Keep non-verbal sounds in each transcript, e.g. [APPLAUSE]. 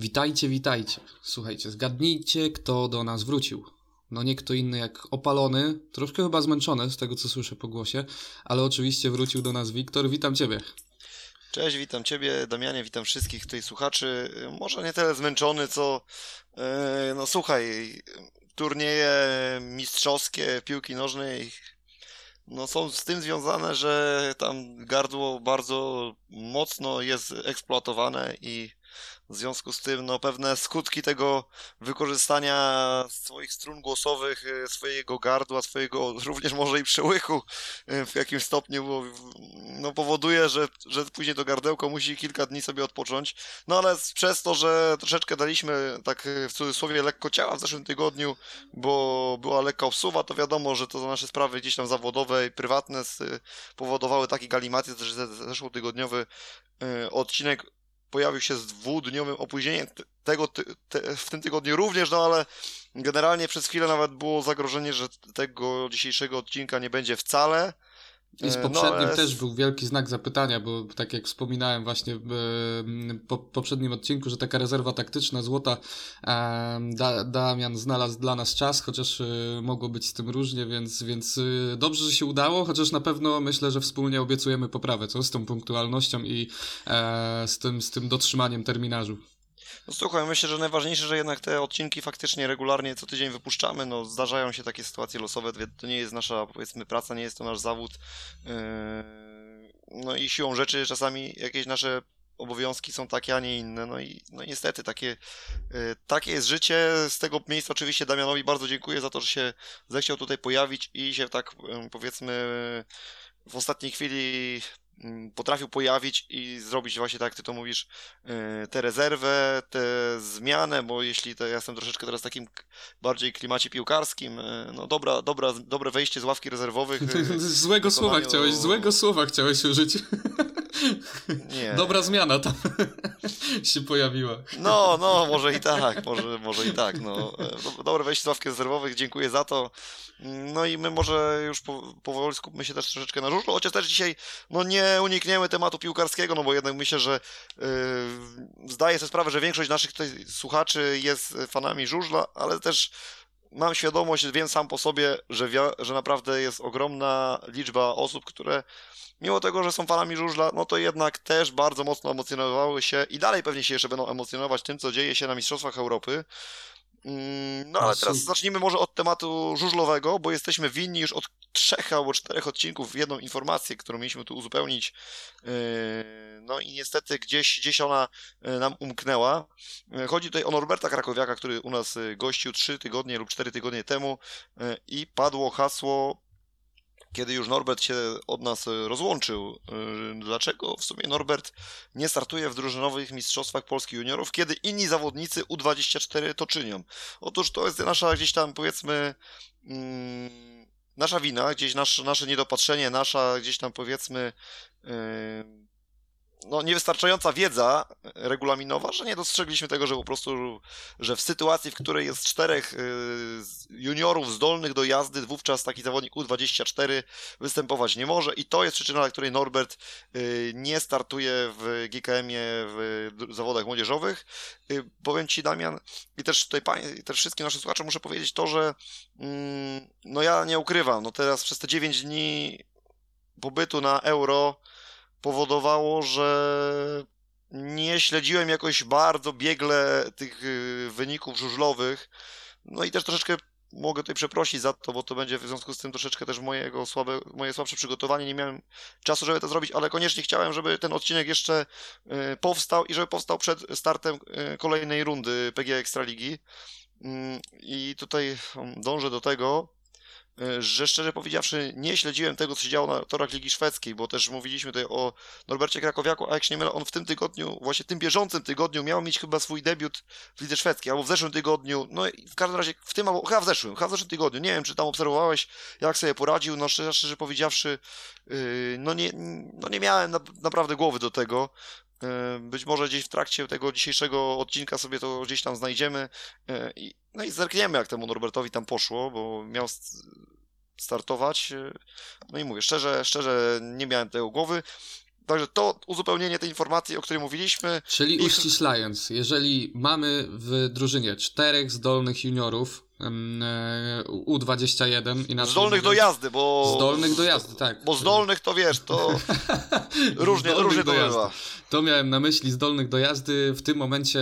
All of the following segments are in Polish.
Witajcie, witajcie. Słuchajcie, zgadnijcie, kto do nas wrócił. No nie kto inny jak opalony, troszkę chyba zmęczony z tego, co słyszę po głosie, ale oczywiście wrócił do nas Wiktor. Witam Ciebie. Cześć, witam Ciebie, Damianie, witam wszystkich tutaj słuchaczy. Może nie tyle zmęczony, co. e, No słuchaj, turnieje mistrzowskie piłki nożnej no, są z tym związane, że tam gardło bardzo mocno jest eksploatowane i w związku z tym, no, pewne skutki tego wykorzystania swoich strun głosowych, e, swojego gardła, swojego [LAUGHS] również może i przełychu e, w jakimś stopniu, bo, no, powoduje, że, że później to gardełko musi kilka dni sobie odpocząć. No ale przez to, że troszeczkę daliśmy tak e, w cudzysłowie lekko ciała w zeszłym tygodniu, bo była lekka obsuwa, to wiadomo, że to nasze sprawy gdzieś tam zawodowe i prywatne powodowały taki galimaty, zeszłotygodniowy odcinek pojawił się z dwudniowym opóźnieniem tego, te, w tym tygodniu również, no ale generalnie przez chwilę nawet było zagrożenie, że tego dzisiejszego odcinka nie będzie wcale. I z e, poprzednim no, też był wielki znak zapytania, bo tak jak wspominałem właśnie w po, poprzednim odcinku, że taka rezerwa taktyczna złota e, da, Damian znalazł dla nas czas, chociaż e, mogło być z tym różnie, więc, więc e, dobrze, że się udało, chociaż na pewno myślę, że wspólnie obiecujemy poprawę, co z tą punktualnością i e, z, tym, z tym dotrzymaniem terminarzu. No słuchaj, myślę, że najważniejsze, że jednak te odcinki faktycznie regularnie co tydzień wypuszczamy. No zdarzają się takie sytuacje losowe, to nie jest nasza powiedzmy praca, nie jest to nasz zawód. Yy, no i siłą rzeczy czasami jakieś nasze obowiązki są takie, a nie inne. No i no niestety takie, yy, takie jest życie. Z tego miejsca oczywiście Damianowi bardzo dziękuję za to, że się zechciał tutaj pojawić i się tak yy, powiedzmy w ostatniej chwili potrafił pojawić i zrobić właśnie tak, jak ty to mówisz, y, tę rezerwę, tę zmianę, bo jeśli to ja jestem troszeczkę teraz takim bardziej klimacie piłkarskim, y, no dobra, dobra, dobre wejście z ławki rezerwowych. Y, [LAUGHS] złego słowa chciałeś, złego słowa chciałeś użyć. [LAUGHS] Nie. Dobra zmiana tam [LAUGHS] się pojawiła. No, no, może i tak, może, może i tak. No. Dobre wejście z ławki rezerwowych, dziękuję za to. No i my może już po, powoli skupmy się też troszeczkę na żużlu, chociaż też dzisiaj no nie unikniemy tematu piłkarskiego, no bo jednak myślę, że yy, zdaję sobie sprawę, że większość naszych tutaj słuchaczy jest fanami żużla, ale też mam świadomość, wiem sam po sobie, że, że naprawdę jest ogromna liczba osób, które mimo tego, że są fanami żużla, no to jednak też bardzo mocno emocjonowały się i dalej pewnie się jeszcze będą emocjonować tym, co dzieje się na Mistrzostwach Europy. Mm, no ale teraz zacznijmy może od tematu żużlowego, bo jesteśmy winni już od trzech albo czterech odcinków jedną informację, którą mieliśmy tu uzupełnić. Yy, no i niestety gdzieś, gdzieś ona yy, nam umknęła. Yy, chodzi tutaj o Norberta Krakowiaka, który u nas gościł trzy tygodnie lub cztery tygodnie temu i padło hasło kiedy już Norbert się od nas e, rozłączył. E, dlaczego w sumie Norbert nie startuje w drużynowych mistrzostwach Polski juniorów, kiedy inni zawodnicy U24 to czynią? Otóż to jest nasza gdzieś tam powiedzmy mm, nasza wina, gdzieś nasz, nasze niedopatrzenie, nasza gdzieś tam powiedzmy yy, no, niewystarczająca wiedza regulaminowa, że nie dostrzegliśmy tego, że po prostu, że w sytuacji, w której jest czterech y, juniorów zdolnych do jazdy, wówczas taki zawodnik U24 występować nie może i to jest przyczyna, dla której Norbert y, nie startuje w GKM-ie w zawodach młodzieżowych. Y, powiem Ci, Damian, i też tutaj i też wszystkim naszym słuchaczom muszę powiedzieć to, że mm, no ja nie ukrywam, no teraz przez te 9 dni pobytu na Euro powodowało, że nie śledziłem jakoś bardzo biegle tych y, wyników żużlowych. No i też troszeczkę mogę tutaj przeprosić za to, bo to będzie w związku z tym troszeczkę też mojego słabe, moje słabsze przygotowanie. Nie miałem czasu, żeby to zrobić, ale koniecznie chciałem, żeby ten odcinek jeszcze y, powstał i żeby powstał przed startem y, kolejnej rundy PG Ekstraligi. Mm, I tutaj mm, dążę do tego, że szczerze powiedziawszy nie śledziłem tego, co się działo na torach Ligi Szwedzkiej, bo też mówiliśmy tutaj o Norbercie Krakowiaku, a jak się nie mylę, on w tym tygodniu, właśnie tym bieżącym tygodniu miał mieć chyba swój debiut w Lidze Szwedzkiej, albo w zeszłym tygodniu, no i w każdym razie w tym, albo chyba w zeszłym, chyba w zeszłym tygodniu, nie wiem, czy tam obserwowałeś, jak sobie poradził, no szczerze, szczerze powiedziawszy, yy, no, nie, no nie miałem na, naprawdę głowy do tego, być może gdzieś w trakcie tego dzisiejszego odcinka sobie to gdzieś tam znajdziemy yy, i no i zerkniemy, jak temu Norbertowi tam poszło, bo miał startować. No i mówię, szczerze, szczerze nie miałem tego głowy. Także to uzupełnienie tej informacji, o której mówiliśmy. Czyli ich... uściślając, jeżeli mamy w drużynie czterech zdolnych juniorów, u21. Inaczej zdolnych do jazdy, bo... Zdolnych do jazdy, tak. Bo zdolnych to wiesz, to [LAUGHS] różnie, różnie to bywa. To miałem na myśli, zdolnych do jazdy. W tym momencie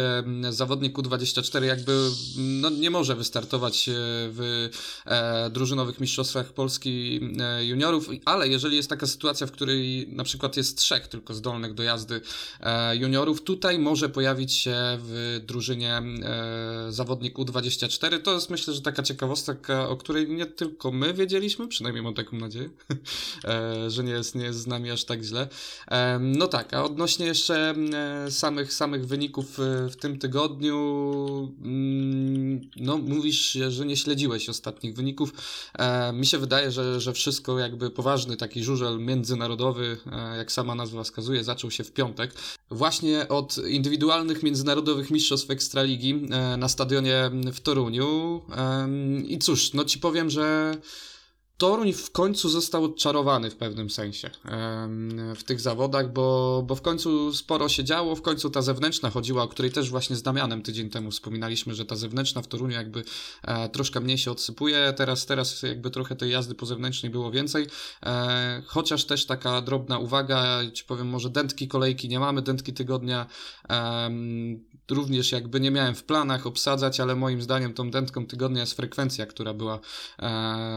zawodnik U24 jakby no, nie może wystartować e, w e, drużynowych mistrzostwach Polski e, juniorów, ale jeżeli jest taka sytuacja, w której na przykład jest trzech tylko zdolnych do jazdy e, juniorów, tutaj może pojawić się w drużynie e, zawodnik U24. To jest myślę myślę, że taka ciekawostka, o której nie tylko my wiedzieliśmy, przynajmniej mam taką nadzieję, [LAUGHS] e, że nie jest, nie jest z nami aż tak źle. E, no tak, a odnośnie jeszcze e, samych, samych wyników w tym tygodniu, mm, no mówisz, że nie śledziłeś ostatnich wyników. Mi się wydaje, że, że wszystko jakby poważny taki żużel międzynarodowy, jak sama nazwa wskazuje, zaczął się w piątek. Właśnie od indywidualnych międzynarodowych mistrzostw Ekstraligi na stadionie w Toruniu. I cóż, no ci powiem, że Toruń w końcu został odczarowany w pewnym sensie w tych zawodach, bo, bo w końcu sporo się działo, w końcu ta zewnętrzna chodziła, o której też właśnie z Damianem tydzień temu wspominaliśmy, że ta zewnętrzna w Toruniu jakby e, troszkę mniej się odsypuje, teraz, teraz jakby trochę tej jazdy po zewnętrznej było więcej, e, chociaż też taka drobna uwaga, ci powiem może dętki kolejki nie mamy, dętki tygodnia również jakby nie miałem w planach obsadzać, ale moim zdaniem tą dętką tygodnia jest frekwencja, która była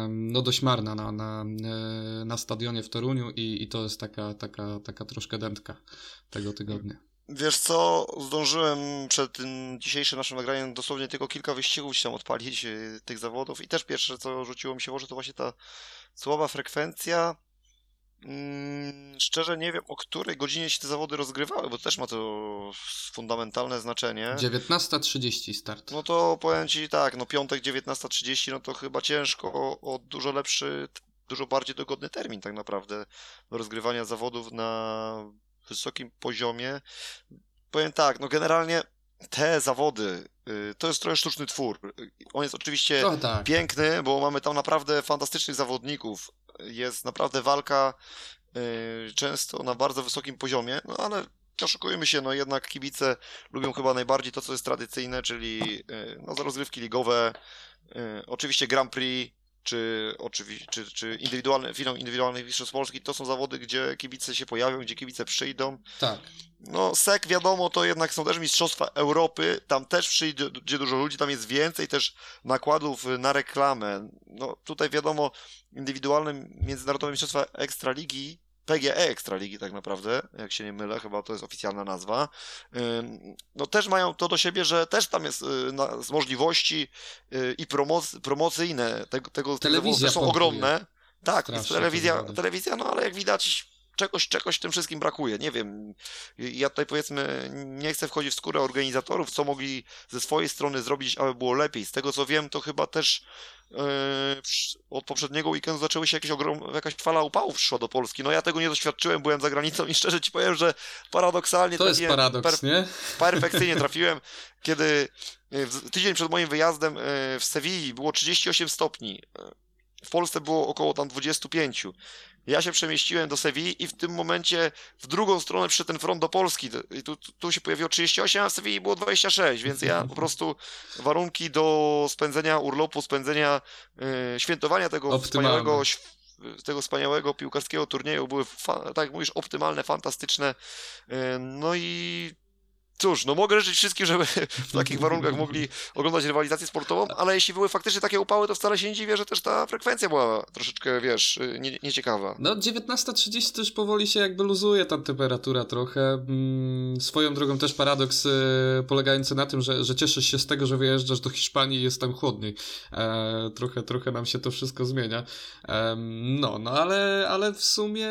no dość marna na, na, e, na stadionie w Toruniu i, i to jest taka, taka, taka troszkę dętka tego tygodnia. Wiesz co, zdążyłem przed tym dzisiejszym naszym nagraniem dosłownie tylko kilka wyścigów się tam odpalić e, tych zawodów i też pierwsze co rzuciło mi się w oczy to właśnie ta słaba frekwencja Mm, szczerze nie wiem, o której godzinie się te zawody rozgrywały, bo też ma to fundamentalne znaczenie. 19.30 start. No to powiem Ci tak, no piątek 19.30, no to chyba ciężko o, o, dużo lepszy, dużo bardziej dogodny termin tak naprawdę do rozgrywania zawodów na wysokim poziomie. Powiem tak, no generalnie te zawody y, to jest trochę sztuczny twór. On jest oczywiście tak. piękny, bo mamy tam naprawdę fantastycznych zawodników, jest naprawdę walka y, często na bardzo wysokim poziomie, no ale oszukujmy się, no jednak kibice lubią chyba najbardziej to, co jest tradycyjne, czyli y, no, rozgrywki ligowe, y, oczywiście Grand Prix, czy, oczywiście, czy, czy indywidualny, finał indywidualnych mistrzostw Polski, to są zawody, gdzie kibice się pojawią, gdzie kibice przyjdą. Tak. No, SEK wiadomo, to jednak są też mistrzostwa Europy, tam też przyjdzie dużo ludzi, tam jest więcej też nakładów na reklamę. No, tutaj wiadomo, indywidualne międzynarodowe mistrzostwa Ekstraligi PGE Ekstraligi tak naprawdę, jak się nie mylę, chyba to jest oficjalna nazwa, no też mają to do siebie, że też tam jest y, z możliwości y, i promoc promocyjne tego, tego, Telewizja są ogromne. Tak, telewizja, telewizja, no ale jak widać czegoś, czegoś w tym wszystkim brakuje. Nie wiem, ja tutaj powiedzmy nie chcę wchodzić w skórę organizatorów, co mogli ze swojej strony zrobić, aby było lepiej. Z tego co wiem, to chyba też yy, od poprzedniego weekendu zaczęły się jakieś ogrom, jakaś fala upałów przyszła do Polski. No ja tego nie doświadczyłem, byłem za granicą i szczerze ci powiem, że paradoksalnie to jest paradoks, per, nie? Perfekcyjnie [LAUGHS] trafiłem, kiedy e, tydzień przed moim wyjazdem e, w Sewilli było 38 stopni. W Polsce było około tam 25. Ja się przemieściłem do Sewilli i w tym momencie w drugą stronę przyszedł ten front do Polski. I tu, tu się pojawiło 38, a w Sewilli było 26, więc ja po prostu warunki do spędzenia urlopu, spędzenia y, świętowania tego wspaniałego tego wspaniałego piłkarskiego turnieju były, tak jak mówisz, optymalne, fantastyczne. Y, no i Cóż, no mogę życzyć wszystkim, żeby [LAUGHS] w takich warunkach mogli oglądać rywalizację sportową, ale jeśli były faktycznie takie upały, to wcale się nie dziwię, że też ta frekwencja była troszeczkę, wiesz, nie, nieciekawa. No 19.30 też powoli się jakby luzuje ta temperatura trochę. Mm, swoją drogą też paradoks y, polegający na tym, że, że cieszysz się z tego, że wyjeżdżasz do Hiszpanii jest tam chłodniej. E, trochę, trochę nam się to wszystko zmienia. E, no, no ale, ale w sumie,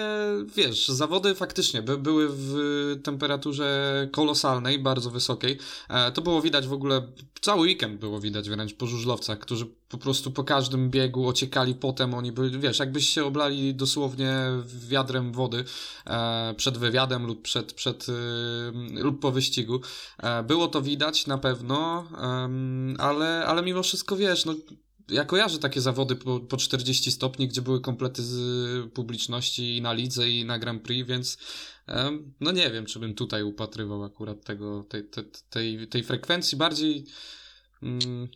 wiesz, zawody faktycznie by, były w temperaturze kolosalnej, bardzo wysokiej. E, to było widać w ogóle, cały weekend było widać wręcz po żużlowcach, którzy po prostu po każdym biegu ociekali potem, oni byli, wiesz, jakbyś się oblali dosłownie wiadrem wody e, przed wywiadem lub przed, przed e, lub po wyścigu. było to widać na pewno, ale, ale mimo wszystko, wiesz, no ja kojarzę takie zawody po, po 40 stopni, gdzie były komplety z publiczności i na lidze, i na Grand Prix, więc no nie wiem, czy bym tutaj upatrywał akurat tego, tej, tej, tej, frekwencji bardziej. Mm,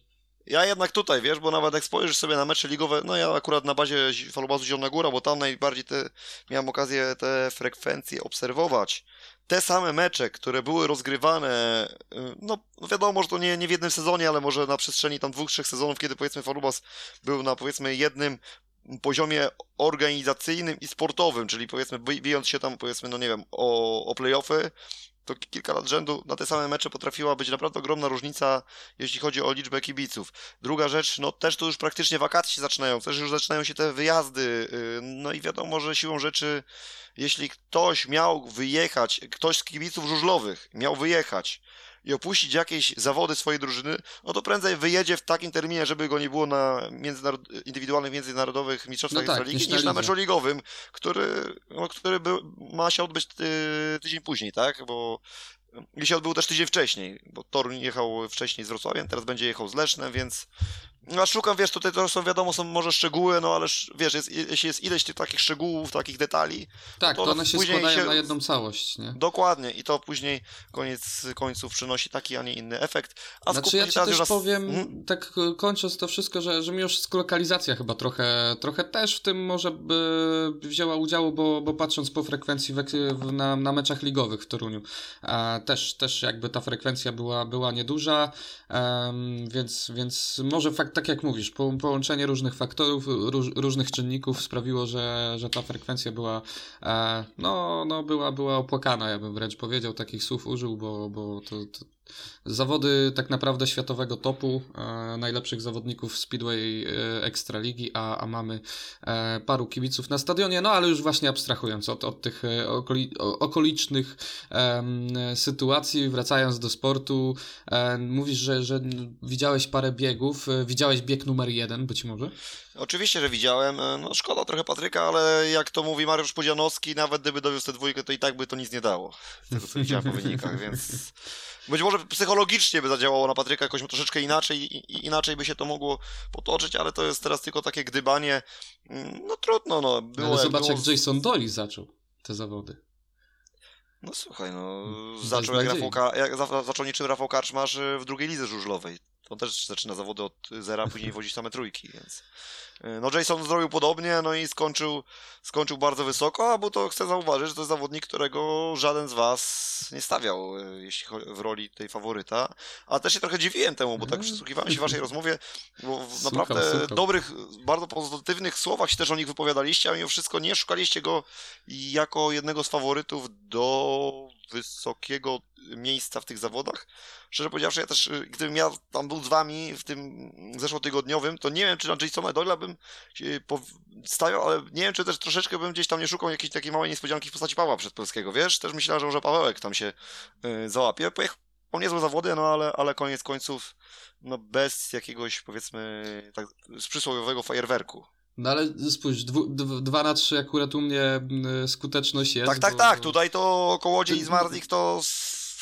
ja jednak tutaj, wiesz, bo nawet jak spojrzysz sobie na mecze ligowe, no ja akurat na bazie falobazu Zielona Góra, bo tam najbardziej te, miałem okazję te frekwencje obserwować. Te same mecze, które były rozgrywane, y, no, no wiadomo, że to nie, nie w jednym sezonie, ale może na przestrzeni tam dwóch, trzech sezonów, kiedy powiedzmy Falubas był na powiedzmy jednym poziomie organizacyjnym i sportowym, czyli powiedzmy bijąc się tam powiedzmy, no nie wiem, o, o playoffy, to kilka lat rzędu na te same mecze potrafiła być naprawdę ogromna różnica, jeśli chodzi o liczbę kibiców. Druga rzecz, no też tu już praktycznie wakacje się zaczynają, też już zaczynają się te wyjazdy, y, no i wiadomo, że siłą rzeczy, jeśli ktoś miał wyjechać, ktoś z kibiców żużlowych miał wyjechać i opuścić jakieś zawody swojej drużyny, no to prędzej wyjedzie w takim terminie, żeby go nie było na międzynarod- indywidualnych, międzynarodowych mistrzostwach no tak, niż, niż na meczu ligowym, który, no, który był, ma się odbyć ty, tydzień później, tak? Bo i się odbył też tydzień wcześniej, bo Toruń jechał wcześniej z Wrocławiem, teraz będzie jechał z Lesznem, więc no, szukam, wiesz, tutaj to są, wiadomo, są może szczegóły, no ale wiesz, jest, jeśli jest ileś tych takich szczegółów, takich detali... Tak, to, to one się składają się... na jedną całość, nie? Dokładnie i to później koniec końców przynosi taki, a nie inny efekt. A znaczy ja ci też raz... powiem, hmm? tak kończąc to wszystko, że, że mimo wszystko lokalizacja chyba trochę, trochę też w tym może by wzięła udział, bo, bo patrząc po frekwencji na, na meczach ligowych w Toruniu, e, też, też jakby ta frekwencja była, była nieduża, e, więc, więc może fakt tak jak mówisz, po, połączenie różnych faktorów, róż, różnych czynników sprawiło, że, że ta frekwencja była, e, no, no była, była opłakana, ja bym wręcz powiedział, takich słów użył, bo, bo to, to Zawody tak naprawdę światowego topu, e, najlepszych zawodników Speedway e, Ekstraligi, a, a mamy e, paru kibiców na stadionie, no ale już właśnie abstrahując od, od tych e, okoli, okolicznych sytuacji, wracając do sportu, e, mówisz, że, że widziałeś parę biegów, e, widziałeś bieg numer jeden być może? Oczywiście, że widziałem. No szkoda trochę Patryka, ale jak to mówi Mariusz Podzianowski, nawet gdyby dowiózł tę dwójkę, to i tak by to nic nie dało. Z tego co widziałem po wynikach, więc [LAUGHS] być może psychologicznie by zadziałało na Patryka jakoś troszeczkę inaczej i inaczej by się to mogło potoczyć, ale to jest teraz tylko takie gdybanie. Mm, no trudno, no. Było, ale zobacz, jak, było... jak Jason Dolly zaczął te zawody. No słuchaj, no, zaczął, jak Rafał jak zaczął niczym Rafał Karczmarz y, w drugiej lidze żużlowej. On też zaczyna zawody od zera, później [LAUGHS] wozi same trójki, więc... Y, no Jason zrobił podobnie, no i skończył, skończył bardzo wysoko, a bo to chcę zauważyć, że to jest zawodnik, którego żaden z was nie stawiał, y, jeśli chodzi w roli tej faworyta. A też się trochę dziwiłem temu, bo tak mm. przysłuchiwałem się waszej rozmowie, bo w naprawdę słucham. dobrych, bardzo pozytywnych słowach się też o nich wypowiadaliście, a mimo wszystko nie szukaliście go jako jednego z faworytów do wysokiego miejsca w tych zawodach. Szczerze powiedziawszy, ja też, y, gdybym ja tam był z wami w tym zeszłotygodniowym, to nie wiem, czy na Jasona Doyle'a bym stawiał, ale nie wiem, czy też troszeczkę bym gdzieś tam nie szukał jakiejś takiej małej niespodzianki w postaci Pawła Przedpolskiego, wiesz? Też myślałem, że może Pawełek tam się yy, załapie. Pojechał niezłe zawody, no ale, ale koniec końców, no bez jakiegoś, powiedzmy, tak, z przysłowiowego fajerwerku. No ale spójrz, dwu, dwa na trzy akurat u mnie skuteczność jest. Tak, tak, bo... tak. Tutaj to Kołodziej i Zmarzik to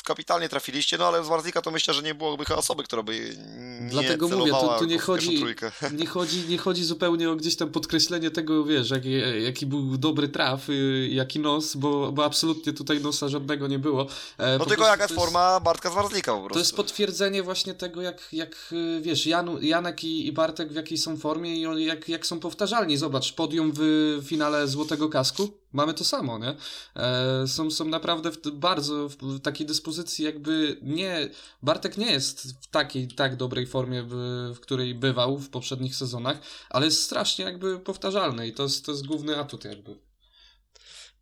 kapitalnie trafiliście, no ale z Warzika to myślę, że nie byłoby chyba osoby, która by nie Dlatego mówię, tu, tu nie, chodzi, [LAUGHS] nie, chodzi, nie chodzi zupełnie o gdzieś tam podkreślenie tego, wiesz, jaki, jaki był dobry traf, y, jaki nos, bo, bo absolutnie tutaj nosa żadnego nie było. E, no tylko jaka jest forma Bartka z Warzika po prostu. To jest potwierdzenie właśnie tego, jak, jak y, wiesz, Janu, Janek i, i Bartek w jakiej są formie i jak, jak są powtarzalni. Zobacz, podium w finale Złotego Kasku, mamy to samo, nie? E, są, są naprawdę w, bardzo w takiej dyspozycji jakby nie, Bartek nie jest w takiej tak dobrej formie, w, której bywał w poprzednich sezonach, ale jest strasznie jakby powtarzalny i to jest, to jest główny atut jakby.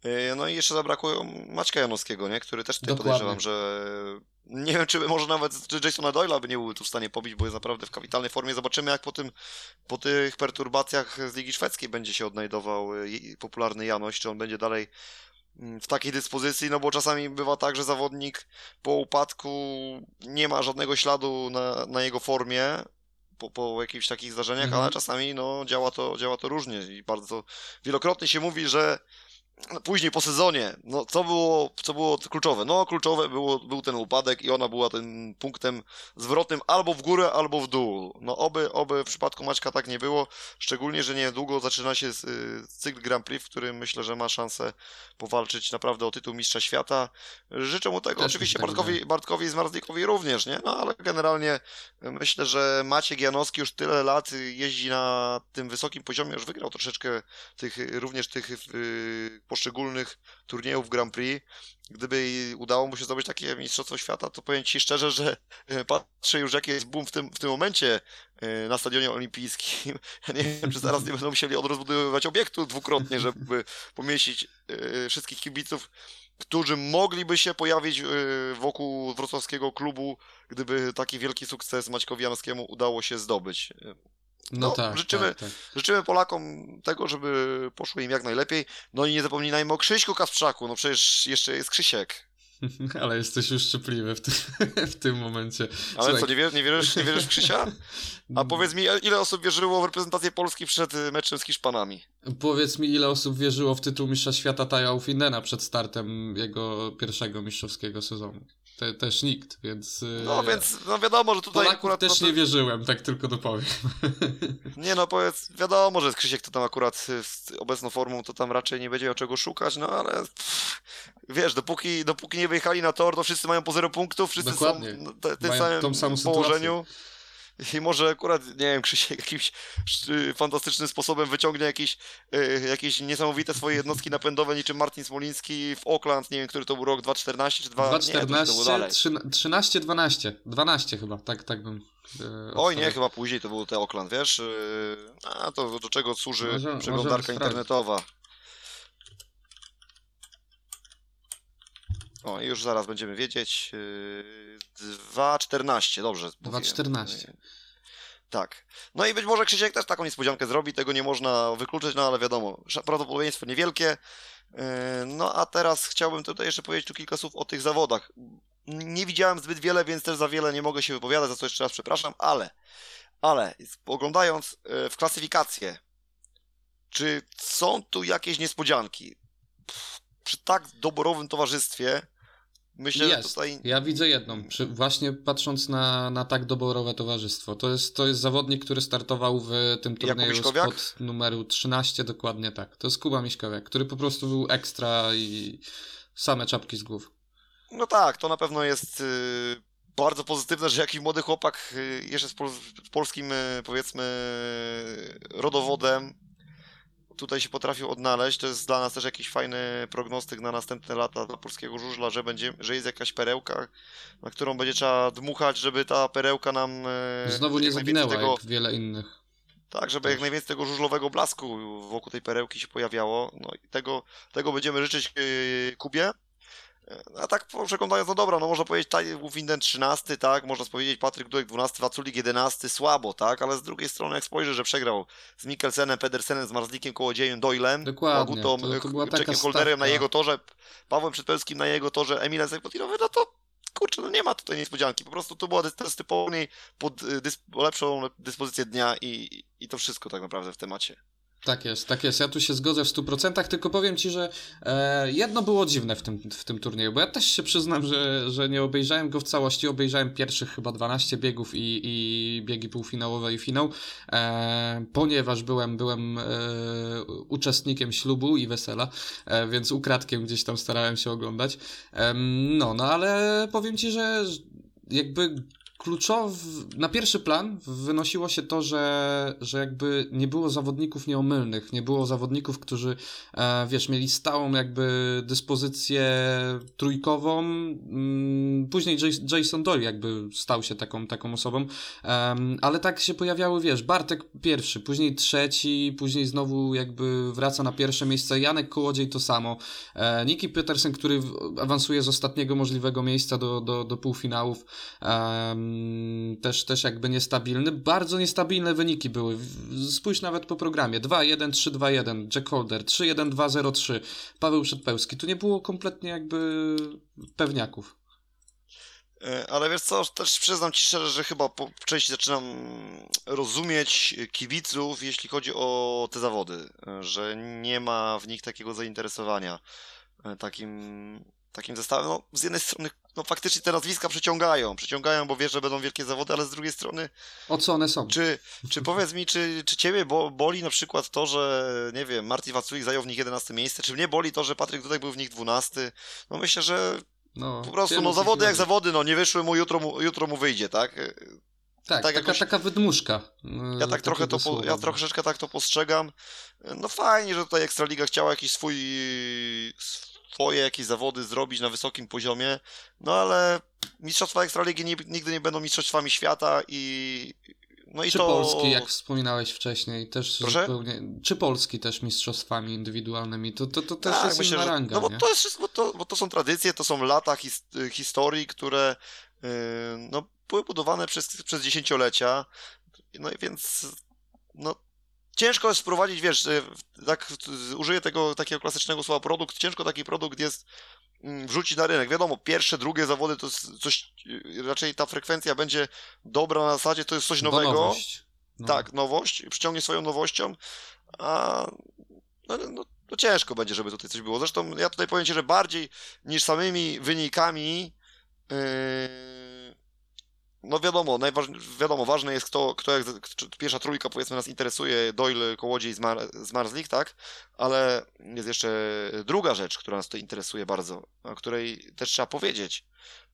E, no i jeszcze zabrakło Maćka Janowskiego, nie? który też tutaj Dokładnie. podejrzewam, że nie wiem, czy może nawet czy Jasona Doyle'a by nie był tu w stanie pobić, bo jest naprawdę w kapitalnej formie. Zobaczymy, jak po, tym, po tych perturbacjach z Ligi Szwedzkiej będzie się odnajdował e, popularny Janoś, czy on będzie dalej mm, w takiej dyspozycji, no bo czasami bywa tak, że zawodnik po upadku nie ma żadnego śladu na, na jego formie, po, po jakichś takich zdarzeniach, mhm. ale czasami no, działa, to, działa to różnie i bardzo wielokrotnie się mówi, że później po sezonie, no co było, co było kluczowe? No kluczowe było, był ten upadek i ona była tym punktem zwrotnym albo w górę, albo w dół. No oby, oby w przypadku Maćka tak nie było, szczególnie, że niedługo zaczyna się y, cykl Grand Prix, w którym myślę, że ma szansę powalczyć naprawdę o tytuł mistrza świata. Życzę mu tego, Też oczywiście tak Bartkowi, Bartkowi Zmarzlikowi również, nie? No ale generalnie myślę, że Maciek Janowski już tyle lat jeździ na tym wysokim poziomie, już wygrał troszeczkę tych, również tych poszczególnych turniejów Grand Prix. Gdyby udało mu się zdobyć takie Mistrzostwo Świata, to powiem Ci szczerze, że e, patrzę już jaki jest boom w tym, w tym momencie e, na stadionie olimpijskim. [LAUGHS] Nie wiem, czy zaraz nie będą musieli odrozbudowywać obiektu dwukrotnie, żeby [LAUGHS] pomieścić e, wszystkich kibiców którzy mogliby się pojawić wokół wrocławskiego klubu, gdyby taki wielki sukces Maćkowi Janowskiemu udało się zdobyć. No, no tak, życzymy, tak, tak. życzymy Polakom tego, żeby poszło im jak najlepiej. No i nie zapominajmy o Krzyśku Kasprzaku, no przecież jeszcze jest Krzysiek. [LAUGHS] Ale jesteś już szczepliwy w, tym, [LAUGHS] w tym momencie. Ale Słuchaj. co, nie, wierzysz, nie, wierzysz, nie wierzysz w Krzysia? [LAUGHS] A powiedz mi, ile osób wierzyło w reprezentację Polski przed meczem z Hiszpanami? Powiedz mi, ile osób wierzyło w tytuł mistrza świata Taja Ufindena przed startem jego pierwszego mistrzowskiego sezonu? Te, też nikt, więc... Y, no więc, no wiadomo, że tutaj Polaków akurat... też to... nie wierzyłem, tak tylko dopowiem. [LAUGHS] Nie no, powiedz, wiadomo, że Krzysiek to tam akurat z obecną formą to tam raczej nie będzie miał czego szukać, no ale pff, wiesz, dopóki, dopóki nie wyjechali na tor, to wszyscy mają po zero punktów, wszyscy Dokładnie. są w tym samym samą położeniu. Sytuację. I może akurat, nie wiem, Krzysiek jakimś fantastycznym sposobem wyciągnie jakieś, y, jakieś niesamowite swoje jednostki napędowe, niczym Martin Smoliński w Oakland, nie wiem, który to był rok, 2014 czy 2... 2014, 13, 12, 12 chyba, tak, tak bym... Yy, Oj, nie, chyba później to był te Oakland, wiesz? Yy, a to do czego służy może, przeglądarka internetowa? O, już zaraz będziemy wiedzieć. 2.14, yy, dobrze. 2.14. Tak. No i być może Krzysiek też taką niespodziankę zrobi, tego nie można wykluczyć, no ale wiadomo, prawdopodobieństwo niewielkie. Yy, no a teraz chciałbym tutaj jeszcze powiedzieć tu kilka słów o tych zawodach. Nie widziałem zbyt wiele, więc też za wiele nie mogę się wypowiadać, za co jeszcze raz przepraszam, ale, ale oglądając yy, w klasyfikację, czy są tu jakieś niespodzianki? Przy tak doborowym towarzystwie Myślę, jest. że tutaj... Ja widzę jedną, Przy, właśnie patrząc na, na tak doborowe towarzystwo. To jest, to jest zawodnik, który startował w tym turnieju spod numeru 13, dokładnie tak. To jest Kuba Miśkowiak, który po prostu był ekstra i same czapki z głów. No tak, to na pewno jest y, bardzo pozytywne, że jakiś młody chłopak y, jeszcze z, pol z polskim, y, powiedzmy, rodowodem tutaj się potrafił odnaleźć. To jest dla nas też jakiś fajny prognostyk na następne lata dla polskiego żużla, że, będzie, że jest jakaś perełka, na którą będzie trzeba dmuchać, żeby ta perełka nam... E, Znowu nie zaginęła tego... jak wiele innych. Tak, żeby jak najwięcej tego żużlowego blasku wokół tej perełki się pojawiało. No i tego, tego będziemy życzyć e, Kubie. A tak przeglądając, no dobra, no można powiedzieć Taj Winden 13, tak, można powiedzieć Patryk Dudek 12, Waculik 11, słabo, tak, ale z drugiej strony jak spojrzę, że przegrał z Mikkelsenem, Pedersenem, z Marzlikiem, Kołodziejem, Doylem, Magutą, taka Holderem na jego torze, Pawłem Przedpelskim na jego torze, Emilem Zekpotinowy, no to kurczę, no nie ma tutaj niespodzianki, po prostu to była test typowy pod y, lepszą dyspozycję dnia i, i to wszystko tak naprawdę w temacie. Tak jest, tak jest. Ja tu się zgodzę w 100%, tylko powiem Ci, że e, jedno było dziwne w tym, w tym turnieju, bo ja też się przyznam, że, że nie obejrzałem go w całości. Obejrzałem pierwszych chyba 12 biegów i, i biegi półfinałowe i finał, e, ponieważ byłem, byłem e, uczestnikiem ślubu i wesela, e, więc ukradkiem gdzieś tam starałem się oglądać. no, no ale powiem Ci, że jakby kluczowy, na pierwszy plan wynosiło się to, że, że jakby nie było zawodników nieomylnych, nie było zawodników, którzy, e, wiesz, mieli stałą jakby dyspozycję trójkową. Mm, później Jason Doyle jakby stał się taką, taką osobą, ale tak się pojawiały, wiesz, Bartek pierwszy, później trzeci, później znowu jakby wraca na pierwsze miejsce, Janek Kołodziej to samo, e, Niki Petersen, który awansuje z ostatniego możliwego miejsca do, do, do półfinałów, też, też jakby niestabilny. Bardzo niestabilne wyniki były. Spójrz nawet po programie. 2-1, 3-2-1, Jack Holder, 3-1-2-0-3, Paweł Przedpełski. Tu nie było kompletnie jakby pewniaków. E, ale wiesz co, też przyznam ci szczerze, że chyba po części zaczynam rozumieć kibiców, jeśli chodzi o te zawody, e, że nie ma w nich takiego zainteresowania e, takim, takim zestawem. No, z jednej strony, no faktycznie te nazwiska przyciągają, przyciągają, bo wiesz, że będą wielkie zawody, ale z drugiej strony... O co one są? Czy, czy powiedz mi, czy, czy ciebie boli na przykład to, że, nie wiem, Martin Waculik zajął w nich 11 miejsce, czy mnie boli to, że Patryk tutaj był w nich 12? No myślę, że no, po prostu, no zawody jak zawody, no nie wyszły mu, jutro mu, jutro mu wyjdzie, tak? Tak, tak taka, jakoś... taka wydmuszka. Ja tak trochę to, po, ja troszeczkę tak to postrzegam. No fajnie, że tutaj Ekstraliga chciała jakiś swój, swoje jakieś zawody zrobić na wysokim poziomie, no ale mistrzostwa Ekstraligi nigdy nie będą mistrzostwami świata i no i czy to... Polski, jak wspominałeś wcześniej, też Proszę? zupełnie. Czy Polski też mistrzostwami indywidualnymi? To, to, to też tak, jest myślę, inna ranga. No bo to jest wszystko, to, bo to są tradycje, to są lata his, historii, które yy, no, były budowane przez, przez dziesięciolecia. No i więc no, ciężko jest wprowadzić, wiesz, tak użyję tego takiego klasycznego słowa produkt, ciężko taki produkt jest Mm, wrzucić na rynek. Wiadomo, pierwsze, drugie zawody to jest coś, y, raczej ta frekwencja będzie dobra na zasadzie, to jest coś nowego. Nowość. No. Tak, nowość, przyciągnie swoją nowością, a no, no, no, ciężko będzie, żeby tutaj coś było. Zresztą ja tutaj powiem Ci, że bardziej niż samymi wynikami yy, no wiadomo, najważ... wiadomo, ważne jest kto, kto jak, pierwsza trójka powiedzmy nas interesuje, Doyle, Kołodziej, Zmar... Zmarzlik, tak? Ale jest jeszcze druga rzecz, która nas tutaj interesuje bardzo, o której też trzeba powiedzieć.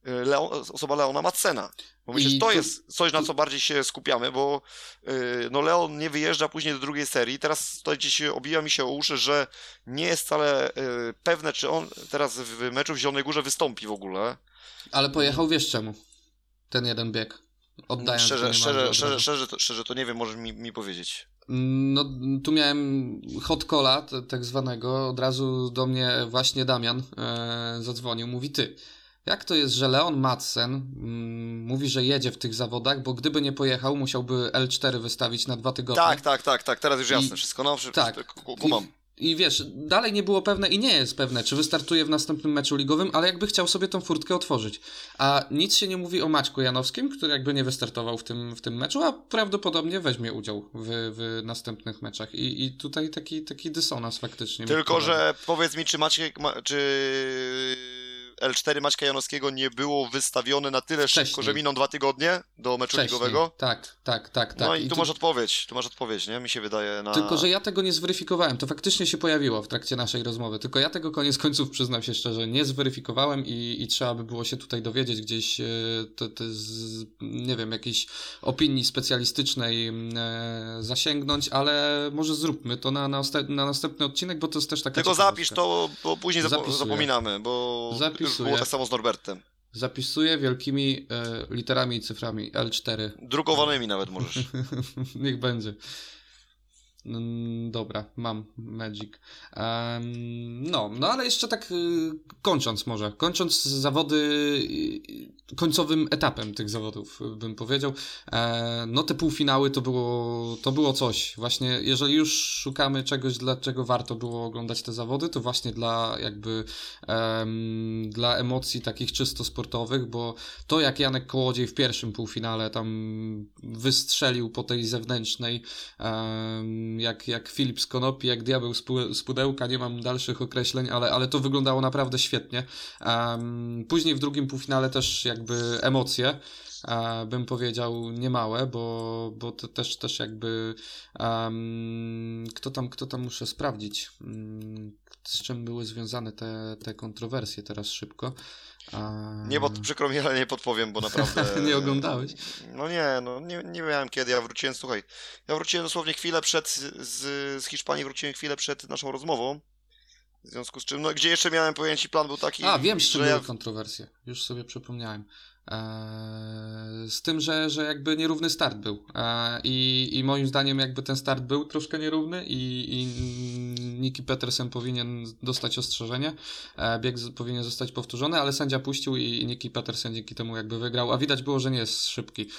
Leon, osoba Leona Matsena. Bo myślę, że to jest coś, na co bardziej się skupiamy, bo yy, no Leon nie wyjeżdża później do drugiej serii. Teraz tutaj gdzieś obija mi się o uszy, że nie jest wcale yy, pewne, czy on teraz w meczu w Zielonej Górze wystąpi w ogóle. Ale pojechał, wiesz czemu? Ten jeden bieg. Oddając szczerze, szczerze, szczerze, szczerze, to, szczerze to nie wiem, możesz mi, mi powiedzieć. No, tu miałem hot cola, tak zwanego. Od razu do mnie właśnie Damian e, zadzwonił. Mówi, ty, jak to jest, że Leon Madsen mm, mówi, że jedzie w tych zawodach, bo gdyby nie pojechał, musiałby L4 wystawić na dwa tygodnie. Tak, tak, tak, tak. Teraz już jasne I, wszystko. No, tak. kumam. I wiesz, dalej nie było pewne i nie jest pewne, czy wystartuje w następnym meczu ligowym, ale jakby chciał sobie tą furtkę otworzyć. A nic się nie mówi o Maćku Janowskim, który jakby nie wystartował w tym, w tym meczu, a prawdopodobnie weźmie udział w, w następnych meczach. I, I tutaj taki, taki dysonans faktycznie. Tylko, że powiedz mi, czy Maciek, ma, czy L4 Maćka Janowskiego nie było wystawione na tyle Wcześniej. szybko, że miną dwa tygodnie do meczu Wcześniej. ligowego? Tak, tak, tak, tak. No i, I tu, tu masz odpowiedź, tu masz odpowiedź, nie? Mi się wydaje na... Tylko, że ja tego nie zweryfikowałem, to faktycznie się pojawiło w trakcie naszej rozmowy, tylko ja tego koniec końców, przyznam się szczerze, nie zweryfikowałem i, i trzeba by było się tutaj dowiedzieć gdzieś, e, to, to z, nie wiem, jakiejś opinii specjalistycznej e, zasięgnąć, ale może zróbmy to na, na, na, następny odcinek, bo to jest też taka Tylko zapisz to, bo później zapominamy, bo... Zapisz już było tak samo z Norbertem. Zapisuję wielkimi e, literami i cyframi L4. Drukowanymi nawet możesz. [LAUGHS] Niech będzie. Dobra, mam Magic. No, no ale jeszcze tak y, kończąc może, kończąc zawody y, końcowym etapem tych zawodów, bym powiedział. E, no te półfinały to było, to było coś. Właśnie, jeżeli już szukamy czegoś, dlaczego warto było oglądać te zawody, to właśnie dla jakby dla emocji takich czysto sportowych, bo to jak Janek Kołodziej w pierwszym półfinale tam wystrzelił po tej zewnętrznej jak, jak Filip z Konopi, jak diabeł z pudełka, nie mam dalszych określeń, ale, ale to wyglądało naprawdę świetnie. Później w drugim półfinale też jakby emocje, um, bym powiedział niemałe, bo, bo to też, też jakby um, kto tam, kto tam muszę sprawdzić, um, z czym były związane te, te kontrowersje teraz szybko. A... Nie, bo przykro mi, ale nie podpowiem, bo naprawdę... [LAUGHS] nie oglądałeś? No nie, no nie, nie miałem kiedy, ja wróciłem, słuchaj, ja wróciłem dosłownie chwilę przed, z, z Hiszpanii wróciłem chwilę przed naszą rozmową, w związku z czym, no gdzie jeszcze miałem pojęcie, plan był taki... A, wiem, z czym ja... kontrowersje, już sobie przypomniałem. Eee, z tym, że, że jakby nierówny start był. Eee, I, I moim zdaniem jakby ten start był troszkę nierówny i, i Niki Petersen powinien dostać ostrzeżenie. Eee, bieg powinien zostać powtórzony, ale sędzia puścił i, Niki Petersen dzięki temu jakby wygrał. A widać było, że nie jest szybki.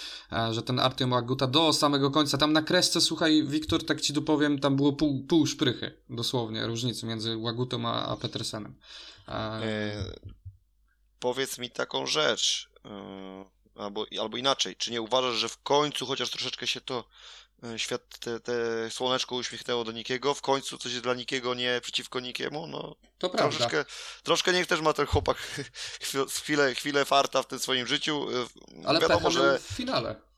Że ten Artyom Aguta do samego końca, tam na kresce, słuchaj, Wiktor, tak ci tu powiem, tam było pół, pół szprychy, dosłownie, różnicy między Łagutą a, a Petersenem. powiedz mi taką rzecz, albo, albo inaczej, czy nie uważasz, że w końcu chociaż troszeczkę się to yy, świat, te, te słoneczko uśmiechnęło do Nikiego, w końcu coś jest dla Nikiego, nie przeciwko Nikiemu, no to prawda. Troszeczkę, troszkę niech też ma ten chłopak [LAUGHS] chwilę, chwilę farta w tym swoim życiu. Ale wiadomo, że w finale.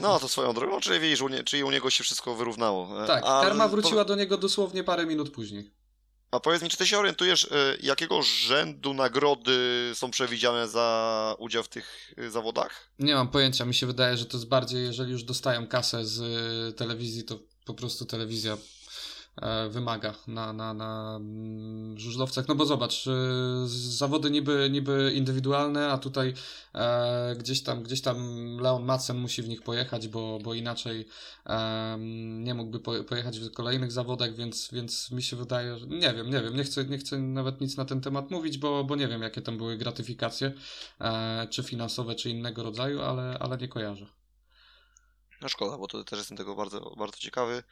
No, to swoją drogą, czyli widzisz, czyli u niego się wszystko wyrównało. Tak, A, karma wróciła do niego dosłownie parę minut później. A powiedz mi, czy ty się orientujesz, e, jakiego rzędu nagrody są przewidziane za udział w tych e, zawodach? Nie mam pojęcia. Mi się wydaje, że to jest bardziej, jeżeli już dostają kasę z e, telewizji, to po prostu telewizja E, wymaga na, na, na mm, żużlowcach. No bo zobacz, e, zawody niby, niby indywidualne, a tutaj e, gdzieś tam gdzieś tam Leon Madsen musi w nich pojechać, bo, bo inaczej e, nie mógłby po, pojechać w kolejnych zawodach, więc, więc mi się wydaje, że nie wiem, nie wiem, nie chcę, nie chcę nawet nic na ten temat mówić, bo, bo nie wiem, jakie tam były gratyfikacje, e, czy finansowe, czy innego rodzaju, ale, ale nie kojarzę. No szkoda, bo to też jestem tego bardzo, bardzo ciekawy.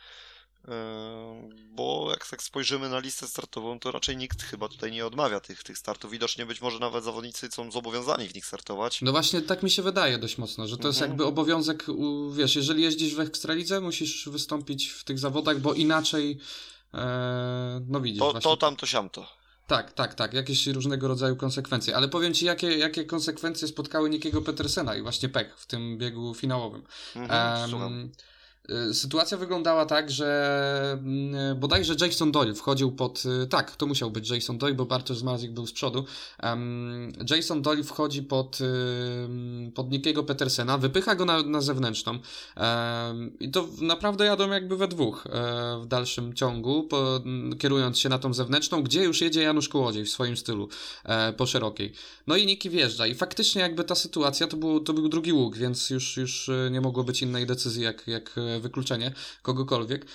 Bo jak tak spojrzymy na listę startową, to raczej nikt chyba tutaj nie odmawia tych, tych startów. Widocznie być może nawet zawodnicy są zobowiązani w nich startować. No właśnie tak mi się wydaje dość mocno, że to mhm. jest jakby obowiązek, wiesz, jeżeli jeździsz w Ekstralidze, musisz wystąpić w tych zawodach, bo inaczej, e, no widzisz. To, właśnie... to tam, to siamto. Tak, tak, tak. Jakieś różnego rodzaju konsekwencje. Ale powiem Ci, jakie, jakie konsekwencje spotkały Nikiego Petersena i właśnie Pek w tym biegu finałowym. Mhm, um, sytuacja wyglądała tak, że mm, bodajże Jason Doyle wchodził pod. Y, tak, to musiał być Jason Doyle, bo Bartosz Zmarzik był z przodu. Jason Doyle wchodzi pod, y, pod Nickiego Petersena, wypycha go na, na zewnętrzną. I to naprawdę jadą jakby we dwóch e, w dalszym ciągu, po, kierując się na tą zewnętrzną, gdzie już jedzie Janusz Kołodziej w swoim stylu e, po szerokiej. No i Niki wjeżdża. I faktycznie jakby ta sytuacja to był, to był drugi łuk, więc już, już nie mogło być innej decyzji, jak, jak wykluczenie kogokolwiek.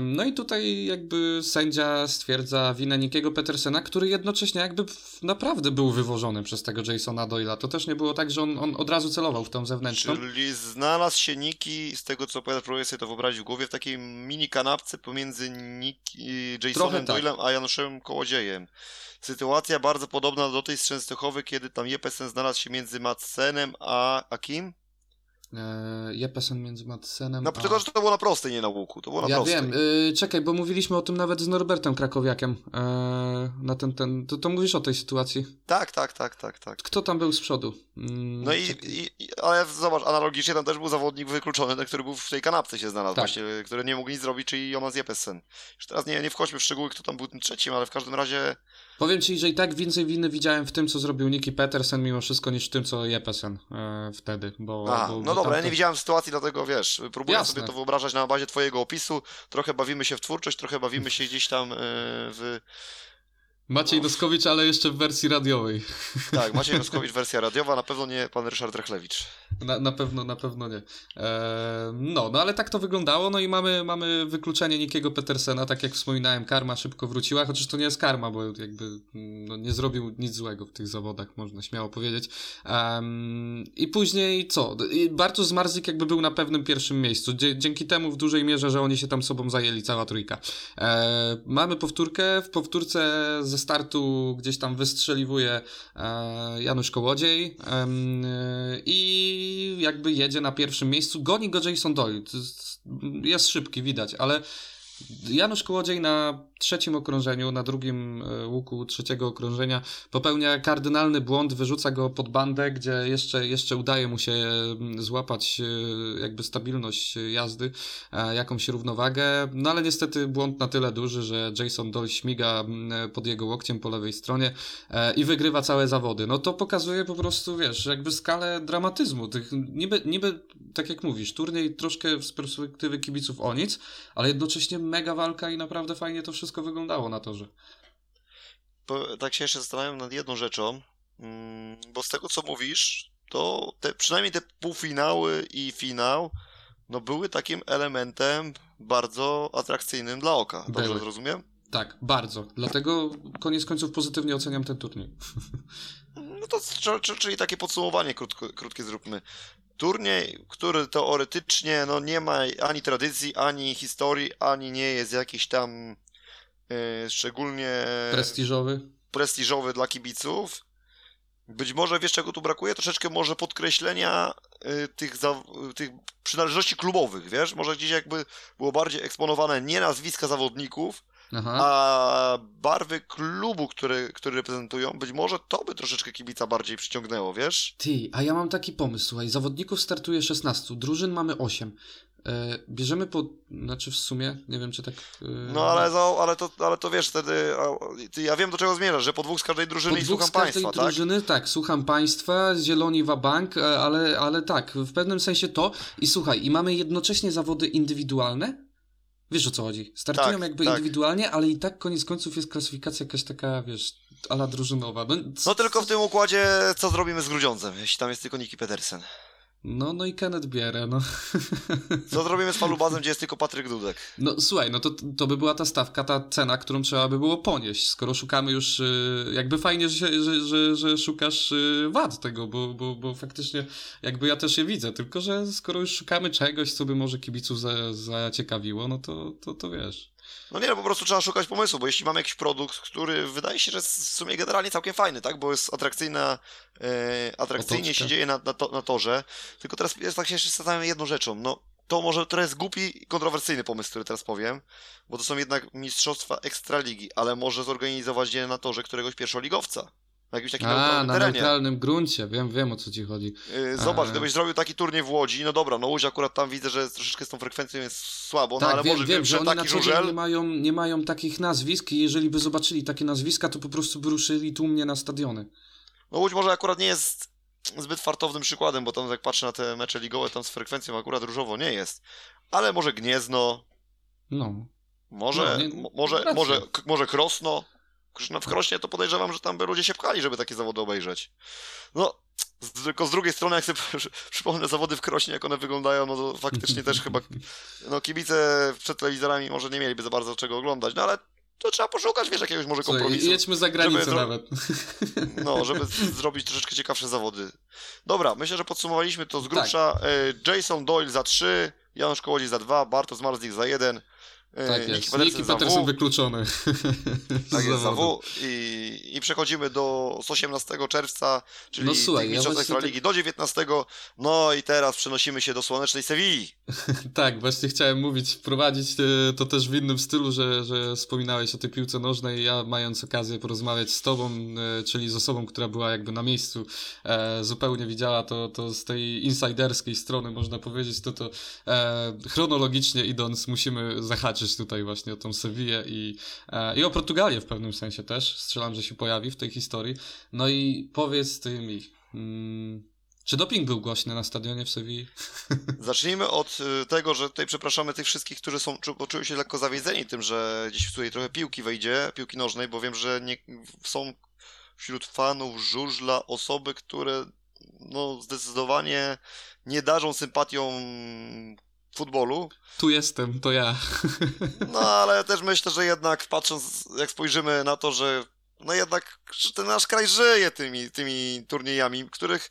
No i tutaj jakby sędzia stwierdza winę Nikiego Petersena, który jednocześnie jakby naprawdę był wywożony przez tego Jasona Doyla. To też nie było tak, że on, on od razu celował w tą zewnętrzną. Czyli znalazł się Niki, z tego co opowiada, próbuję sobie to wyobrazić w głowie, w takiej mini kanapce pomiędzy Niki, Jasonem tak. Doylem a Januszem Kołodziejem. Sytuacja bardzo podobna do tej z Częstochowy, kiedy tam Jepesen znalazł się między Madsenem a, a kim? E, Jeppesen między Madsenem. No, a... tylko, że to było na prostej, nie na łuku. To było na ja prostej. wiem. Yy, czekaj, bo mówiliśmy o tym nawet z Norbertem Krakowiakiem. Yy, na ten, ten, to, to mówisz o tej sytuacji. Tak, tak, tak, tak, tak. Kto tam był z przodu? Yy, no i, i, ale zobacz, analogicznie tam też był zawodnik wykluczony, który był w tej kanapce się znalazł, tak. właśnie, który nie mógł nic zrobić, czyli Jonas Jeppesen. Już teraz nie, nie wchodźmy w szczegóły, kto tam był tym trzecim, ale w każdym razie Powiem ci, że i tak więcej winy widziałem w tym, co zrobił Nicky Petersen mimo wszystko, niż w tym, co Jeppesen e, wtedy. Bo, Aha, bo, no bo dobra, tamto... ja nie widziałem sytuacji, dlatego wiesz, próbuję Jasne. sobie to wyobrażać na bazie twojego opisu. Trochę bawimy się w twórczość, trochę bawimy się gdzieś tam e, w Maciej. Noskowicz, ale jeszcze w wersji radiowej. [LAUGHS] Tak, Maciej Noskowicz, wersja radiowa, na pewno nie pan Ryszard Rechlewicz. Na, na pewno, na pewno nie. Eee, no, no ale tak to wyglądało, no i mamy, mamy wykluczenie Nikiego Petersena, tak jak wspominałem, karma szybko wróciła, chociaż to nie jest karma, bo jakby no, nie zrobił nic złego w tych zawodach, można śmiało powiedzieć. I później co? Bartosz Zmarzyk jakby był na pewnym pierwszym miejscu, dzięki temu w dużej mierze, że oni się tam sobą zajęli, cała trójka. Eee, mamy powtórkę, w powtórce ze startu gdzieś tam wystrzeliwuje e, Janusz Kołodziej i jakby jedzie na pierwszym miejscu. Goni go Jason Doyle. Jest szybki, widać, ale Janusz Kołodziej na trzecim okrążeniu, na drugim e, łuku trzeciego okrążenia popełnia kardynalny błąd, wyrzuca go pod bandę, gdzie jeszcze, jeszcze udaje mu się mm, złapać e, jakby stabilność jazdy, e, jakąś równowagę, no ale niestety błąd na tyle duży, że Jason Doll śmiga mm, pod jego łokciem po lewej stronie i wygrywa całe zawody. No to pokazuje po prostu, wiesz, jakby skalę dramatyzmu tych, niby, niby tak jak mówisz, turniej troszkę z perspektywy kibiców o nic, ale jednocześnie mega walka i naprawdę fajnie to wszystko wyglądało na torze. Bo, tak się jeszcze zastanawiam nad jedną rzeczą, mm, bo z tego co mówisz, to te, przynajmniej te półfinały i finał no były takim elementem bardzo atrakcyjnym dla oka. Dobrze były. zrozumiem? Tak, bardzo. Dlatego koniec końców pozytywnie oceniam ten turniej. [LAUGHS] No to czyli takie podsumowanie krótko, krótkie zróbmy. Turniej, który teoretycznie no, nie ma ani tradycji, ani historii, ani nie jest jakiś tam szczególnie prestiżowy. prestiżowy dla kibiców. być może, wiesz czego tu brakuje? Troszeczkę może podkreślenia y, tych, za, tych przynależności klubowych, wiesz? Może gdzieś jakby było bardziej eksponowane nie nazwiska zawodników, Aha. a barwy klubu, który, który reprezentują, być może to by troszeczkę kibica bardziej przyciągnęło, wiesz? Ty, a ja mam taki pomysł, słuchaj, zawodników startuje 16, drużyn mamy 8. E, bierzemy po, znaczy w sumie, nie wiem czy tak... E... No ale, ale, to, ale to wiesz, wtedy, ja wiem do czego zmierzasz, że po dwóch z każdej drużyny po i słucham państwa, tak? Z każdej drużyny, tak, słucham państwa, zieloni bank, e, ale, ale tak, w pewnym sensie to i słuchaj, i mamy jednocześnie zawody indywidualne, Wiesz o co chodzi? Startują tak, jakby tak. indywidualnie, ale i tak koniec końców jest klasyfikacja jakaś taka, wiesz, ala drużynowa. No, no tylko w tym układzie co zrobimy z Grudziądzem, jeśli tam jest tylko Niki Pedersen. No, no i Kenneth Bierę, no. Co zrobimy z [LAUGHS] Falubazem, gdzie jest tylko Patryk Dudek? No słuchaj, no to, to by była ta stawka, ta cena, którą trzeba by było ponieść, skoro szukamy już, y, jakby fajnie, że, że, że, że szukasz y, wad tego, bo, bo, bo faktycznie jakby ja też je widzę, tylko że skoro już szukamy czegoś, co by może kibiców za, zaciekawiło, no to, to, to wiesz. No nie, no po prostu trzeba szukać pomysłu, bo jeśli mamy jakiś produkt, który wydaje się, że jest w sumie generalnie całkiem fajny, tak, bo jest atrakcyjna, e, atrakcyjnie Otoczka. się dzieje na, na, to, na torze, tylko teraz jest tak się jeszcze zastanawiam jedną rzeczą, no to może to jest głupi i kontrowersyjny pomysł, który teraz powiem, bo to są jednak mistrzostwa ekstraligi, ale może zorganizować je na torze któregoś pierwszoligowca. Na jakimś takim A, na terenie. neutralnym gruncie, wiem, wiem o co ci chodzi. Yy, zobacz, A. gdybyś zrobił taki turniej w Łodzi, no dobra, no Łódź akurat tam widzę, że troszeczkę z tą frekwencją jest słabo, no tak, no ale wiem, może wiem, że oni taki żużel... nie mają, nie mają takich nazwisk i jeżeli by zobaczyli takie nazwiska, to po prostu by ruszyli tłumnie na stadiony. No Łódź może akurat nie jest zbyt fartownym przykładem, bo tam jak patrzę na te mecze ligowe, tam z frekwencją akurat różowo nie jest. Ale może Gniezno. No. Może, no, nie, może, może, może Krosno w Krośnie to podejrzewam, że tam by ludzie się pchali, żeby takie zawody obejrzeć. No, z, tylko z drugiej strony, jak sobie [LAUGHS] przypomnę zawody w Krośnie, jak one wyglądają, no to faktycznie też chyba no kibice przed telewizorami może nie mieliby za bardzo czego oglądać, no ale to trzeba poszukać, wiesz, jakiegoś może kompromisu. Jedźmy za granicę żeby, nawet. [LAUGHS] No, żeby zrobić troszeczkę ciekawsze zawody. Dobra, myślę, że podsumowaliśmy to z grubsza. Tak. Jason Doyle za 3, Janusz Kołodziej za 2, Bartosz Marzlik za 1, E, tak jest. Niki Petersen wykluczony. [LAUGHS] Tak jest, za W. I, I przechodzimy do z 18 czerwca, czyli no, słuchaj, ja Ekstraligi tak... do 19. No i teraz przenosimy się do słonecznej Sewilli. [LAUGHS] tak, właśnie chciałem mówić, wprowadzić e, to też w innym stylu, że, że wspominałeś o tej piłce nożnej. Ja mając okazję porozmawiać z tobą, e, czyli z osobą, która była jakby na miejscu, e, zupełnie widziała to, to z tej insiderskiej strony, można powiedzieć, to to e, chronologicznie idąc musimy zahaczyć walczyć tutaj właśnie o tą Sewillę i, e, i o Portugalię w pewnym sensie też. Strzelam, że się pojawi w tej historii. No i powiedz ty mi, mm, czy doping był głośny na stadionie w Sewilli? [LAUGHS] Zacznijmy od y, tego, że tutaj przepraszamy tych wszystkich, którzy są, poczuły się lekko zawiedzeni tym, że gdzieś tutaj trochę piłki wejdzie, piłki nożnej, bo wiem, że nie, są wśród fanów żużla osoby, które no, zdecydowanie nie darzą sympatią futbolu. Tu jestem, to ja. [LAUGHS] No, ale też myślę, że jednak patrząc, jak spojrzymy na to, że no jednak ten nasz kraj żyje tymi, tymi turniejami, których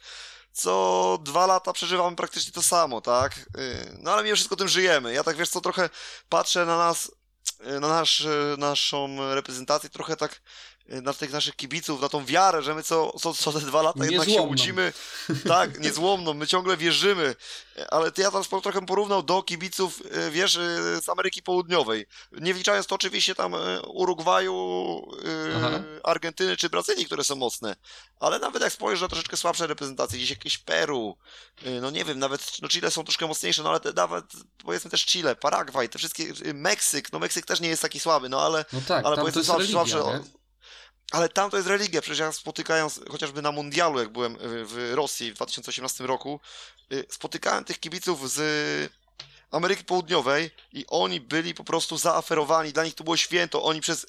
co dwa lata przeżywamy praktycznie to samo, tak? Y, no ale mimo wszystko tym żyjemy. Ja tak, wiesz co, trochę patrzę na nas, na nasz, y, naszą reprezentację trochę tak na tych naszych kibiców, na tą wiarę, że my co, co, co te dwa lata jednak się łudzimy. Tak, niezłomną, my ciągle wierzymy. Ale ty ja tam trochę porównał do kibiców, y, wiesz, y, z Ameryki Południowej. Nie wliczając to oczywiście tam Urugwaju, Aha. Argentyny czy Brazylii, które są mocne. Ale nawet jak spojrzysz na troszeczkę słabsze reprezentacje, gdzieś jakieś Peru, no nie wiem, nawet no Chile są troszkę mocniejsze, no ale te, nawet powiedzmy też Chile, Paragwaj, te wszystkie, Meksyk, no Meksyk też nie jest taki słaby, no ale, no tak, ale powiedzmy słabsze, słabsze ale tam to jest religia, przecież ja spotykając, chociażby na mundialu, jak byłem w Rosji w 2018 roku, y, spotykałem tych kibiców z Ameryki Południowej i oni byli po prostu zaaferowani, dla nich to było święto, oni przez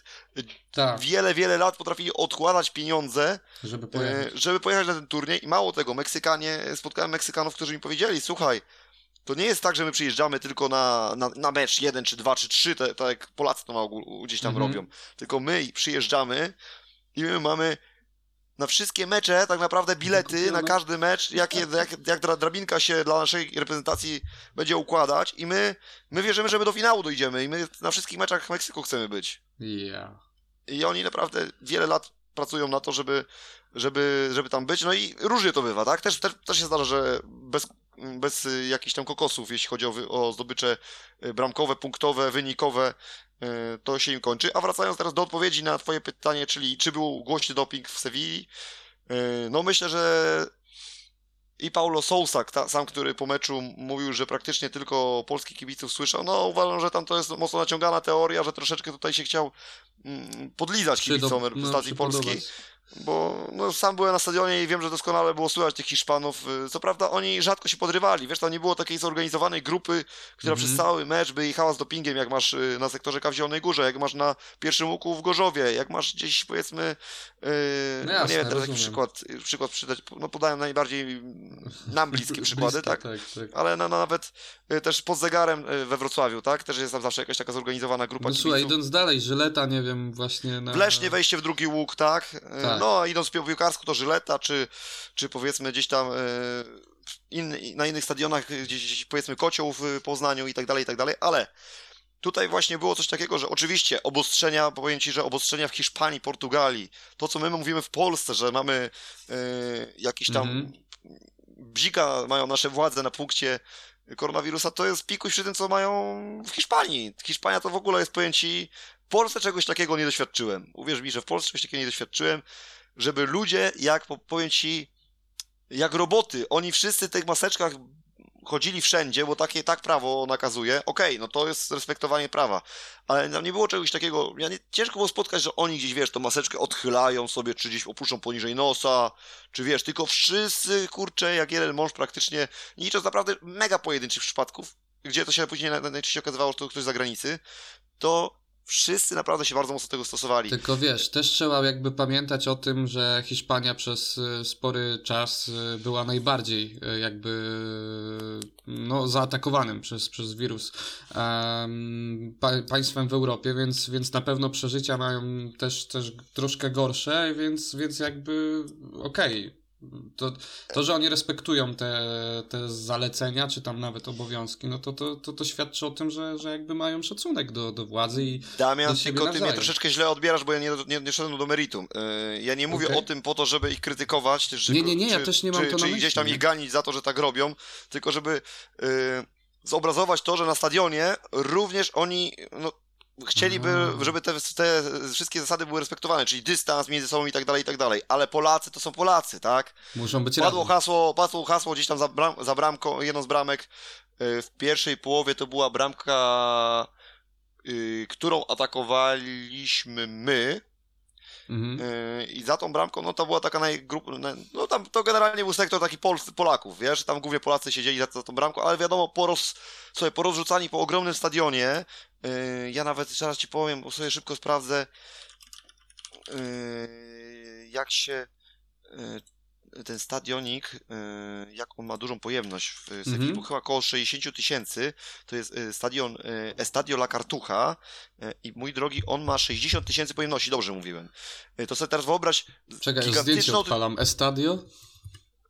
tak. wiele, wiele lat potrafili odkładać pieniądze, żeby pojechać. żeby pojechać na ten turniej i mało tego, Meksykanie, spotkałem Meksykanów, którzy mi powiedzieli, słuchaj, to nie jest tak, że my przyjeżdżamy tylko na, na, na mecz jeden, czy dwa, czy trzy, tak, tak jak Polacy to gdzieś tam mm -hmm. robią, tylko my przyjeżdżamy i my mamy na wszystkie mecze tak naprawdę bilety na każdy mecz, jak, jak, jak drabinka się dla naszej reprezentacji będzie układać i my, my wierzymy, że my do finału dojdziemy i my na wszystkich meczach Meksyku chcemy być. Yeah. I oni naprawdę wiele lat pracują na to, żeby, żeby, żeby tam być. No i różnie to bywa, tak? Też, też, też się zdarza, że bez, bez jakichś tam kokosów, jeśli chodzi o, o zdobycze bramkowe, punktowe, wynikowe, to się im kończy. A wracając teraz do odpowiedzi na Twoje pytanie, czyli czy był głośny doping w Sewilli, no myślę, że i Paulo Sousa, sam, który po meczu mówił, że praktycznie tylko polskich kibiców słyszał, no uważam, że tam to jest mocno naciągana teoria, że troszeczkę tutaj się chciał mm, podlizać kibicom reprezentacji no, polskiej bo no, sam byłem na stadionie i wiem, że doskonale było słychać tych Hiszpanów. Y, co prawda oni rzadko się podrywali, wiesz, tam nie było takiej zorganizowanej grupy, która mm -hmm. przez cały mecz by jechała z dopingiem, jak masz y, na sektorze Kawzionej Górze, jak masz na pierwszym łuku w Gorzowie, jak masz gdzieś powiedzmy, yy, no jasne, nie wiem teraz jaki przykład, przykład przydać, no podaję najbardziej nam bliskie [LAUGHS] przykłady, tak, tak, tak, ale no, nawet y, też pod zegarem we Wrocławiu, tak, też jest tam zawsze jakaś taka zorganizowana grupa no, Słuchaj, idąc dalej, Żyleta, nie wiem, właśnie na... W Lesznie wejście w drugi łuk, tak, tak. No idąc po piłkarsku to Żyleta, czy, czy powiedzmy gdzieś tam e, in, na innych stadionach, gdzieś powiedzmy Kocioł w Poznaniu i tak dalej, i tak dalej, ale tutaj właśnie było coś takiego, że oczywiście obostrzenia, powiem Ci, że obostrzenia w Hiszpanii, Portugalii, to co my mówimy w Polsce, że mamy y, jakiś tam mm -hmm. bzika mają nasze władze na punkcie koronawirusa, to jest pikuś przy tym, co mają w Hiszpanii. Hiszpania to w ogóle jest pojęci w Polsce czegoś takiego nie doświadczyłem. Uwierz mi, że w Polsce czegoś takiego nie doświadczyłem żeby ludzie, jak powiem ci, jak roboty, oni wszyscy w tych maseczkach chodzili wszędzie, bo takie tak prawo nakazuje, okej, okay, no to jest respektowanie prawa, ale tam nie było czegoś takiego, ja nie, ciężko było spotkać, że oni gdzieś, wiesz, tą maseczkę odchylają sobie, czy gdzieś opuszczą poniżej nosa, czy wiesz, tylko wszyscy, kurczę, jak jeden mąż praktycznie, nie licząc naprawdę mega pojedynczych przypadków, gdzie to się później najczęściej okazywało, że to ktoś z zagranicy, to wszyscy naprawdę się bardzo mocno tego stosowali. Tylko wiesz, też trzeba jakby pamiętać o tym, że Hiszpania przez y, spory czas y, była najbardziej y, jakby no, zaatakowanym przez, przez wirus um, pa, państwem w Europie, więc, więc na pewno przeżycia mają też, też troszkę gorsze, więc, więc jakby okej. Okay to, to, że oni respektują te, te zalecenia, czy tam nawet obowiązki, no to, to, to, to świadczy o tym, że, że jakby mają szacunek do, do władzy i Damian, do tylko ty mnie troszeczkę źle odbierasz, bo ja nie, nie, nie szedłem do meritum. Yy, ja nie mówię okay. o tym po to, żeby ich krytykować, czy, nie, nie, nie, czy, ja też nie mam czy, to czy myśli, gdzieś tam ich ganić za to, że tak robią, tylko żeby yy, zobrazować to, że na stadionie również oni, no, chcieliby, mm. żeby te, te, wszystkie zasady były respektowane, czyli dystans między sobą i tak dalej, i tak dalej. Ale Polacy to są Polacy, tak? Muszą być padło hasło, padło hasło gdzieś tam za, bram, za bramką, jedną z bramek y, w pierwszej połowie to była bramka, y, którą atakowaliśmy my, Mhm. Y, I za tą bramką, no to była taka najgrup... No tam to generalnie był sektor taki Pol Polaków, wiesz, tam głównie Polacy siedzieli za, za tą bramką, ale wiadomo, poros, sobie porozrzucani po ogromnym stadionie, yy, ja nawet zaraz ci powiem, bo sobie szybko sprawdzę, yy, jak się ten stadionik, y, jak on ma dużą pojemność w mm -hmm. chyba około 60 tysięcy, to jest y, stadion y, Estadio La Cartuja i mój drogi, on ma 60 tysięcy pojemności, dobrze mówiłem. To sobie teraz wyobraź... Czekaj, gigantyczną... zdjęcie odpalam. Estadio?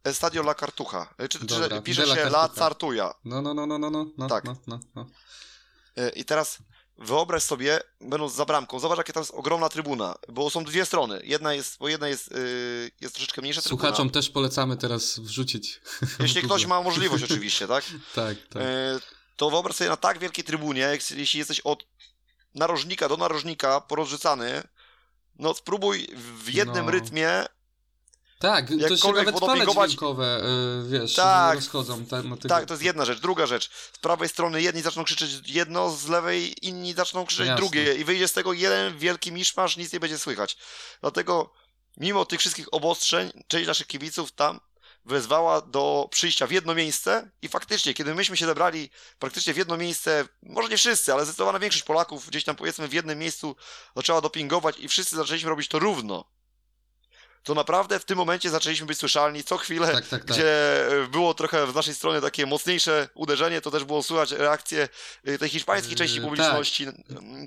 Estadio La Cartuja. Czy, czy pisze się La Cartuja. No, no, no, no, no, no. Tak. No, no, no. I teraz wyobraź sobie, będąc za bramką, zobacz jaka tam jest ogromna trybuna, bo są dwie strony. Jedna jest, bo jedna jest, yy, jest troszeczkę mniejsza trybuna. Słuchaczom też polecamy teraz wrzucić. [LAUGHS] Jeśli ktoś ma możliwość oczywiście, tak? [LAUGHS] tak, tak. Yy, to wyobraź sobie na tak wielkiej trybunie, jeśli jesteś od narożnika do narożnika porozrzucany, no spróbuj w jednym no. rytmie tak, to się nawet fale dźwiękowe, yy, wiesz, tak, rozchodzą. Tak, no, tak, to jest jedna rzecz. Druga rzecz, z prawej strony jedni zaczną krzyczeć jedno, z lewej inni zaczną krzyczeć Jasne. drugie i wyjdzie z tego jeden wielki miszmasz, nic nie będzie słychać. Dlatego, mimo tych wszystkich obostrzeń, część naszych kibiców tam wezwała do przyjścia w jedno miejsce i faktycznie, kiedy myśmy się zebrali praktycznie w jedno miejsce, może nie wszyscy, ale zdecydowana większość Polaków gdzieś tam powiedzmy w jednym miejscu zaczęła dopingować i wszyscy zaczęliśmy robić to równo to naprawdę w tym momencie zaczęliśmy być słyszalni. Co chwilę, tak, tak, tak. gdzie było trochę z naszej strony takie mocniejsze uderzenie, to też było słychać reakcję y, tej hiszpańskiej części yy, publiczności. Tak.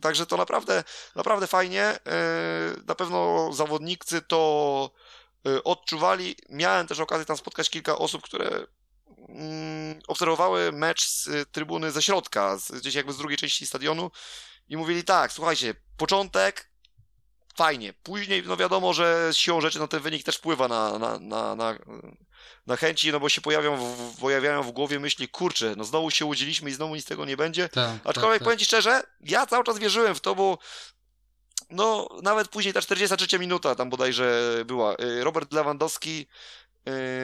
Także to naprawdę, naprawdę fajnie. Na pewno zawodnicy to odczuwali. Miałem też okazję tam spotkać kilka osób, które mm, obserwowały mecz z trybuny ze środka, gdzieś jakby z drugiej części stadionu i mówili tak, słuchajcie, początek fajnie. Później, no wiadomo, że siłą rzeczy no ten wynik też wpływa na, na, na, na, na chęci, no bo się pojawią w, pojawiają w głowie myśli, kurczę, no znowu się łudziliśmy i znowu nic z tego nie będzie. Tak, Aczkolwiek tak, powiem Ci szczerze, ja cały czas wierzyłem w to, bo no nawet później ta 43 minuta tam bodajże była. Y, Robert Lewandowski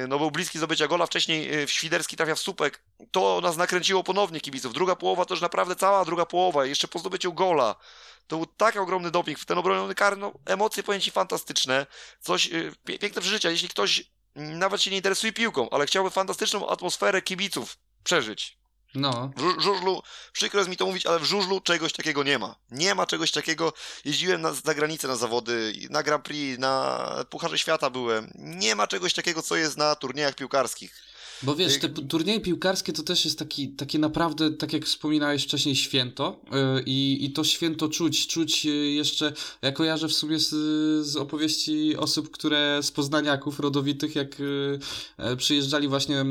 no był bliski zdobycia gola, wcześniej y, Świderski trafia w słupek. To nas nakręciło ponownie kibiców. Druga połowa to już naprawdę cała druga połowa, jeszcze po zdobyciu gola. To był tak ogromny doping w ten obroniony kar, no emocje powiem Ci fantastyczne. Coś, piękne przeżycia. Jeśli ktoś mm, nawet się nie interesuje piłką, ale chciałby fantastyczną atmosferę kibiców przeżyć, no. W żużlu, przykro mi to mówić, ale w żużlu czegoś takiego nie ma. Nie ma czegoś takiego. Jeździłem na, za granicę na zawody, na Grand Prix, na Pucharze Świata byłem. Nie ma czegoś takiego, co jest na turniejach piłkarskich. Bo wiesz, te turnieje piłkarskie to też jest taki, takie naprawdę, tak jak wspominałeś wcześniej, święto yy, i to święto czuć, czuć jeszcze, ja kojarzę w sumie z, z opowieści osób, które z poznaniaków rodowitych, jak yy, przyjeżdżali właśnie,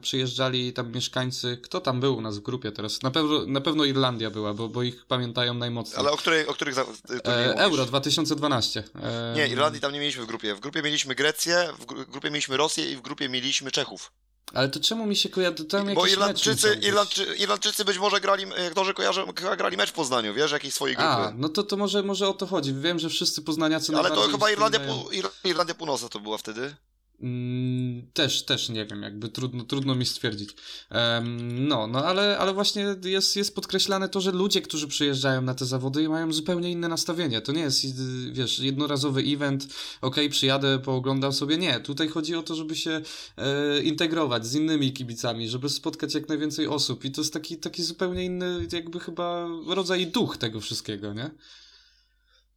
przyjeżdżali tam mieszkańcy, kto tam był u nas w grupie teraz? Na pewno, na pewno Irlandia była, bo, bo ich pamiętają najmocniej. Ale o, której, o których e, Euro 2012. Nie, Irlandii tam nie mieliśmy w grupie. W grupie mieliśmy Grecję, w grupie mieliśmy Rosję i w grupie mieliśmy Czechów. Czechów. Ale to czemu mi się kojarzy? Tam Bo Irlandczycy, Irlandczy, Irlandczycy być może grali, którzy kojarzą, grali mecz w Poznaniu, wiesz, jakiejś swojej grupy. A, no to, to może, może o to chodzi. Wiem, że wszyscy poznaniacy... Ale to chyba Irlandia, Irlandia Północna to była wtedy. Mm, też, też nie wiem, jakby trudno, trudno mi stwierdzić. No, no ale, ale właśnie jest, jest podkreślane to, że ludzie, którzy przyjeżdżają na te zawody mają zupełnie inne nastawienie. To nie jest, wiesz, jednorazowy event, ok, przyjadę, pooglądam sobie. Nie, tutaj chodzi o to, żeby się e, integrować z innymi kibicami, żeby spotkać jak najwięcej osób i to jest taki, taki zupełnie inny, jakby chyba rodzaj duch tego wszystkiego, nie?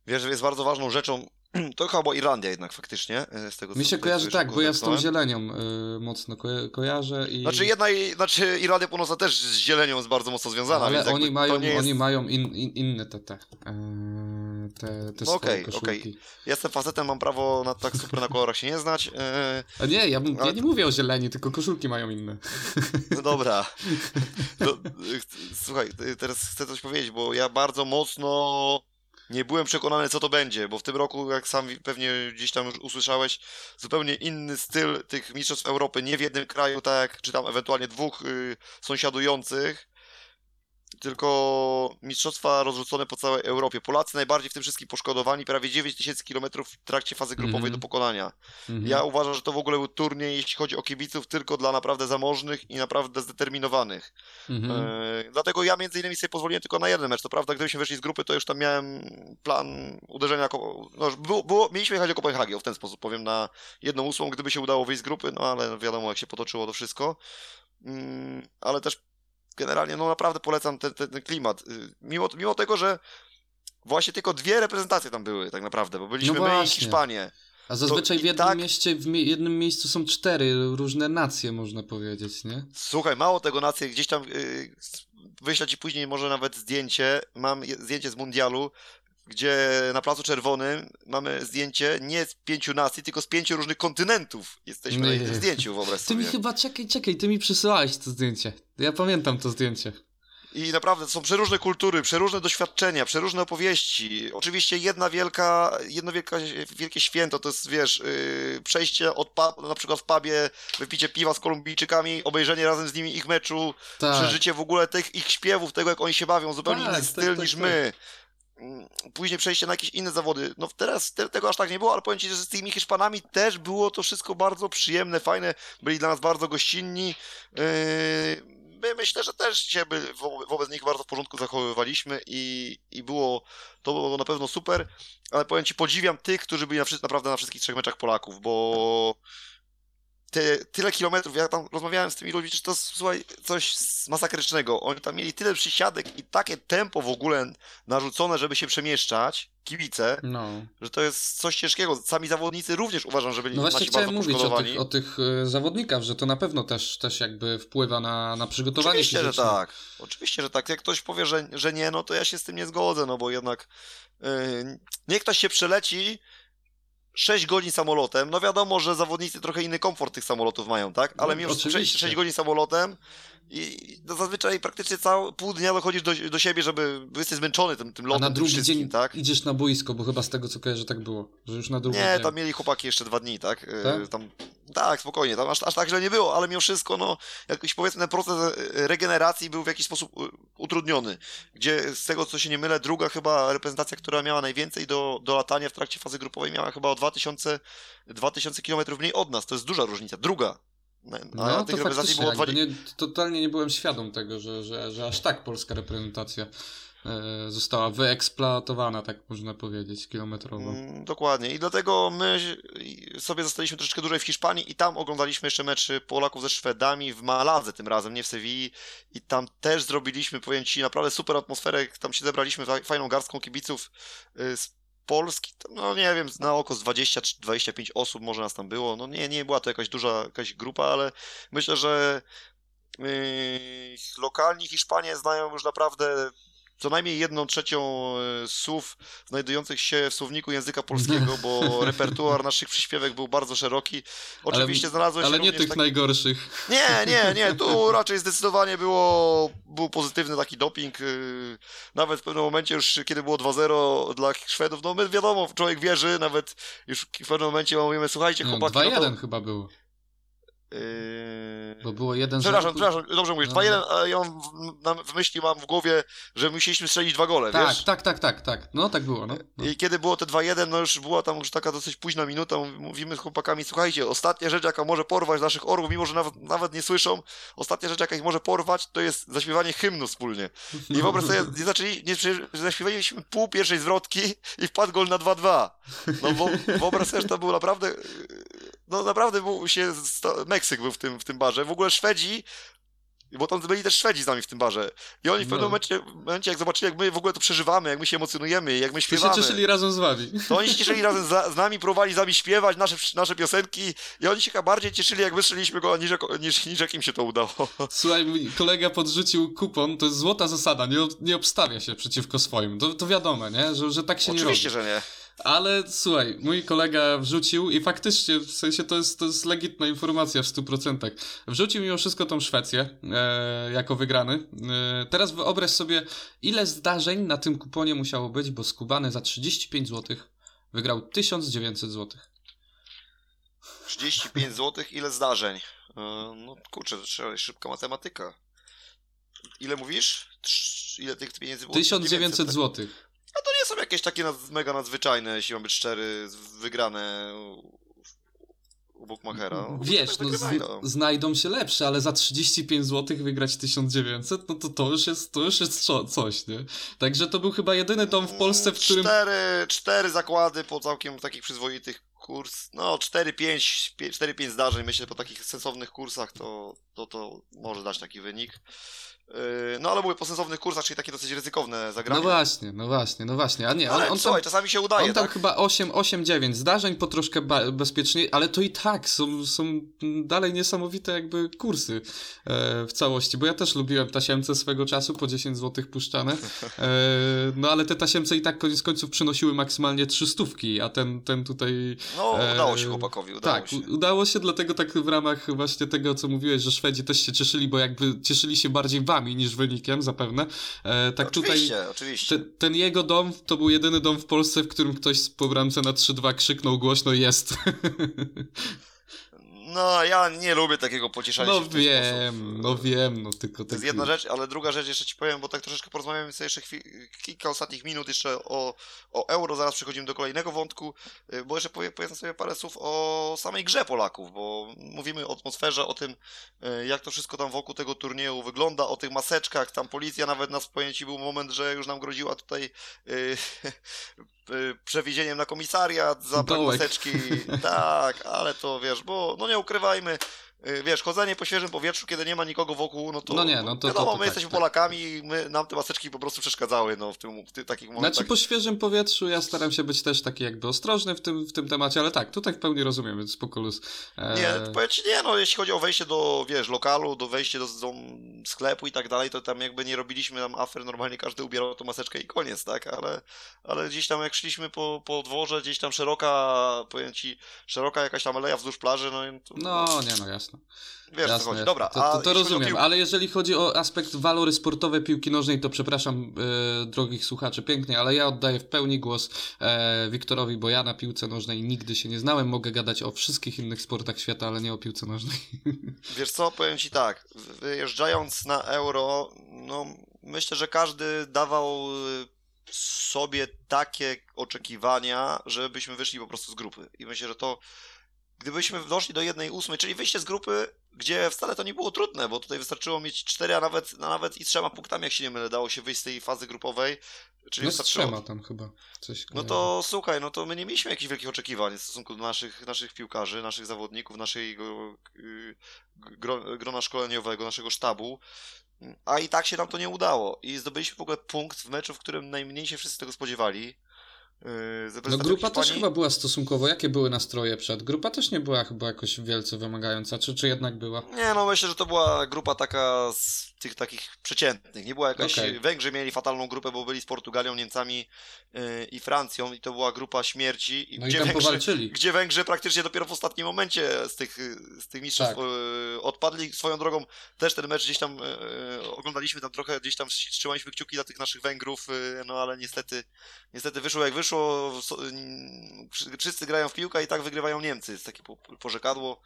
Wiesz, że jest bardzo ważną rzeczą to chyba była Irlandia jednak faktycznie. E, z tego, Mi się kojarzy tak, bo ja z tą zielenią y, mocno ko kojarzę. I... Znaczy jedna, znaczy Irlandia Północna też z zielenią jest bardzo mocno związana. Ale oni mają, jest... oni mają in, in, inne te, te, e, te, te no okej, okay, okej. Okay. Jestem facetem, mam prawo na tak super na kolorach się nie znać. A nie, ja, ja nie mówię o zieleni, tylko koszulki mają inne. No dobra. [LAUGHS] Słuchaj, teraz chcę coś powiedzieć, bo ja bardzo mocno nie byłem przekonany, co to będzie, bo w tym roku, jak sam pewnie gdzieś tam już usłyszałeś, zupełnie inny styl tych mistrzostw Europy, nie w jednym kraju, tak jak czy tam ewentualnie dwóch y, sąsiadujących, tylko mistrzostwa rozrzucone po całej Europie. Polacy najbardziej w tym wszystkim poszkodowani, prawie 9 tysięcy kilometrów w trakcie fazy grupowej mm -hmm. do pokonania. Mm -hmm. Ja uważam, że to w ogóle był turniej, jeśli chodzi o kibiców, tylko dla naprawdę zamożnych i naprawdę zdeterminowanych. Mm -hmm. e, dlatego ja między innymi sobie pozwoliłem tylko na jeden mecz. To prawda, gdybyśmy wyszli z grupy, to już tam miałem plan uderzenia, no, było, było, mieliśmy jechać do Kopenhagi, w ten sposób powiem, na jedną ósmą, gdyby się udało wyjść z grupy, no ale wiadomo, jak się potoczyło to wszystko. Mm, ale też generalnie no naprawdę polecam ten, ten, ten klimat. Y, mimo, mimo tego, że właśnie tylko dwie reprezentacje tam były tak naprawdę, bo byliśmy no my i Hiszpanie. A zazwyczaj w jednym tak... mieście, w jednym miejscu są cztery różne nacje, można powiedzieć, nie? Słuchaj, mało tego nacje, gdzieś tam yy, wyślę ci później może nawet zdjęcie, mam zdjęcie z mundialu, gdzie na Placu Czerwonym mamy zdjęcie nie z pięciu nacji, tylko z pięciu różnych kontynentów. Jesteśmy nie. na tym zdjęciu, wyobraź sobie. Ty mi chyba, czekaj, czekaj, ty mi przysyłałeś to zdjęcie. Ja pamiętam to zdjęcie. I naprawdę to są przeróżne kultury, przeróżne doświadczenia, przeróżne opowieści. Oczywiście jedna wielka, jedno wielka, wielkie święto to jest, wiesz, yy, przejście od pub, na przykład w pubie, wypicie piwa z Kolumbijczykami, obejrzenie razem z nimi ich meczu, tak. przeżycie w ogóle tych ich śpiewów, tego jak oni się bawią, zupełnie tak, inny tak, styl tak, niż tak. my. Mm, później przejście na jakieś inne zawody. No teraz te, tego aż tak nie było, ale powiem Ci, że z tymi Hiszpanami też było to wszystko bardzo przyjemne, fajne. Byli dla nas bardzo gościnni. Yy, my myślę, że też się by wobec nich bardzo w porządku zachowywaliśmy i, i było to było na pewno super, ale powiem Ci, podziwiam tych, którzy byli na, naprawdę na wszystkich trzech meczach Polaków, bo te, tyle kilometrów, ja tam rozmawiałem z tymi ludźmi, że to słuchaj, coś masakrycznego. Oni tam mieli tyle przysiadek i takie tempo w ogóle narzucone, żeby się przemieszczać, kibice, no. że to jest coś ciężkiego. Sami zawodnicy również uważam, że byli No właśnie chciałem mówić o tych, o tych e, zawodnikach, że to na pewno też, też jakby wpływa na, na przygotowanie Oczywiście, fizyczne. że tak. Oczywiście, że tak. Jak ktoś powie, że, że nie, no to ja się z tym nie zgodzę, no bo jednak yy, niech ktoś się przeleci 6 godzin samolotem. No wiadomo, że zawodnicy trochę inny komfort tych samolotów mają, tak? Ale No, mimo 6, oczywiście. 6 godzin samolotem i no zazwyczaj praktycznie całe pół dnia dochodzisz do, do siebie, żeby bo jesteś zmęczony tym, tym A lotem, na tym drugi dzień tak? idziesz na boisko, bo chyba z tego co kojarzę tak było, że już na drugi Nie, dzień. tam mieli chłopaki jeszcze dwa dni, tak? Yy, Tak? Tam, tak, spokojnie, tam aż, aż tak źle nie było, ale mimo wszystko, no, jakiś powiedzmy ten proces e, regeneracji był w jakiś sposób e, utrudniony, gdzie z tego co się nie mylę, druga chyba reprezentacja, która miała najwięcej do, do latania w trakcie fazy grupowej miała chyba o 2000, 2000 km mniej od nas, to jest duża różnica, druga. A No, tych to reprezentacji było jakby 20... nie, totalnie nie byłem świadom tego, że, że, że aż tak polska reprezentacja została wyeksploatowana, tak można powiedzieć, kilometrowo. Mm, Dokładnie. I dlatego my sobie zostaliśmy troszeczkę dłużej w Hiszpanii i tam oglądaliśmy jeszcze mecz Polaków ze Szwedami w Maladze tym razem, nie w Sewilli. I tam też zrobiliśmy, powiem Ci, naprawdę super atmosferę. Tam się zebraliśmy fa- fajną garstką kibiców y, z Polski. No nie wiem, na oko z 20 czy 25 osób może nas tam było. No nie, nie była to jakaś duża jakaś grupa, ale myślę, że yy, lokalni Hiszpanie znają już naprawdę co najmniej jedną trzecią e, słów znajdujących się w słowniku języka polskiego, bo [LAUGHS] repertuar naszych przyśpiewek był bardzo szeroki. Oczywiście znalazło się Ale nie tych taki... najgorszych. Nie, nie, nie, tu [LAUGHS] raczej zdecydowanie było, był pozytywny taki doping. yy, Nawet w pewnym momencie już, kiedy było 2-0 dla Szwedów, no my wiadomo, człowiek wierzy, nawet już w pewnym momencie mówimy, słuchajcie No, chłopaki, 2-1 no to... chyba było, Yy... bo było 1 Przepraszam, przepraszam, dobrze mówisz, No. 2-1, a ja w, myśli mam w głowie, że musieliśmy strzelić dwa gole, Tak, wiesz? tak, tak, tak, tak. No tak było, no. no. I kiedy było te 2-1, no już była tam już taka dosyć późna minuta, mówimy z chłopakami, słuchajcie, ostatnia rzecz, jaka może porwać naszych orłów, mimo że nawet, nawet nie słyszą, ostatnia rzecz, jaka ich może porwać, to jest zaśpiewanie hymnu wspólnie. I wyobraź sobie, nie zaczęli, nie, zaśpiewaliśmy pół pierwszej zwrotki i wpadł gol na 2-2. No bo wyobraź sobie, że to był naprawdę, no naprawdę był się, Meksyk był w tym, w tym barze, w ogóle Szwedzi, bo tam byli też Szwedzi z nami w tym barze. I oni w pewnym No. momencie, momencie, jak zobaczyli, jak my w ogóle to przeżywamy, jak my się emocjonujemy, jak my Ty się śpiewamy, cieszyli razem z wami. to oni się cieszyli razem za, [LAUGHS] z nami, próbowali z nami śpiewać nasze, nasze piosenki i oni się chyba bardziej cieszyli, jak wyszliśmy go, niż, niż, niż jak im się to udało. [LAUGHS] Słuchaj, kolega podrzucił kupon, to jest złota zasada, nie, nie obstawia się przeciwko swoim. To, to wiadomo, nie? Że, że tak się Oczywiście, nie robi. że nie. Ale słuchaj, mój kolega wrzucił i faktycznie, w sensie to jest, to jest legitna informacja w 100%. Wrzucił mimo wszystko tą Szwecję e, jako wygrany. E, teraz wyobraź sobie, ile zdarzeń na tym kuponie musiało być, bo skubany za 35 zł wygrał 1900 zł. 35 zł, ile zdarzeń? E, No kurczę, to trzeba szybka matematyka. Ile mówisz? Trz- Ile tych pieniędzy było? 1900 tak? zł. A to nie są jakieś takie mega nadzwyczajne, jeśli mam być szczery, wygrane u, Bookmachera. No, Wiesz, tak no, z, znajdą się lepsze, ale za 35 zł wygrać 1900, no to to już jest, to już jest co, coś, nie? Także to był chyba jedyny dom w Polsce, w którym... Cztery, cztery zakłady po całkiem takich przyzwoitych kurs. No, 4-5 4-5 zdarzeń, myślę, po takich sensownych kursach to, to, to może dać taki wynik. Yy, No, ale mówię po sensownych kursach, czyli takie dosyć ryzykowne zagranie. No właśnie, no właśnie, no właśnie. A nie, on, ale on tam, słuchaj, czasami się udaje, on tam tak? chyba 8, 8, 9 zdarzeń po troszkę bezpieczniej, ale to i tak są, są dalej niesamowite jakby kursy e, w całości, bo ja też lubiłem tasiemce swego czasu, po 10 zł puszczane, e, [LAUGHS] no ale te tasiemce i tak koniec końców przynosiły maksymalnie 300, a ten, ten tutaj... No, e, udało się chłopakowi, udało tak, się. u- udało się, dlatego tak w ramach właśnie tego, co mówiłeś, że Szwedzi też się cieszyli, bo jakby cieszyli się bardziej niż wynikiem zapewne. E, tak tutaj oczywiście, oczywiście. ten, ten jego dom to był jedyny dom w Polsce, w którym ktoś po bramce na 3-2 krzyknął głośno jest. [LAUGHS] No, ja nie lubię takiego pocieszania No się w ten wiem, sposób. no wiem, no tylko To jest jedna rzecz, ale druga rzecz jeszcze ci powiem, bo tak troszeczkę porozmawiamy sobie jeszcze chwil, kilka ostatnich minut jeszcze o, o euro, zaraz przechodzimy do kolejnego wątku, y, bo jeszcze powie, powiedzmy sobie parę słów o samej grze Polaków, bo mówimy o atmosferze, o tym y, jak to wszystko tam wokół tego turnieju wygląda, o tych maseczkach, tam policja nawet nas pojęci był moment, że już nam groziła tutaj y, y, [LAUGHS] przewiezieniem na komisariat za brak maseczki, [LAUGHS] tak, ale to wiesz, bo no nie ukrywajmy, y, wiesz, chodzenie po świeżym powietrzu, kiedy nie ma nikogo wokół, no to, no nie, no to, wiadomo, to, to my tak, jesteśmy tak. Polakami, my, nam te maseczki po prostu przeszkadzały, no, w, tym, w tych takich momentach. Znaczy po świeżym powietrzu ja staram się być też taki jakby ostrożny w tym, w tym temacie, ale tak, tutaj w pełni rozumiem, więc spoko luz. E... Nie, powiem ci, nie, no, jeśli chodzi o wejście do, wiesz, lokalu, do wejście do, do sklepu i tak dalej, to tam jakby nie robiliśmy tam afer, normalnie każdy ubierał tą maseczkę i koniec, tak, ale, ale gdzieś tam jak szliśmy po, po dworze, gdzieś tam szeroka, powiem ci, szeroka jakaś tam aleja wzdłuż plaży, no... To, no, nie, no jasne. Wiesz, Jasne, co chodzi. Dobra, to, to, to rozumiem, ale jeżeli chodzi o aspekt walory sportowej piłki nożnej, to przepraszam e, drogich słuchaczy pięknie, ale ja oddaję w pełni głos e, Wiktorowi, bo ja na piłce nożnej nigdy się nie znałem. Mogę gadać o wszystkich innych sportach świata, ale nie o piłce nożnej. [LAUGHS] Wiesz co, powiem ci tak, wyjeżdżając na euro, no myślę, że każdy dawał sobie takie oczekiwania, żebyśmy wyszli po prostu z grupy. I myślę, że to gdybyśmy doszli do jednej ósmej, czyli wyjście z grupy, gdzie wcale to nie było trudne, bo tutaj wystarczyło mieć cztery, a nawet, a nawet i trzema punktami, jak się nie mylę, dało się wyjść z tej fazy grupowej. Czyli no z trzema tam chyba. Coś no to słuchaj, no to my nie mieliśmy jakichś wielkich oczekiwań w stosunku do naszych, naszych piłkarzy, naszych zawodników, naszego yy, grona szkoleniowego, naszego sztabu. A i tak się nam to nie udało. I zdobyliśmy w ogóle punkt w meczu, w którym najmniej się wszyscy tego spodziewali. Yy, no grupa też chyba była stosunkowo, jakie były nastroje przed? Grupa też nie była chyba jakoś wielce wymagająca, czy, czy jednak była? Nie, no myślę, że to była grupa taka z tych takich przeciętnych. Nie była jakaś, okay. Węgrzy mieli fatalną grupę, bo byli z Portugalią, Niemcami yy, i Francją i to była grupa śmierci. No gdzie, Węgrzy, powalczyli. gdzie Węgrzy praktycznie dopiero w ostatnim momencie z tych, z tych mistrzostw tak. yy, odpadli. Swoją drogą też ten mecz gdzieś tam yy, oglądaliśmy tam trochę, gdzieś tam trzymaliśmy kciuki dla tych naszych Węgrów, yy, no ale niestety, niestety wyszło jak wyszło wyszło, wszyscy grają w piłkę i tak wygrywają Niemcy. Jest takie porzekadło.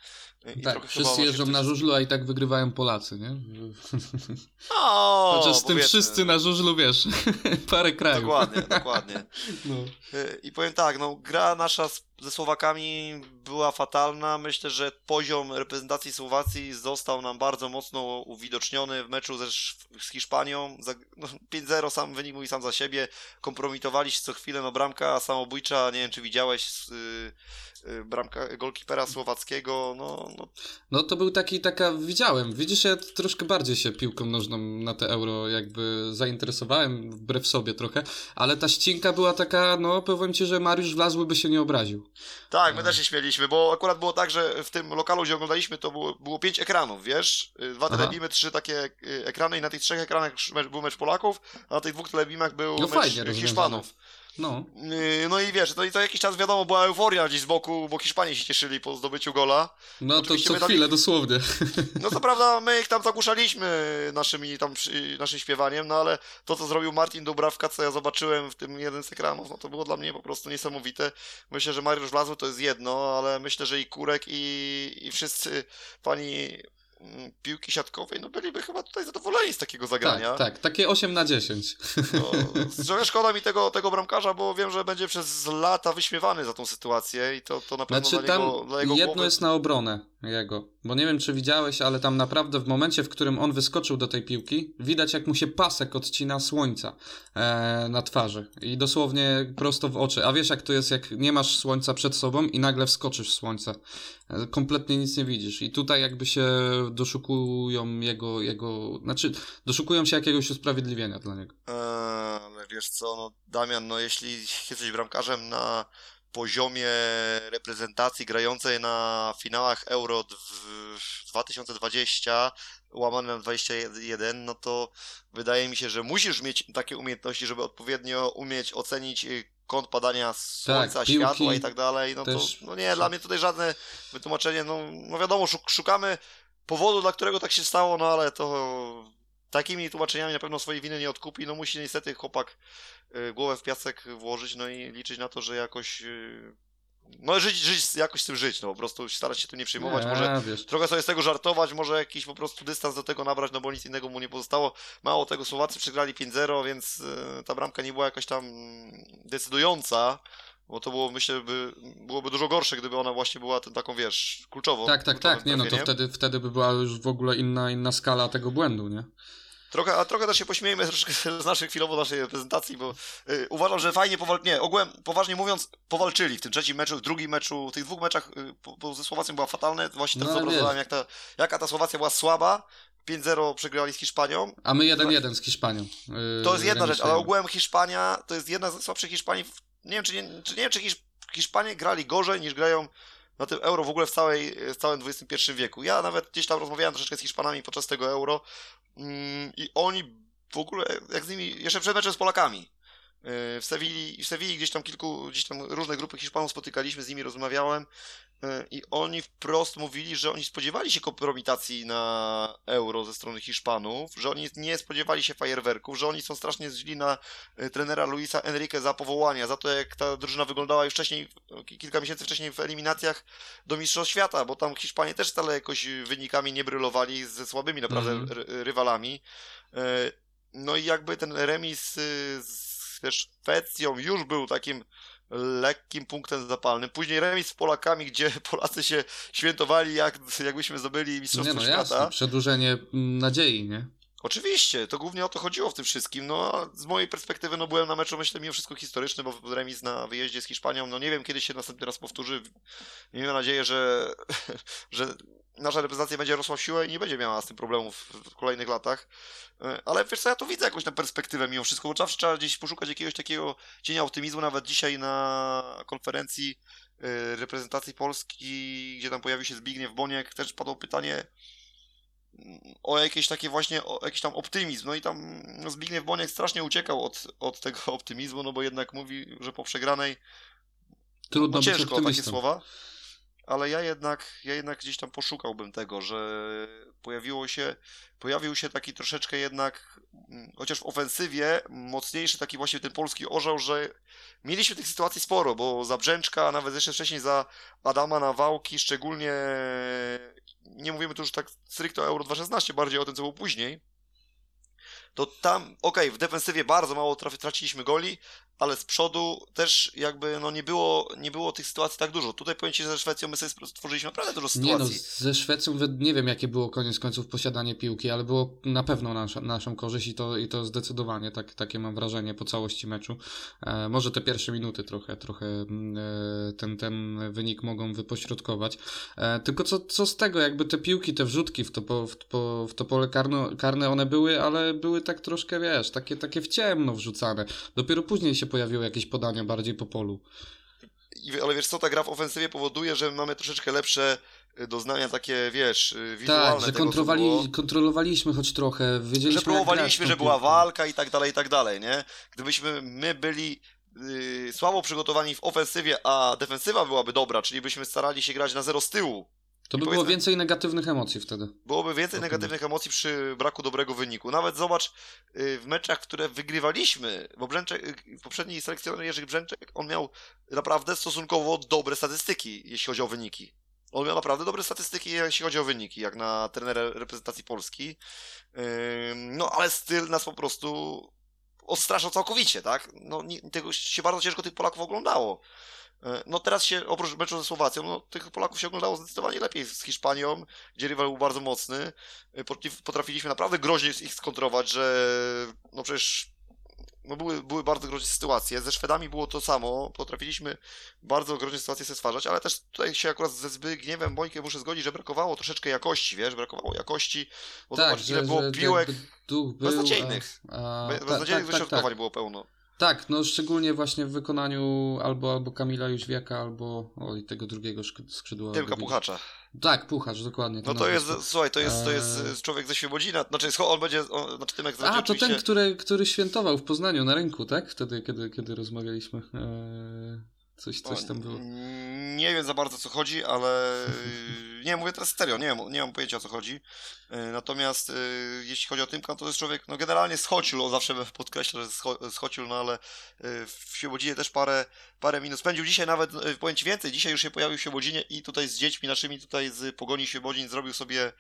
I tak, wszyscy jeżdżą na żużlu, a i tak wygrywają Polacy, nie? [LAUGHS] [LAUGHS] Chociaż z tym wszyscy na żużlu, wiesz, [LAUGHS] parę krajów. Dokładnie, dokładnie. [LAUGHS] No. Y, I powiem tak, no gra nasza ze Słowakami była fatalna. Myślę, że poziom reprezentacji Słowacji został nam bardzo mocno uwidoczniony w meczu ze, z Hiszpanią. No, 5-0 sam wynik mówi sam za siebie. Kompromitowali się co chwilę, no bramka samobójcza, nie wiem czy widziałeś, yy, yy, bramka golkipera słowackiego, no, no. No to był taki, taka, widziałem, widzisz, ja troszkę bardziej się piłką nożną na te euro jakby zainteresowałem, wbrew sobie trochę, ale ta ścinka była taka, no powiem ci, że Mariusz Wlazły by się nie obraził. Tak, my też się śmieliśmy, bo akurat było tak, że w tym lokalu, gdzie oglądaliśmy, to było, było pięć ekranów, wiesz? Dwa telebimy, trzy takie y, ekrany i na tych trzech ekranach był mecz Polaków, a na tych dwóch telebimach był no mecz fajnie, Hiszpanów. No. Y, no i wiesz, no i to jakiś czas wiadomo, była euforia gdzieś z boku, bo Hiszpanie się cieszyli po zdobyciu gola. No Oczywiście to co chwilę, dosłownie. No to prawda, my ich tam zagłuszaliśmy naszymi tam, naszym śpiewaniem, no ale to, co zrobił Martin Dubrawka, co ja zobaczyłem w tym jeden z ekranów, no to było dla mnie po prostu niesamowite. Myślę, że Mariusz Wlazły to jest jedno, ale myślę, że i Kurek i, i wszyscy pani piłki siatkowej, no byliby chyba tutaj zadowoleni z takiego zagrania. Tak, tak, takie 8 na 10. No, [LAUGHS] szkoda mi tego, tego bramkarza, bo wiem, że będzie przez lata wyśmiewany za tą sytuację i to, to na pewno znaczy, dla, niego, dla jego jedno głowy... jest na obronę jego, bo nie wiem, czy widziałeś, ale tam naprawdę w momencie, w którym on wyskoczył do tej piłki, widać jak mu się pasek odcina słońca e, na twarzy i dosłownie prosto w oczy. A wiesz jak to jest, jak nie masz słońca przed sobą i nagle wskoczysz w słońce. E, kompletnie nic nie widzisz. I tutaj jakby się doszukują jego, jego znaczy doszukują się jakiegoś usprawiedliwienia dla niego. Eee, ale wiesz co, no Damian, no jeśli jesteś bramkarzem na poziomie reprezentacji grającej na finałach Euro 2020 łamane na 21, no to wydaje mi się, że musisz mieć takie umiejętności, żeby odpowiednio umieć ocenić y, kąt padania słońca, tak, światła i tak dalej. No to no nie, dla mnie tutaj żadne wytłumaczenie, no, no wiadomo, szukamy powodu, dla którego tak się stało, no ale to takimi tłumaczeniami na pewno swojej winy nie odkupi. No musi niestety chłopak y, głowę w piasek włożyć, no i liczyć na to, że jakoś y, no żyć, żyć, jakoś z tym żyć, no po prostu starać się tym nie przejmować, nie, może wiesz. trochę sobie z tego żartować, może jakiś po prostu dystans do tego nabrać, no bo nic innego mu nie pozostało. Mało tego, Słowacy przegrali 5-0, więc y, ta bramka nie była jakaś tam decydująca, bo to było, myślę, by, byłoby dużo gorsze, gdyby ona właśnie była ten, taką, wiesz, kluczową. Tak, tak, tak, nie no to wtedy, wtedy by była już w ogóle inna, inna skala tego błędu, nie? Trochę, a trochę też się pośmiejmy [LAUGHS] z naszej chwilowo naszej prezentacji, bo y, uważam, że fajnie powalczyli, nie, ogółem, poważnie mówiąc, powalczyli w tym trzecim meczu, w drugim meczu, w tych dwóch meczach y, po, po, ze Słowacją była fatalne, właśnie no, teraz jak ta, jaka ta Słowacja była słaba, 5-0 przegrali z Hiszpanią. A my 1-1 z Hiszpanią. Yy, to jest jedna rzecz, ale ogółem Hiszpania to jest jedna z słabszych Hiszpanii. Nie wiem, czy nie, czy nie wiem, czy Hiszpanie grali gorzej niż grają na tym euro w ogóle w, całej, w całym XXI wieku. Ja nawet gdzieś tam rozmawiałem troszeczkę z Hiszpanami podczas tego euro i oni w ogóle, jak z nimi, jeszcze przed meczem z Polakami, w Sewilli, w Sewilli gdzieś tam kilku, gdzieś tam różne grupy Hiszpanów spotykaliśmy, z nimi rozmawiałem y, i oni wprost mówili, że oni spodziewali się kompromitacji na euro ze strony Hiszpanów, że oni nie spodziewali się fajerwerków, że oni są strasznie źli na y, trenera Luisa Enrique za powołania, za to jak ta drużyna wyglądała już wcześniej, kilka miesięcy wcześniej w eliminacjach do Mistrzostw Świata, bo tam Hiszpanie też wcale jakoś wynikami nie brylowali ze słabymi naprawdę mm -hmm. rywalami. No i jakby ten remis ze Szwecją już był takim lekkim punktem zapalnym. Później remis z Polakami, gdzie [LAUGHS] Polacy się świętowali, jak, jakbyśmy zdobyli Mistrzostwo nie, no Świata. Jasne. Przedłużenie nadziei, nie? Oczywiście, to głównie o to chodziło w tym wszystkim. No, z mojej perspektywy, no byłem na meczu, myślę, mimo wszystko historyczny, bo remis na wyjeździe z Hiszpanią, no nie wiem, kiedy się następny raz powtórzy. Miejmy nadzieję, że, [LAUGHS] że nasza reprezentacja będzie rosła w siłę i nie będzie miała z tym problemów w kolejnych latach. E, ale wiesz co, ja tu widzę jakąś tam perspektywę mimo wszystko, bo zawsze trzeba gdzieś poszukać jakiegoś takiego cienia optymizmu. Nawet dzisiaj na konferencji e, reprezentacji Polski, gdzie tam pojawił się Zbigniew Boniek, też padło pytanie o jakieś takie właśnie, o jakiś tam optymizm. No i tam Zbigniew Boniek strasznie uciekał od, od tego [LAUGHS] optymizmu, no bo jednak mówi, że po przegranej Trudno no, ciężko takie słowa ale ja jednak, ja jednak gdzieś tam poszukałbym tego, że pojawiło się, pojawił się taki troszeczkę jednak, mm, chociaż w ofensywie, mocniejszy taki właśnie ten polski orzeł, że mieliśmy tych sytuacji sporo, bo za Brzęczka, a nawet jeszcze wcześniej za Adama Nawałki, szczególnie, nie mówimy tu już tak stricte o Euro 2016, bardziej o tym, co było później, to tam, okej, okay, w defensywie bardzo mało traciliśmy goli, ale z przodu też jakby no nie było, nie było tych sytuacji tak dużo. Tutaj powiem Ci, że ze Szwecją my sobie stworzyliśmy naprawdę dużo sytuacji. Nie no, ze Szwecją nie wiem jakie było koniec końców posiadanie piłki, ale było na pewno nasza, naszą korzyść i to, i to zdecydowanie, tak, takie mam wrażenie po całości meczu. E, może te pierwsze minuty trochę, trochę mm, e, ten, ten wynik mogą wypośrodkować. E, tylko co, co z tego, jakby te piłki, te wrzutki w to, po, w, po, w to pole karno, karne one były, ale były tak troszkę, wiesz, takie, takie w ciemno wrzucane. Dopiero później się pojawiły jakieś podania bardziej po polu. Ale wiesz co, ta gra w ofensywie powoduje, że mamy troszeczkę lepsze y, doznania takie, wiesz, y, wizualne. Tak, że tego, kontrolowaliśmy choć trochę, wiedzieliśmy Że próbowaliśmy, że była walka i tak dalej, i tak dalej, nie? Gdybyśmy my byli yy, słabo przygotowani w ofensywie, a defensywa byłaby dobra, czyli byśmy starali się grać na zero z tyłu, to by było więcej negatywnych emocji wtedy. Byłoby więcej negatywnych emocji przy braku dobrego wyniku. Nawet zobacz, y, w meczach, które wygrywaliśmy, bo Brzęczek, y, poprzedni selekcjoner Jerzy Brzęczek, on miał naprawdę stosunkowo dobre statystyki, jeśli chodzi o wyniki. On miał naprawdę dobre statystyki, jeśli chodzi o wyniki, jak na trenera reprezentacji Polski. No, ale styl nas po prostu odstraszał całkowicie, tak? No, tego się bardzo ciężko tych Polaków oglądało. E, no teraz się, oprócz meczu ze Słowacją, no tych Polaków się oglądało zdecydowanie lepiej z Hiszpanią, gdzie rywal był bardzo mocny. E, potrafiliśmy naprawdę groźnie ich skontrować, że no przecież no były, były bardzo groźne sytuacje. Ze Szwedami było to samo. Potrafiliśmy bardzo groźne sytuacje sobie stwarzać, ale też tutaj się akurat ze Zbigniewem Bońkiem muszę zgodzić, że brakowało troszeczkę jakości, wiesz, brakowało jakości. Bo tak, zobacz, ile było piłek beznadziejnych. Beznadziejnych tak, wyśrodkowań tak, tak. było pełno. Tak, no szczególnie właśnie w wykonaniu albo, albo Kamila Jóźwiaka, albo oj, tego drugiego skrzydła. Tylko Puchacza. Tak, Puchacz, dokładnie. No to jest, słuchaj, to jest, to jest eee... człowiek ze Świebodzina, znaczy on będzie, on, znaczy Tymek A, to oczywiście... ten, który, który świętował w Poznaniu na rynku, tak? Wtedy, kiedy, kiedy rozmawialiśmy. Eee... Coś, coś tam było. Nie wiem za bardzo o co chodzi, ale nie mówię teraz serio, nie, wiem, nie mam pojęcia o co chodzi. E, natomiast e, jeśli chodzi o Tymka, to jest człowiek, no generalnie schocił, on zawsze podkreśla, że schocił, no ale w Świebodzinie też parę, parę minut spędził. Dzisiaj nawet, powiem Ci więcej, dzisiaj już się pojawił w Świebodzinie i tutaj z dziećmi naszymi tutaj z Pogoni Świebodzin zrobił sobie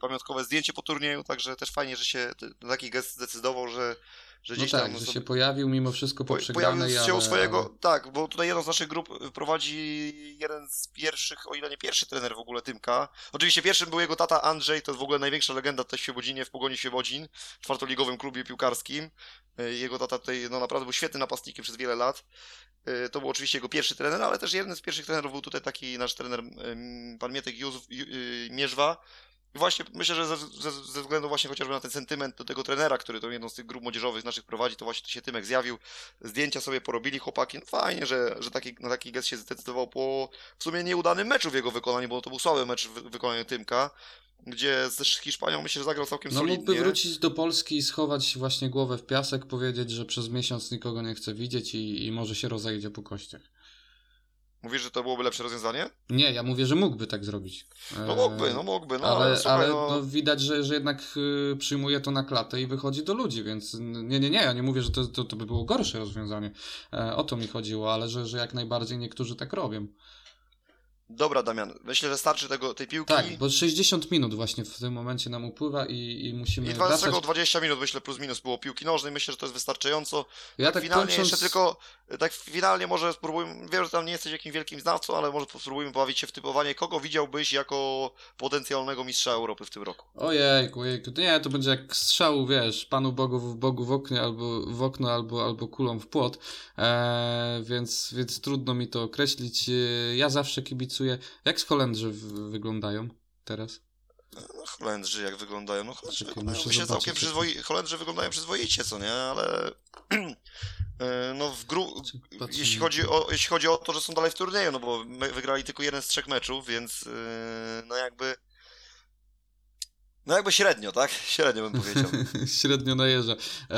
pamiątkowe zdjęcie po turnieju, także też fajnie, że się taki gest zdecydował, że że No gdzieś tak, tam że sobie- się pojawił mimo wszystko po pojawił się u ale- swojego, tak, bo tutaj jedną z naszych grup prowadzi jeden z pierwszych, o ile nie pierwszy trener w ogóle Tymka. Oczywiście pierwszym był jego tata Andrzej, to jest w ogóle największa legenda tutaj w Świebodzinie, w Pogoni Świebodzin, czwartoligowym klubie piłkarskim. Y, Jego tata tutaj, no naprawdę był świetnym napastnikiem przez wiele lat. Y, To był oczywiście jego pierwszy trener, ale też jeden z pierwszych trenerów był tutaj taki nasz trener, pan Mietek Józef, y, Mierzwa. I właśnie myślę, że ze, ze, ze względu właśnie chociażby na ten sentyment do tego trenera, który tą jedną z tych grup młodzieżowych naszych prowadzi, to właśnie się Tymek zjawił. Zdjęcia sobie porobili chłopaki. No fajnie, że, że taki, na taki gest się zdecydował po w sumie nieudanym meczu w jego wykonaniu, bo to był słaby mecz w wykonaniu Tymka, gdzie z Hiszpanią myślę, że zagrał całkiem No solidnie. mógłby wrócić do Polski i schować właśnie głowę w piasek, powiedzieć, że przez miesiąc nikogo nie chce widzieć i, i może się rozejdzie po kościach. Mówisz, że to byłoby lepsze rozwiązanie? Nie, ja mówię, że mógłby tak zrobić. No mógłby, no mógłby, no ale, ale, słuchaj, ale no, no, widać, że, że jednak y, przyjmuje to na klatę i wychodzi do ludzi, więc nie, nie, nie, ja nie mówię, że to, to, to by było gorsze rozwiązanie. E, o to mi chodziło, ale że, że jak najbardziej niektórzy tak robią. Dobra, Damian, myślę, że starczy tego, tej piłki. Tak, bo 60 minut właśnie w tym momencie nam upływa i, i musimy I 20, wracać. czego 20 minut, myślę, plus minus było piłki nożnej. Myślę, że to jest wystarczająco. Ja tak finalnie kończąc... jeszcze tylko, tak finalnie może spróbujmy, wiem, że tam nie jesteś jakimś wielkim znawcą, ale może spróbujmy bawić się w typowanie, kogo widziałbyś jako potencjalnego mistrza Europy w tym roku. Ojejku, jejku, to nie, to będzie jak strzał, wiesz, Panu Bogu w Bogu w oknie, albo w okno, albo, albo kulą w płot, e, więc, więc trudno mi to określić. E, ja zawsze kibicuję. Jak z Holendrzy wyglądają teraz? No, Holendrzy jak wyglądają? No Holendrzy Czekaj, wyglądają, zobaczyć, całkiem przyzwoi... Holendrzy wyglądają przyzwoicie, co nie? Ale [CLEARS THROAT] e, no w gru... Jeśli chodzi, o, jeśli chodzi o to, że są dalej w turnieju, no bo wygrali tylko jeden z trzech meczów, więc yy, no jakby no jakby średnio, tak? Średnio bym powiedział. [LAUGHS] Średnio najeżdża. E,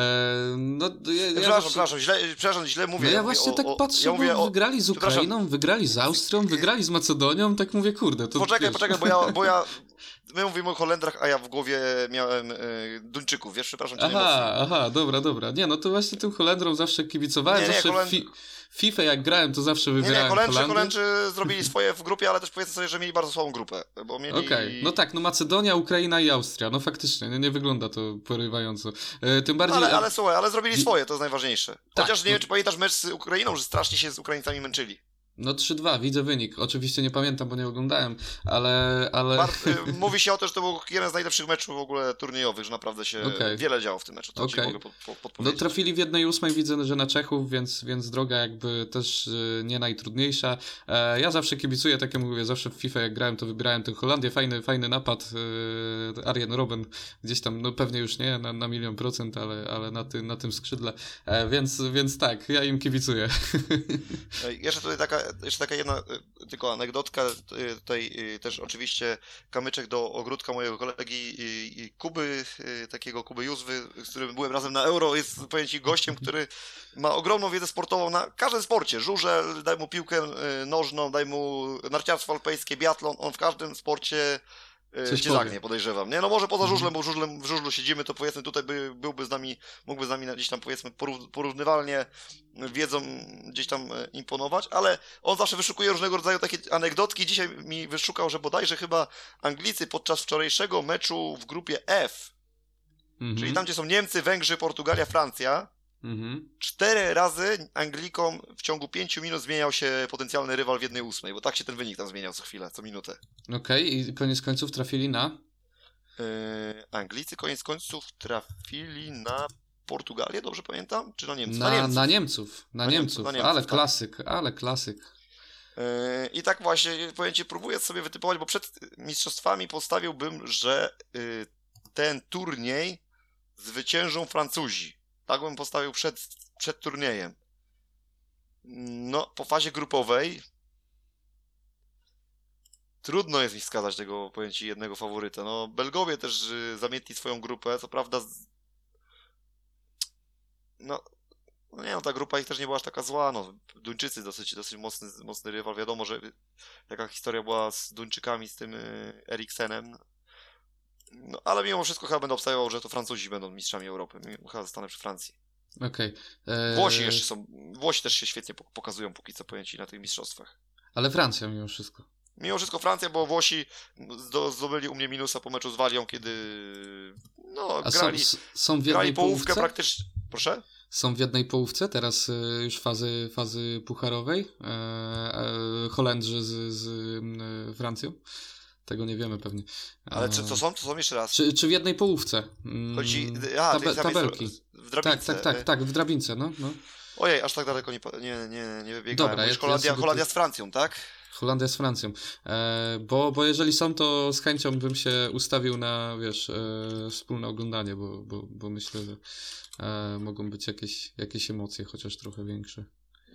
no, ja, ja przepraszam, przepraszam, źle, przepraszam, źle mówię. No ja mówię właśnie o, tak o, patrzę, ja mówię bo o, wygrali z. Ukrainą, wygrali z Austrią, wygrali z Macedonią, tak mówię, kurde, to Poczekaj, wiesz, poczekaj, bo ja, bo ja [LAUGHS] my mówimy o Holendrach, a ja w głowie miałem e, Duńczyków, wiesz, przepraszam cię Aha, aha, dobra, dobra. Nie, no to właśnie tym Holendrom zawsze kibicowałem, Nie, nie, zawsze Holend- fi FIFA jak grałem, to zawsze Nie, nie, wybierałem Holendrzy. Holendrzy zrobili swoje w grupie, ale też powiedzmy sobie, że mieli bardzo słabą grupę, bo mieli... Okej, no tak, no Macedonia, Ukraina i Austria, no faktycznie, nie, nie wygląda to porywająco. E, tym bardziej... Ale, ale słuchaj, ale zrobili swoje, to jest najważniejsze. Tak, Chociaż nie no- wiem, czy pamiętasz mecz z Ukrainą, że strasznie się z Ukraińcami męczyli. No 3-2, widzę wynik. Oczywiście nie pamiętam, bo nie oglądałem, ale... ale... Y, [LAUGHS] mówi się o tym, że to był jeden z najlepszych meczów w ogóle turniejowych, że naprawdę się Okej. wiele działo w tym meczu. To Okej. mogę po, po, No trafili w jednej ósmej, widzę, że na Czechów, więc, więc droga jakby też y, nie najtrudniejsza. E, ja zawsze kibicuję, tak jak mówię, zawsze w FIFA jak grałem, to wybierałem tę Holandię, fajny, fajny napad, y, Arjen Robben gdzieś tam, no pewnie już nie na, na milion procent, ale, ale na, ty, na tym skrzydle, e, więc, więc tak, ja im kibicuję. [LAUGHS] Jeszcze tutaj taka, jeszcze taka jedna y, tylko anegdotka, y, tutaj y, też oczywiście kamyczek do ogródka mojego kolegi Kuby, takiego Kuby Józwy, z którym byłem razem na Euro, jest powiem ci gościem, który ma ogromną wiedzę sportową na każdym sporcie, żużel, daj mu piłkę nożną, daj mu narciarstwo alpejskie, biatlon, on w każdym sporcie Coś cię powie. zagnie, podejrzewam, nie? No może poza Mhm. żużlem, bo w żużlem, w żużlu siedzimy, to powiedzmy tutaj by, byłby z nami, mógłby z nami gdzieś tam powiedzmy porów- porównywalnie wiedzą gdzieś tam e, imponować, ale on zawsze wyszukuje różnego rodzaju takie anegdotki. Dzisiaj mi wyszukał, że bodajże chyba Anglicy podczas wczorajszego meczu w grupie F, Mhm. czyli tam, gdzie są Niemcy, Węgrzy, Portugalia, Francja, Mhm. cztery razy Anglikom w ciągu pięciu minut zmieniał się potencjalny rywal w jednej ósmej, bo tak się ten wynik tam zmieniał co chwilę, co minutę. Okej, i koniec końców trafili na... Yy, Anglicy koniec końców trafili na Portugalię, dobrze pamiętam? Czy na Niemcy? Na, Niemców. na Niemców, na, Na Niemców, Niemców, na Niemców, ale tak. klasyk, ale klasyk. Yy, I tak właśnie, powiem Ci, próbuję sobie wytypować, bo przed mistrzostwami postawiłbym, że yy, ten turniej zwyciężą Francuzi. Tak bym postawił przed, przed turniejem. No, po fazie grupowej trudno jest mi wskazać tego, Ci, jednego faworyta. No, Belgowie też yy, zamietli swoją grupę, co prawda z... no, no nie no, ta grupa ich też nie była aż taka zła, no. Duńczycy dosyć, dosyć mocny, mocny rywal. Wiadomo, że jaka historia była z Duńczykami, z tym y, Eriksenem. No, ale mimo wszystko chyba będę obstawiał, że to Francuzi będą mistrzami Europy. Chyba zostanę przy Francji. Okej. E, Włosi jeszcze są, Włosi też się świetnie pok- pokazują póki co pojęci na tych mistrzostwach. Ale Francja mimo wszystko. Mimo wszystko Francja, bo Włosi zdobyli u mnie minusa po meczu z Walią, kiedy no, A grali, są, są w grali jednej połówkę połówce? praktycznie. Proszę? Są w jednej połówce teraz y, już fazy, fazy pucharowej. E, e, Holendrzy z, z Francją. Tego nie wiemy pewnie. Ale czy to są? To są jeszcze raz. Czy, czy w jednej połówce? Mm, Chodzi, a, tabelki. W drabince. Tak, tak, tak, tak, w drabince, no. no. Ojej, aż tak daleko nie, nie, nie, nie wybiegałem. Dobra, ja- Holandia, ja Holandia z Francją, tak? Holandia z Francją. E, bo, bo jeżeli są, to z chęcią bym się ustawił na, wiesz, e, wspólne oglądanie, bo, bo, bo myślę, że e, mogą być jakieś, jakieś emocje, chociaż trochę większe.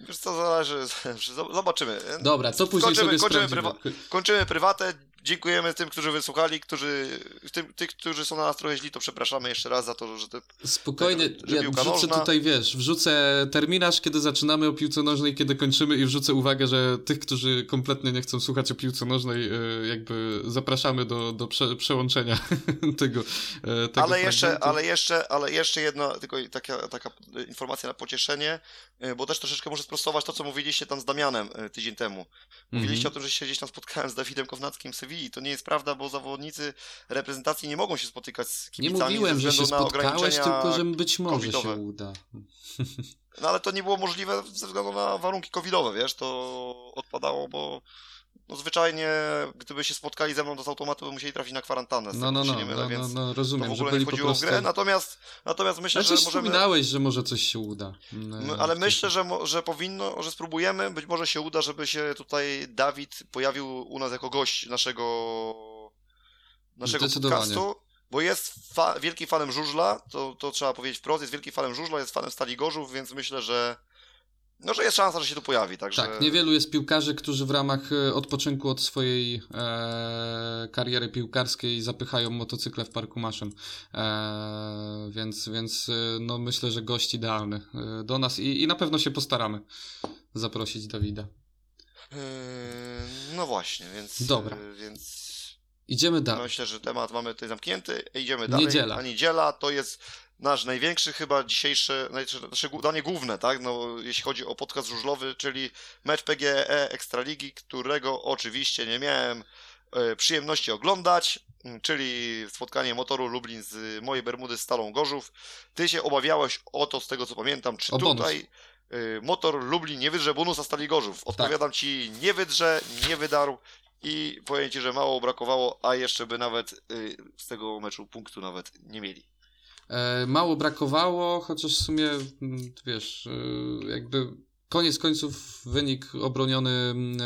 Wiesz co, zależy, [LAUGHS] zobaczymy. Dobra, to później Kończymy- sobie kończymy sprawdzimy. Kończymy prywatę. Dziękujemy tym, którzy wysłuchali, którzy, tym, tych, którzy są na nas trochę źli, to przepraszamy jeszcze raz za to, że te Spokojnie, że ja wrzucę nożna. tutaj, wiesz, wrzucę terminarz, kiedy zaczynamy o piłce nożnej, kiedy kończymy i wrzucę uwagę, że tych, którzy kompletnie nie chcą słuchać o piłce nożnej, e, jakby zapraszamy do, do prze, przełączenia [LAUGHS] tego, e, tego ale jeszcze, fragmentu. ale jeszcze, ale jeszcze jedna tylko taka, taka informacja na pocieszenie, y, bo też troszeczkę muszę sprostować to, co mówiliście tam z Damianem tydzień temu. Mówiliście Mhm. o tym, że się gdzieś tam spotkałem z Dawidem Kownackim w Sewilli. To nie jest prawda, bo zawodnicy reprezentacji nie mogą się spotykać z Nie kibicami mówiłem, ze że się spotkałeś, tylko że być może covidowe. się uda. No ale to nie było możliwe ze względu na warunki covidowe, wiesz, to odpadało, bo no zwyczajnie, gdyby się spotkali ze mną, to z automatu by musieli trafić na kwarantannę, No, no, no, mylę, no, no, no, rozumiem, w że ogóle byli nie po prostu... grę, natomiast, natomiast myślę, Znaczy że możemy... wspominałeś, że może coś się uda. E, ale myślę, że, że powinno, że spróbujemy, być może się uda, żeby się tutaj Dawid pojawił u nas jako gość naszego naszego podcastu, bo jest fa- wielkim fanem żużla, to, to trzeba powiedzieć wprost, jest wielkim fanem żużla, jest fanem Stali Gorzów, więc myślę, że no, że jest szansa, że się tu pojawi, także... Tak, niewielu jest piłkarzy, którzy w ramach e, odpoczynku od swojej e, kariery piłkarskiej zapychają motocykle w parku maszyn. E, więc więc e, no, myślę, że gość idealny e, do nas i, i na pewno się postaramy zaprosić Dawida. Yy, no właśnie, więc... Dobra. Więc Idziemy dalej. myślę, że temat mamy tutaj zamknięty, idziemy dalej. Niedziela. A niedziela to jest nasz największy chyba dzisiejszy, znaczy nasze gó- danie główne, tak, no, jeśli chodzi o podcast żużlowy, czyli mecz PGE Ekstraligi, którego oczywiście nie miałem e, przyjemności oglądać, czyli spotkanie motoru Lublin z mojej Bermudy z Stalą Gorzów. Ty się obawiałeś o to, z tego co pamiętam, czy O tutaj e, motor Lublin nie wydrze bonusa Stali Gorzów. Tak. Odpowiadam ci, nie wydrze, nie wydarł i powiem ci, że mało brakowało, a jeszcze by nawet y, z tego meczu punktu nawet nie mieli. E, mało brakowało, chociaż w sumie, mm, wiesz, e, jakby koniec końców wynik obroniony mm, e,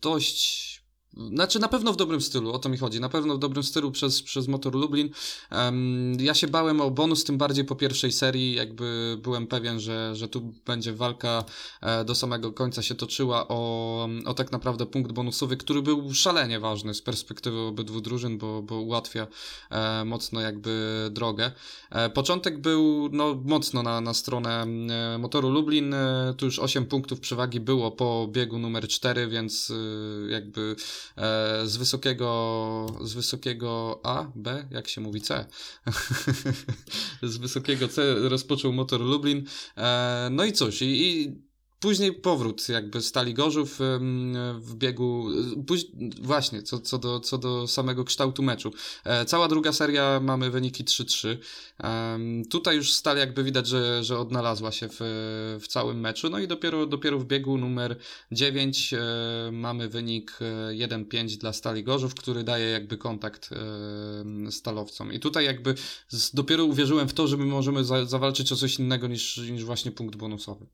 dość. Znaczy, na pewno w dobrym stylu, o to mi chodzi. Na pewno w dobrym stylu przez, przez Motor Lublin. Em, ja się bałem o bonus, tym bardziej po pierwszej serii. Jakby byłem pewien, że, że tu będzie walka e, do samego końca się toczyła o, o tak naprawdę punkt bonusowy, który był szalenie ważny z perspektywy obydwu drużyn, bo, bo ułatwia e, mocno jakby drogę. E, początek był no, mocno na, na stronę e, motoru Lublin. E, tu już 8 punktów przewagi było po biegu numer 4, więc e, jakby z wysokiego z wysokiego A, B, jak się mówi C. [LAUGHS] z wysokiego C rozpoczął motor Lublin. E, no i cóż, i, i Później powrót jakby Stali Gorzów w biegu, póź... właśnie, co, co, do, co do samego kształtu meczu. E, cała druga seria mamy wyniki 3-3. Em, tutaj już Stal jakby widać, że, że odnalazła się w, w całym meczu. No i dopiero, dopiero w biegu numer 9 e, mamy wynik e, 1-5 dla Stali Gorzów, który daje jakby kontakt e, stalowcom. I tutaj jakby dopiero uwierzyłem w to, że my możemy za, zawalczyć o coś innego niż, niż właśnie punkt bonusowy.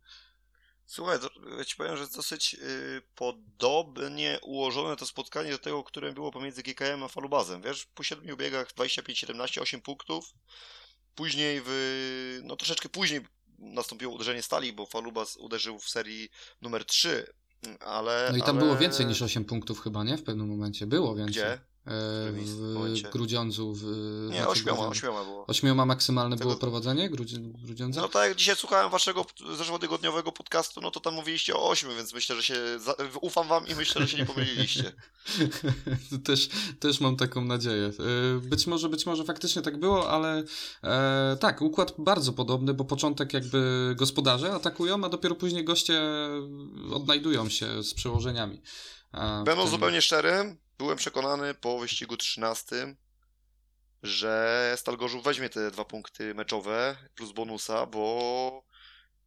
Słuchaj, to, ja ci powiem, że jest dosyć y, podobnie ułożone to spotkanie do tego, które było pomiędzy GKM a Falubazem. Wiesz, po 7 biegach 25-17, 8 punktów. Później w, no troszeczkę później nastąpiło uderzenie stali, bo Falubaz uderzył w serii numer 3, ale... No i tam ale... było więcej niż 8 punktów chyba, nie? W pewnym momencie. Było więcej. Gdzie? W? Grudziądzu. W, Nie, znaczy ośmioma, ośmioma było. Ośmioma maksymalne Tego- było prowadzenie Grudzi- Grudziądza? No tak jak dzisiaj słuchałem waszego zeszłotygodniowego podcastu, no to tam mówiliście o 8, więc myślę, że się. Ufam wam i myślę, że się nie pomyliliście. [LAUGHS] też, też mam taką nadzieję. E, Być może, być może faktycznie tak było, ale e, tak, układ bardzo podobny, bo początek jakby gospodarze atakują, a dopiero później goście odnajdują się z przełożeniami. Będąc tym... zupełnie szczerym, byłem przekonany po wyścigu 13, że Stal Gorzów weźmie te dwa punkty meczowe plus bonusa, bo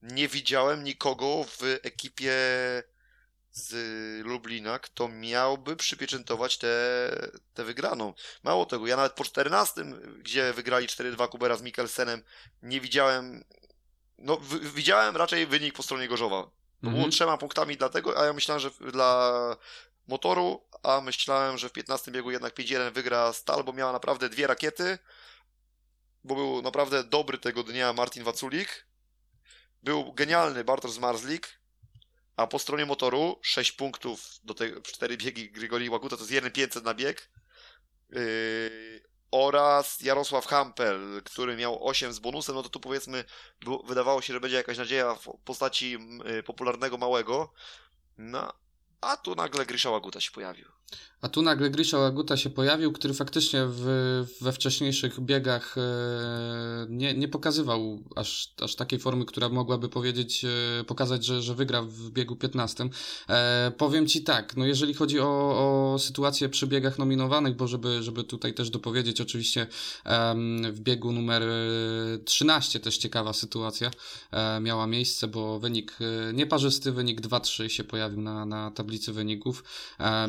nie widziałem nikogo w ekipie z Lublina, kto miałby przypieczętować tę te, te wygraną. Mało tego, ja nawet po 14, gdzie wygrali 4-2 Kubera z Mikkelsenem, nie widziałem, no w, widziałem raczej wynik po stronie Gorzowa. To mhm. było trzema punktami dlatego, a ja myślałem, że dla motoru, a myślałem, że w 15 biegu jednak 5-1 wygra Stal, bo miała naprawdę dwie rakiety, bo był naprawdę dobry tego dnia Martin Waculik, był genialny Bartosz Marzlik, a po stronie motoru 6 punktów do tej 4 biegi Grigori Łaguta, to jest 1,500 na bieg. Yy, oraz Jarosław Hampel, który miał 8 z bonusem, no to tu powiedzmy wydawało się, że będzie jakaś nadzieja w postaci yy, popularnego małego. No, a tu nagle Grisza Łaguta się pojawił. A tu nagle Grisha Łaguta się pojawił, który faktycznie w, we wcześniejszych biegach e, nie, nie pokazywał aż, aż takiej formy, która mogłaby powiedzieć, e, pokazać, że, że wygra w biegu 15. E, powiem Ci tak, no jeżeli chodzi o, o sytuację przy biegach nominowanych, bo żeby, żeby tutaj też dopowiedzieć, oczywiście w biegu numer 13 też ciekawa sytuacja miała miejsce, bo wynik nieparzysty, wynik 2-3 się pojawił na, na tablicy wyników.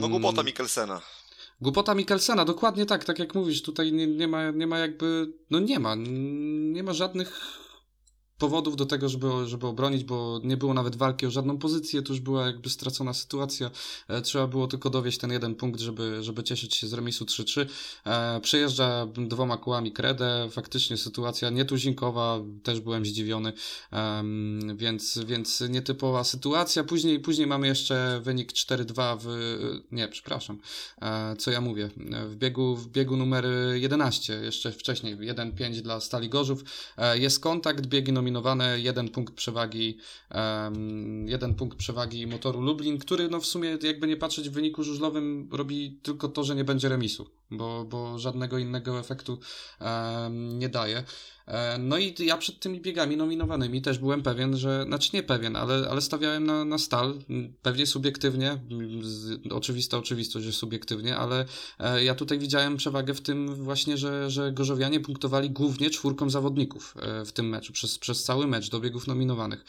No głupota Mikkelsena. Głupota Mikkelsena, dokładnie tak, tak jak mówisz, tutaj nie, nie, ma, nie ma jakby, no nie ma, nie ma żadnych powodów do tego, żeby, żeby obronić, bo nie było nawet walki o żadną pozycję, to już była jakby stracona sytuacja. E, trzeba było tylko dowieść ten jeden punkt, żeby, żeby cieszyć się z remisu 3-3. E, przejeżdża dwoma kołami kredę, faktycznie sytuacja nietuzinkowa, też byłem zdziwiony, więc, więc nietypowa sytuacja. Później, później mamy jeszcze wynik 4-2 w, nie, przepraszam, e, co ja mówię, w biegu, w biegu numer 11, jeszcze wcześniej, 1-5 dla Stali Gorzów. Jest kontakt, biegi nominacyjne zdominowane, jeden punkt przewagi, um, jeden punkt przewagi motoru Lublin, który no w sumie jakby nie patrzeć w wyniku żużlowym robi tylko to, że nie będzie remisu, bo, bo żadnego innego efektu um, nie daje. E, no i ja przed tymi biegami nominowanymi też byłem pewien, że, znaczy nie pewien, ale, ale stawiałem na, na stal, pewnie subiektywnie, z, oczywista oczywistość, że subiektywnie, ale e, ja tutaj widziałem przewagę w tym właśnie, że, że Gorzowianie punktowali głównie czwórką zawodników e, w tym meczu, przez, przez cały mecz do biegów nominowanych,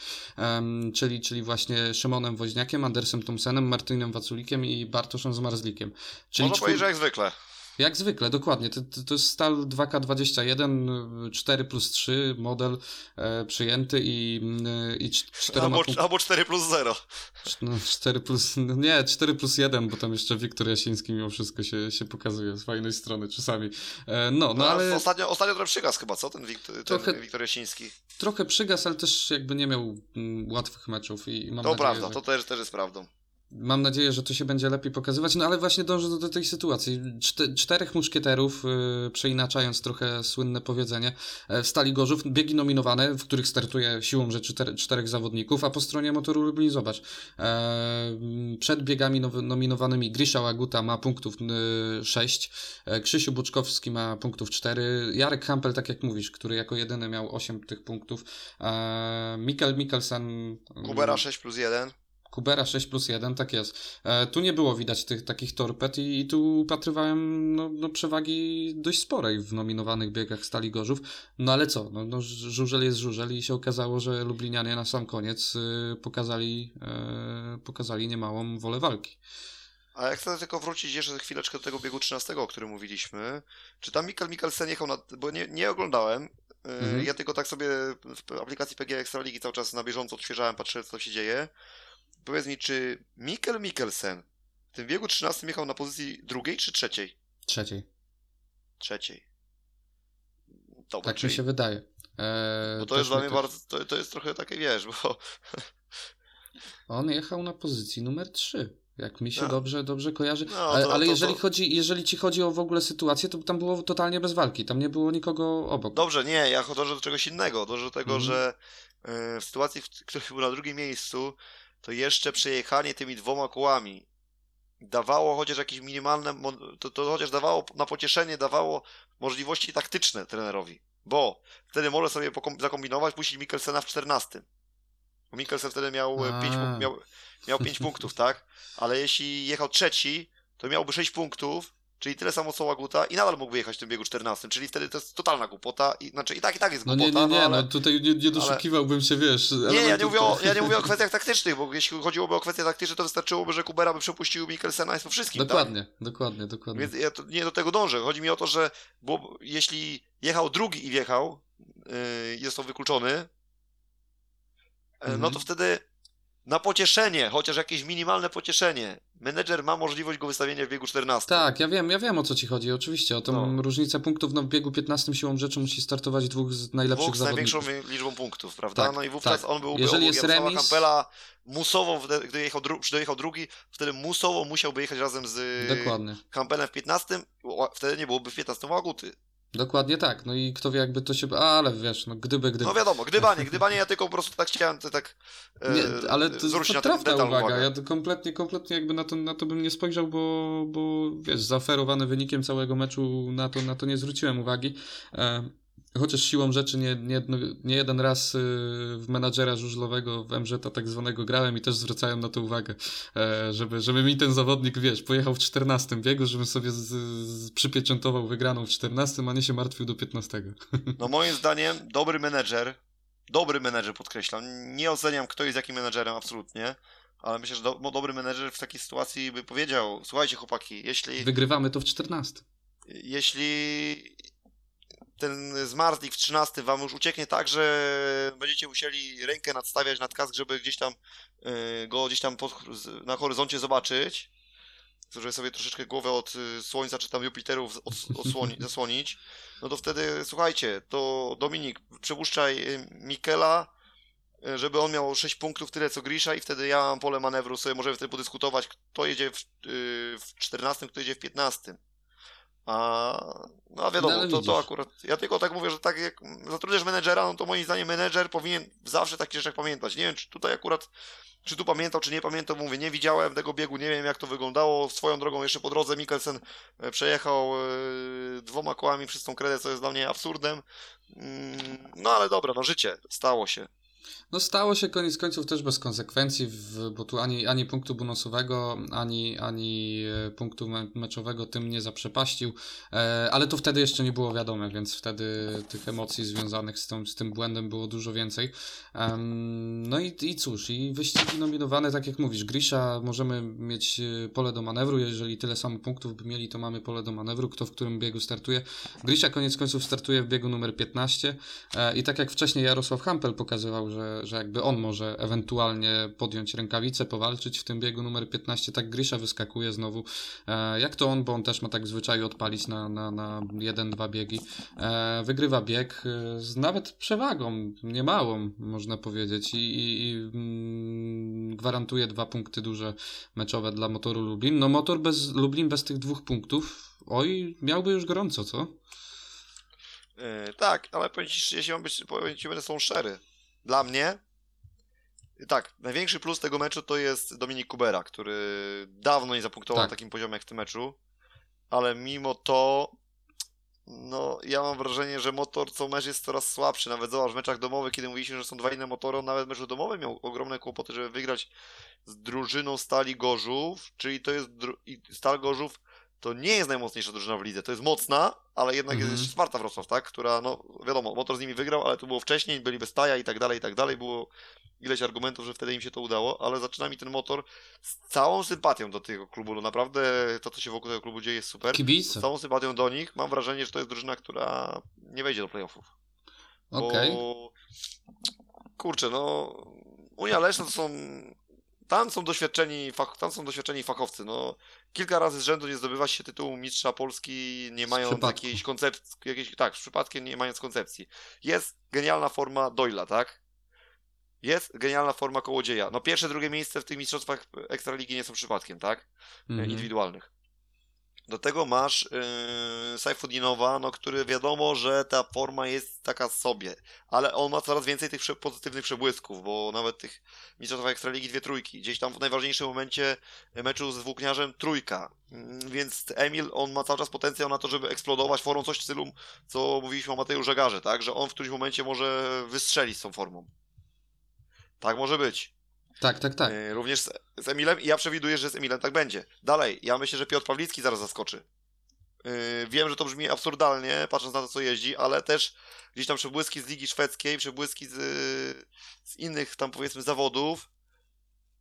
czyli, czyli właśnie Szymonem Woźniakiem, Andersem Thompsonem, Martynem Waculikiem i Bartoszem Zmarzlikiem. Czyli Można czwór... powiedzieć, że jak zwykle. Jak zwykle, dokładnie. To, to, to jest stal 2K21, 4 plus 3 model e, przyjęty i, i 4 albo, albo 4 plus 0. No, 4 plus, no nie, 4 plus 1, bo tam jeszcze Wiktor Jasiński mimo wszystko się, się pokazuje z fajnej strony czasami. E, no, no, no ale... Ostatnio, ostatnio trochę przygas chyba, co? Ten, Wiktor, trochę, ten Wiktor Jasiński. Trochę przygas, ale też jakby nie miał mm, łatwych meczów i mam to nadzieję, prawda, że... to też, też jest prawdą. Mam nadzieję, że to się będzie lepiej pokazywać, no ale właśnie dążę do, tej sytuacji. czterech muszkieterów, yy, przeinaczając trochę słynne powiedzenie, yy, w Stali Gorzów, biegi nominowane, w których startuje siłą rzeczy czter, czterech zawodników, a po stronie motoru Lublin zobacz. Yy, przed biegami now, nominowanymi Grisza Łaguta ma punktów yy, 6, yy, Krzysiu Buczkowski ma punktów 4, Jarek Hampel, tak jak mówisz, który jako jedyny miał 8 tych punktów, Mikkel Mikkelsen... Kubera 6 plus 1. Kubera 6 plus 1, tak jest. E, tu nie było widać tych takich torped i, i tu upatrywałem no, no, przewagi dość sporej w nominowanych biegach Stali Gorzów. No ale co, no, no żużel jest żużel i się okazało, że Lublinianie na sam koniec y, pokazali, y, pokazali niemałą wolę walki. A ja chcę tylko wrócić jeszcze chwileczkę do tego biegu 13, o którym mówiliśmy. Czy tam Mikkel Mikkelsen jechał na... bo nie, nie oglądałem. Y, mhm. Ja tylko tak sobie w aplikacji PG Ekstraligi cały czas na bieżąco odświeżałem, patrzyłem co się dzieje. Powiedz mi, czy Mikkel Mikkelsen w tym biegu 13 jechał na pozycji drugiej czy trzeciej? Trzeciej. Trzeciej. Dobra, tak czyli... mi się wydaje. Eee, bo to jest dla mnie bardzo, to, to jest trochę takie, wiesz, bo... [LAUGHS] On jechał na pozycji numer 3. Jak mi się no. dobrze, dobrze kojarzy. No, ale, to, ale jeżeli, to... Chodzi, jeżeli ci chodzi o w ogóle sytuację, to tam było totalnie bez walki. Tam nie było nikogo obok. Dobrze, nie, ja dążę do czegoś innego. Dążę do tego, mm. że y, w sytuacji, w której był na drugim miejscu, to jeszcze przejechanie tymi dwoma kołami dawało chociaż jakieś minimalne, to, to chociaż dawało na pocieszenie, dawało możliwości taktyczne trenerowi, bo wtedy może sobie zakombinować, puścić Mikkelsena w 14. Bo Mikkelsen wtedy miał 5 miał, miał pięć punktów, tak? Ale jeśli jechał trzeci, to miałby 6 punktów, czyli tyle samo co Łaguta i nadal mógłby jechać w tym biegu 14, czyli wtedy to jest totalna głupota, i, znaczy i tak, i tak jest głupota. No nie, nie, nie, no, ale... no tutaj nie, nie doszukiwałbym ale... się, wiesz... Nie, ja nie, mówię o, ja nie mówię o [LAUGHS] kwestiach taktycznych, bo jeśli chodziłoby o kwestie taktyczne, to wystarczyłoby, że Kubera by przepuścił Mikkelsena i po wszystkim, Dokładnie, tak? dokładnie, dokładnie. Więc ja to, nie do tego dążę, chodzi mi o to, że bo jeśli jechał drugi i wjechał, yy, jest to wykluczony, mhm. no to wtedy na pocieszenie, chociaż jakieś minimalne pocieszenie. Menedżer ma możliwość go wystawienia w biegu 14. Tak, ja wiem, ja wiem o co ci chodzi, oczywiście. O tą no. różnicę punktów. No w biegu 15 siłą rzeczy musi startować dwóch z najlepszych dwóch z zawodników. największą liczbą punktów, prawda? Tak, no i wówczas tak. on byłby Jeżeli jest remis... Campbella musowo, gdy jechał, dru... dojechał drugi, wtedy musowo musiałby jechać razem z Dokładnie. Campbellem w 15, wtedy nie byłoby w 15 Łaguty. Dokładnie tak, no i kto wie jakby to się... Ale wiesz, no gdyby, gdyby... No wiadomo, gdybanie, gdybanie, ja tylko po prostu tak chciałem to tak e, Nie, ale to, to trafna uwaga, ja kompletnie, kompletnie jakby na to, na to bym nie spojrzał, bo, bo wiesz, zaoferowany wynikiem całego meczu na to, na to nie zwróciłem uwagi. E, Chociaż siłą rzeczy nie, nie, nie jeden raz y, w menadżera żużlowego w MZ tak zwanego grałem i też zwracałem na to uwagę, e, żeby, żeby mi ten zawodnik, wiesz, pojechał w 14 biegu, żebym sobie z, z, przypieczętował wygraną w 14, a nie się martwił do 15. [LAUGHS] No moim zdaniem dobry menedżer, dobry menedżer podkreślam, nie oceniam kto jest jakim menedżerem, absolutnie, ale myślę, że do, no, dobry menedżer w takiej sytuacji by powiedział, słuchajcie chłopaki, jeśli... Wygrywamy to w 14. Jeśli ten zmarzlik w 13 wam już ucieknie tak, że będziecie musieli rękę nadstawiać nad kask, żeby gdzieś tam yy, go gdzieś tam pod, na horyzoncie zobaczyć, żeby sobie troszeczkę głowę od y, Słońca czy tam Jupiteru od, odsłoni, [LAUGHS] zasłonić, no to wtedy słuchajcie, to Dominik, przepuszczaj y, Mikela, żeby on miał 6 punktów, tyle co Grisza i wtedy ja mam pole manewru, sobie możemy wtedy podyskutować, kto jedzie w, w 14, kto jedzie w 15. A, no a wiadomo, no, to, to akurat. Ja tylko tak mówię, że tak jak zatrudniasz menedżera, no to moim zdaniem menedżer powinien zawsze takich rzeczach pamiętać. Nie wiem, czy tutaj akurat, czy tu pamiętał, czy nie pamiętał, mówię, nie widziałem tego biegu, nie wiem jak to wyglądało. Swoją drogą jeszcze po drodze Mikkelsen e, przejechał e, dwoma kołami przez tą kredę, co jest dla mnie absurdem. Mm, no ale dobra, no życie, stało się. No stało się koniec końców też bez konsekwencji, bo tu ani, ani punktu bonusowego, ani, ani e, punktu me meczowego tym nie zaprzepaścił, e, ale to wtedy jeszcze nie było wiadome, więc wtedy tych emocji związanych z tym, z tym błędem było dużo więcej. no i, i cóż, i wyścigi nominowane, tak jak mówisz, Grisha możemy mieć e, pole do manewru, jeżeli tyle samo punktów by mieli, to mamy pole do manewru, kto w którym biegu startuje. Grisha koniec końców startuje w biegu numer 15 i tak jak wcześniej Jarosław Hampel pokazywał, że że, jakby on może ewentualnie podjąć rękawicę, powalczyć w tym biegu numer 15. Tak Grisza wyskakuje znowu. E, jak to on, bo on też ma tak zwyczaju odpalić na, na, na jeden, dwa biegi. E, wygrywa bieg e, z nawet przewagą, niemałą, można powiedzieć, i, i, i mm, gwarantuje dwa punkty duże meczowe dla motoru Lublin. No motor bez Lublin bez tych dwóch punktów, oj, miałby już gorąco, co? Yy, tak, ale powiem ci, jeśli mam być, powiem ci, będę są szczery dla mnie, tak, największy plus tego meczu to jest Dominik Kubera, który dawno nie zapunktował tak. na takim poziomie jak w tym meczu, ale mimo to, no, ja mam wrażenie, że motor co mecz jest coraz słabszy. Nawet zobacz, w meczach domowych, kiedy mówiliśmy, że są dwa inne motory, on nawet w meczu domowym miał ogromne kłopoty, żeby wygrać z drużyną Stali Gorzów, czyli to jest Stal Gorzów to nie jest najmocniejsza drużyna w lidze. To jest mocna, ale jednak mm -hmm. jest czwarta Wrocław, tak? Która, no wiadomo, motor z nimi wygrał, ale to było wcześniej, byli bez taja i tak dalej, i tak dalej. Było ileś argumentów, że wtedy im się to udało, ale zaczyna mi ten motor z całą sympatią do tego klubu. No naprawdę to, co się wokół tego klubu dzieje, jest super. Kibice. Z całą sympatią do nich. Mam wrażenie, że to jest drużyna, która nie wejdzie do playoffów. Okej. Okay. Bo... Kurczę, no Unia Leszna to są tam są doświadczeni, fach, tam są doświadczeni fachowcy. No, kilka razy z rzędu nie zdobywa się tytułu mistrza Polski, nie mając jakiejś koncepcji, jakiejś, tak, przypadkiem nie mając koncepcji. Jest genialna forma Doyla, tak? Jest genialna forma Kołodzieja. No pierwsze, drugie miejsce w tych mistrzostwach Ekstraligi nie są przypadkiem, tak? Mhm. Indywidualnych. Do tego masz yy, Sajfudinowa, no, który wiadomo, że ta forma jest taka sobie, ale on ma coraz więcej tych pozytywnych przebłysków, bo nawet tych mistrzostw Ekstraligi dwie trójki, gdzieś tam w najważniejszym momencie meczu z Włókniarzem trójka, yy, więc Emil, on ma cały czas potencjał na to, żeby eksplodować formą coś w stylu, co mówiliśmy o Mateju Żegarze, tak, że on w którymś momencie może wystrzelić z tą formą. Tak może być. Tak, tak, tak. Yy, również z, Emilem i ja przewiduję, że z Emilem tak będzie. Dalej, ja myślę, że Piotr Pawlicki zaraz zaskoczy. Yy, wiem, że to brzmi absurdalnie, patrząc na to, co jeździ, ale też gdzieś tam przebłyski z Ligi Szwedzkiej, przebłyski z, z innych tam powiedzmy zawodów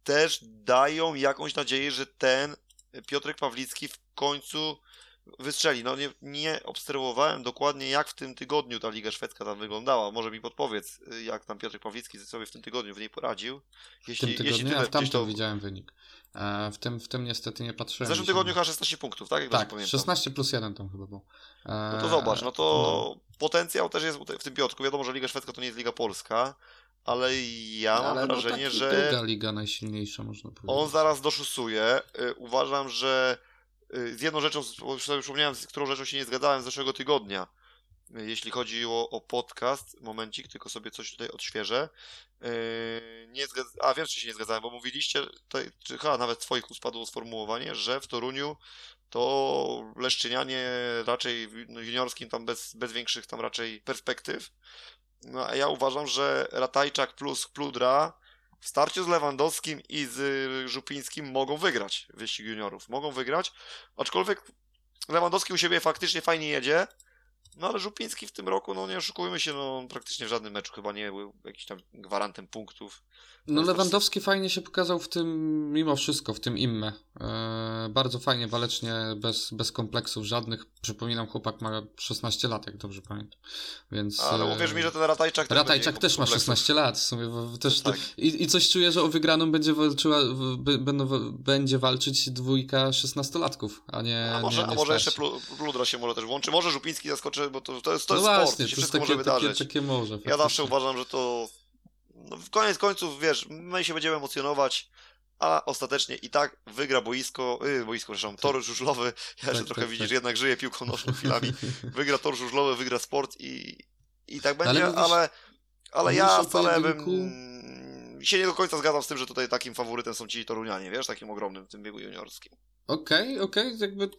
też dają jakąś nadzieję, że ten Piotrek Pawlicki w końcu wystrzeli. No nie, nie obserwowałem dokładnie jak w tym tygodniu ta Liga Szwedzka tam wyglądała. Może mi podpowiedz, jak tam Piotrek Pawlicki sobie w tym tygodniu w niej poradził. Jeśli, w tym tygodniu, jeśli ja w tamtym to... widziałem wynik. E, w, tym, w tym niestety nie patrzyłem. W zeszłym tygodniu chyba 16 punktów, tak? Jak tak, 16 plus 1 tam chyba był. E, no to zobacz, no to no. potencjał też jest w tym Piotrku. Wiadomo, że Liga Szwedzka to nie jest Liga Polska, ale ja mam ale no wrażenie, no że... Liga najsilniejsza, można powiedzieć. On zaraz doszusuje. Y, uważam, że y, z jedną rzeczą, sobie przypomniałem, z którą rzeczą się nie zgadzałem z zeszłego tygodnia, y, jeśli chodzi o, podcast, momencik, tylko sobie coś tutaj odświeżę. nie zgadza... A wiem, czy się nie zgadzałem, bo mówiliście, tutaj, czy chyba nawet twoich ust padło sformułowanie, że w Toruniu to Leszczynianie raczej juniorskim tam bez, bez większych tam raczej perspektyw, no, a ja uważam, że Ratajczak plus Pludra w starciu z Lewandowskim i z y, Żupińskim mogą wygrać wyścig juniorów. Mogą wygrać, aczkolwiek Lewandowski u siebie faktycznie fajnie jedzie, no ale Żupiński w tym roku, no nie oszukujmy się, no praktycznie w żadnym meczu chyba nie był jakimś tam gwarantem punktów. No Lewandowski to... fajnie się pokazał w tym, mimo wszystko, w tym imme. E, bardzo fajnie, walecznie, bez, bez kompleksów żadnych. Przypominam, chłopak ma 16 lat, jak dobrze pamiętam. Więc, Ale uwierz mi, że ten Ratajczak też Ratajczak też ma 16 lat. W sumie, też tak. i, I coś czuję, że o wygraną będzie walczyła, będą, będzie walczyć dwójka 16-latków, a nie. A może, nie, nie a może jeszcze Pludra się może też włączy. Może Żupiński zaskoczy, bo to, to jest, to no jest właśnie, sport, to się wszystko takie, może wydarzyć. Takie, takie może, ja zawsze uważam, że to no, w koniec końców, wiesz, my się będziemy emocjonować, a ostatecznie i tak wygra boisko, yy, boisko, przepraszam, tor tak. żużlowy. Ja tak, że trochę tak, widzisz, tak. jednak żyję piłką nożną chwilami. [LAUGHS] Wygra tor żużlowy, wygra sport i, i tak będzie, ale, ale, ale ja wcale bym się nie do końca zgadzam z tym, że tutaj takim faworytem są ci Torunianie, wiesz, takim ogromnym w tym biegu juniorskim. Okej, okay, okej, okay. jakby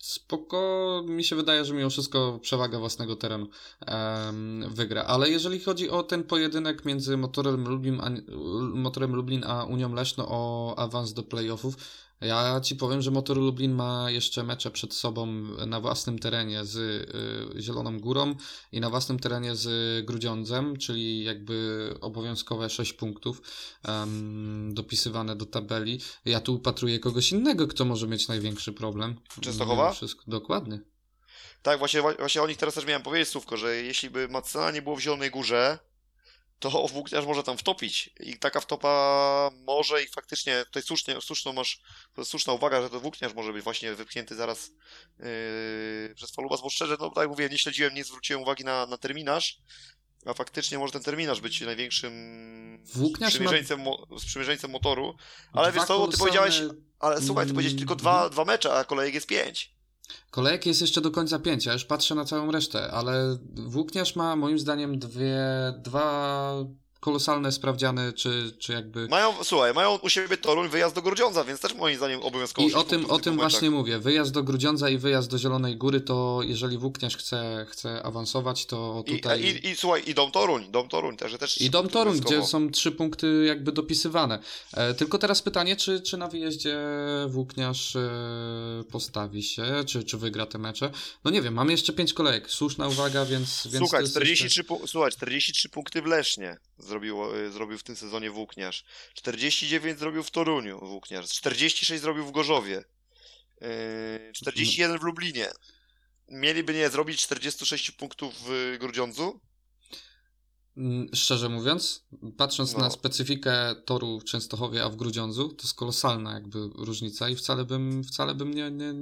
spoko, mi się wydaje, że mimo wszystko przewaga własnego terenu um, wygra, ale jeżeli chodzi o ten pojedynek między Motorem Lublin a, Motorem Lublin a Unią Leszno o awans do playoffów, ja ci powiem, że Motor Lublin ma jeszcze mecze przed sobą na własnym terenie z y, Zieloną Górą i na własnym terenie z Grudziądzem, czyli jakby obowiązkowe 6 punktów um, dopisywane do tabeli. Ja tu upatruję kogoś innego, kto może mieć największy problem. Częstochowa? Wszystko, dokładnie. Tak, właśnie, właśnie o nich teraz też miałem powiedzieć słówko, że jeśli by Macena nie było w Zielonej Górze, to włókniarz może tam wtopić i taka wtopa może i faktycznie, tutaj słusznie, słuszną masz, słuszna uwaga, że to włókniarz może być właśnie wypchnięty zaraz yy, przez Falubas, bo szczerze, no tak jak mówię, nie śledziłem, nie zwróciłem uwagi na, na terminarz, a faktycznie może ten terminarz być największym sprzymierzeńcem, ma... mo, sprzymierzeńcem motoru, ale wiesz co, ty powiedziałeś, ale słuchaj, ty powiedziałeś tylko dwa, dwa mecze, a kolejek jest pięć. Kolejek jest jeszcze do końca pięć, ja już patrzę na całą resztę, ale Włókniarz ma moim zdaniem dwie, dwa kolosalne sprawdziany, czy, czy jakby... Mają, słuchaj, mają u siebie Toruń, wyjazd do Grudziądza, więc też moim zdaniem obowiązkowo... I o tym, o tym właśnie mówię, wyjazd do Grudziądza i wyjazd do Zielonej Góry, to jeżeli Włókniarz chce, chce awansować, to tutaj... I, i, i słuchaj, i Dom Toruń, Dom Toruń też. też I Dom Toruń, gdzie są trzy punkty jakby dopisywane. E, tylko teraz pytanie, czy, czy na wyjeździe Włókniarz e, postawi się, czy, czy wygra te mecze? No nie wiem, mamy jeszcze pięć kolejek, słuszna uwaga, więc... więc słuchaj, 43, jeszcze... słuchaj, 43 punkty w Lesznie zrobił, y, zrobił w tym sezonie Włókniarz. 49 zrobił w Toruniu Włókniarz. 46 zrobił w Gorzowie. 41 y, w Lublinie. Mieliby nie zrobić 46 punktów w Grudziądzu? Mm, szczerze mówiąc, patrząc no. na specyfikę toru w Częstochowie, a w Grudziądzu, to jest kolosalna jakby różnica i wcale bym, wcale bym nie, nie,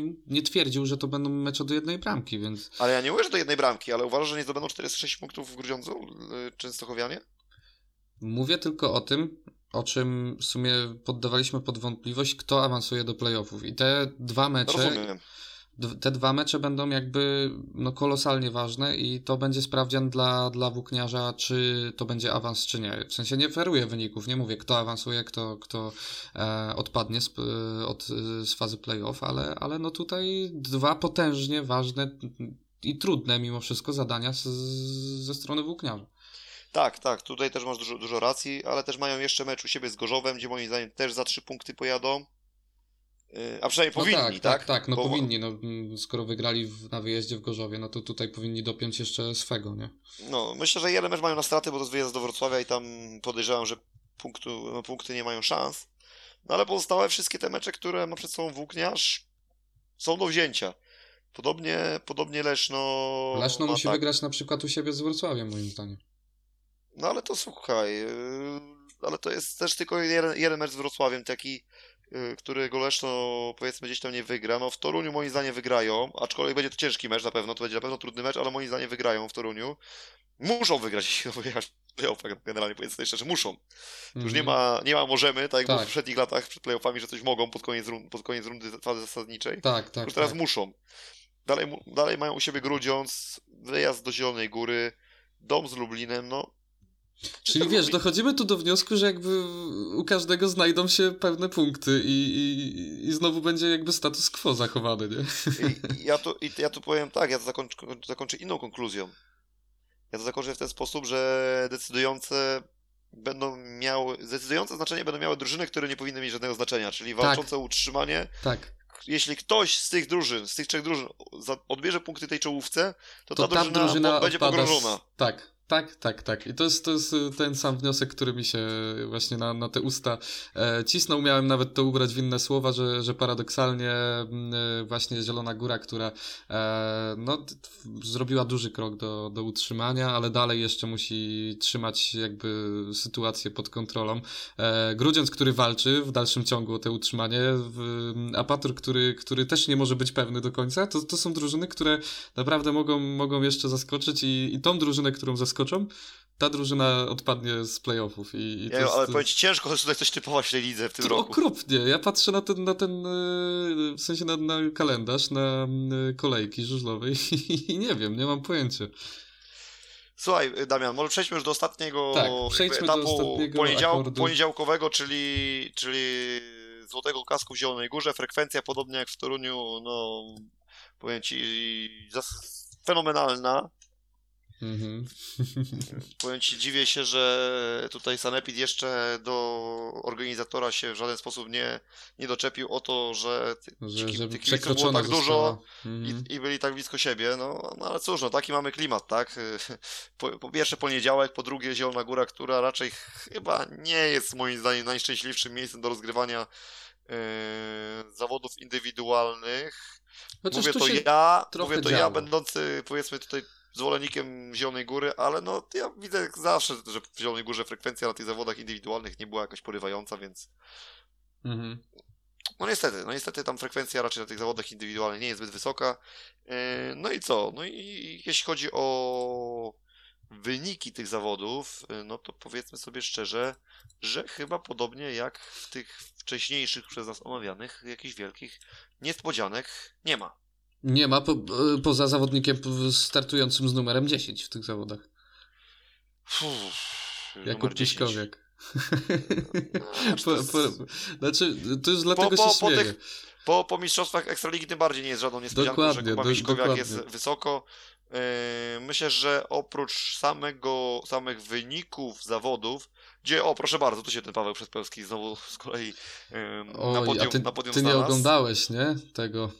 nie, nie twierdził, że to będą mecze do jednej bramki, więc... Ale ja nie mówię, że do jednej bramki, ale uważasz, że nie zdobędą 46 punktów w Grudziądzu y, Częstochowianie? Mówię tylko o tym, o czym w sumie poddawaliśmy pod wątpliwość, kto awansuje do playoffów i te dwa mecze... Rozumiem te dwa mecze będą jakby no, kolosalnie ważne i to będzie sprawdzian dla, dla włókniarza, czy to będzie awans, czy nie. W sensie nie feruję wyników, nie mówię kto awansuje, kto, kto e, odpadnie z, e, od, z fazy playoff, ale, ale no tutaj dwa potężnie ważne i trudne mimo wszystko zadania z, ze strony włókniarza. Tak, tak, tutaj też masz dużo, dużo racji, ale też mają jeszcze mecz u siebie z Gorzowem, gdzie moim zdaniem też za trzy punkty pojadą. A przynajmniej No powinni, tak, tak? tak, no Bo- powinni, no mm, skoro wygrali w, na wyjeździe w Gorzowie, no to tutaj powinni dopiąć jeszcze swego, nie? No, myślę, że jeden mecz mają na straty, bo to jest wyjazd do Wrocławia i tam podejrzewam, że punktu, no, punkty nie mają szans. No ale pozostałe wszystkie te mecze, które ma przed sobą Włókniarz, są do wzięcia. Podobnie, podobnie Leszno. Leszno musi tak- wygrać na przykład u siebie z Wrocławiem, moim zdaniem. No ale to słuchaj, yy, ale to jest też tylko jeden, jeden mecz z Wrocławiem, taki, którego Leszno powiedzmy gdzieś tam nie wygra. No w Toruniu moim zdaniem wygrają, aczkolwiek będzie to ciężki mecz na pewno, to będzie na pewno trudny mecz, ale moim zdaniem wygrają w Toruniu. Muszą wygrać, [LAUGHS] jeśli chcą wyjechać playoffach, generalnie powiedzmy sobie szczerze, muszą. To Już nie Mhm. ma, nie ma możemy, tak jak było w Tak. poprzednich latach przed playoffami, że coś mogą pod koniec, rund, pod koniec rundy fazy zasadniczej. Tak, tak, Już teraz tak. muszą. Dalej, dalej mają u siebie Grudziądz, wyjazd do Zielonej Góry, dom z Lublinem, no Czyli wiesz, dochodzimy tu do wniosku, że jakby u każdego znajdą się pewne punkty i, i, i znowu będzie jakby status quo zachowany, nie? I, ja, tu, ja tu powiem tak, ja to zakończę, zakończę inną konkluzją. Ja to zakończę w ten sposób, że decydujące będą miały, decydujące znaczenie będą miały drużyny, które nie powinny mieć żadnego znaczenia, czyli walczące o utrzymanie. Tak. Jeśli ktoś z tych drużyn, z tych trzech drużyn odbierze punkty tej czołówce, to, To ta ta drużyna, drużyna będzie odpada. Tak, tak, tak, tak. I to jest, to jest y, ten sam wniosek, który mi się właśnie na, na te usta e, cisnął. Miałem nawet to ubrać w inne słowa, że, że paradoksalnie mm, y, właśnie Zielona Góra, która e, no, zrobiła duży krok do, do utrzymania, ale dalej jeszcze musi trzymać jakby sytuację pod kontrolą. E, który walczy w dalszym ciągu o te utrzymanie, w, Apatur, który, który też nie może być pewny do końca, to, to są drużyny, które naprawdę mogą, mogą jeszcze zaskoczyć i, i tą drużynę, którą ta drużyna odpadnie z playoffów. I, i to Ja, jest, ale powiem ci, ciężko tutaj coś typować w tej lidze w tym to roku. okropnie. Ja patrzę na ten, na ten e, w sensie na, na kalendarz, na e, kolejki żużlowej [LAUGHS] i nie wiem, nie mam pojęcia. Słuchaj, Damian, może przejdźmy już do ostatniego Tak, przejdźmy do etapu ostatniego poniedział, poniedziałkowego, czyli, czyli Złotego Kasku w Zielonej Górze. Frekwencja podobnie jak w Toruniu, no powiem ci, fenomenalna. Mhm. [LAUGHS] Powiem ci, dziwię się, że tutaj Sanepid jeszcze do organizatora się w żaden sposób nie, nie doczepił o to, że tych kibiców było tak dużo została. Mhm. i, i byli tak blisko siebie. No, no ale cóż, no taki mamy klimat, tak? [LAUGHS] Po, po pierwsze poniedziałek, po drugie Zielona Góra, która raczej chyba nie jest moim zdaniem najszczęśliwszym miejscem do rozgrywania e, zawodów indywidualnych. Chociaż mówię to się ja, mówię to ja, będący powiedzmy tutaj zwolennikiem Zielonej Góry, ale no ja widzę jak zawsze, że w Zielonej Górze frekwencja na tych zawodach indywidualnych nie była jakoś porywająca, więc Mhm. no niestety, no niestety tam frekwencja raczej na tych zawodach indywidualnych nie jest zbyt wysoka. Yy, No i co? No i jeśli chodzi o wyniki tych zawodów, yy, no to powiedzmy sobie szczerze, że chyba podobnie jak w tych wcześniejszych przez nas omawianych, jakichś wielkich niespodzianek nie ma. Nie ma, po, e, poza zawodnikiem startującym z numerem 10 w tych zawodach. Fuh, Jakub 10. Piszkowiak. No, [LAUGHS] po, to jest- po, znaczy, to już dlatego po, się po tych- Po, po mistrzostwach Ekstraligi tym bardziej nie jest żadną niespodzianką, Dokładnie, że Kuba do- Miśkowiak dokładnie. jest wysoko. Yy, myślę, że oprócz samego, samych wyników zawodów, gdzie, o proszę bardzo, tu się ten Paweł Przedpełski znowu z kolei na podium, ty, na podium ty nie oglądałeś, nie? Tego.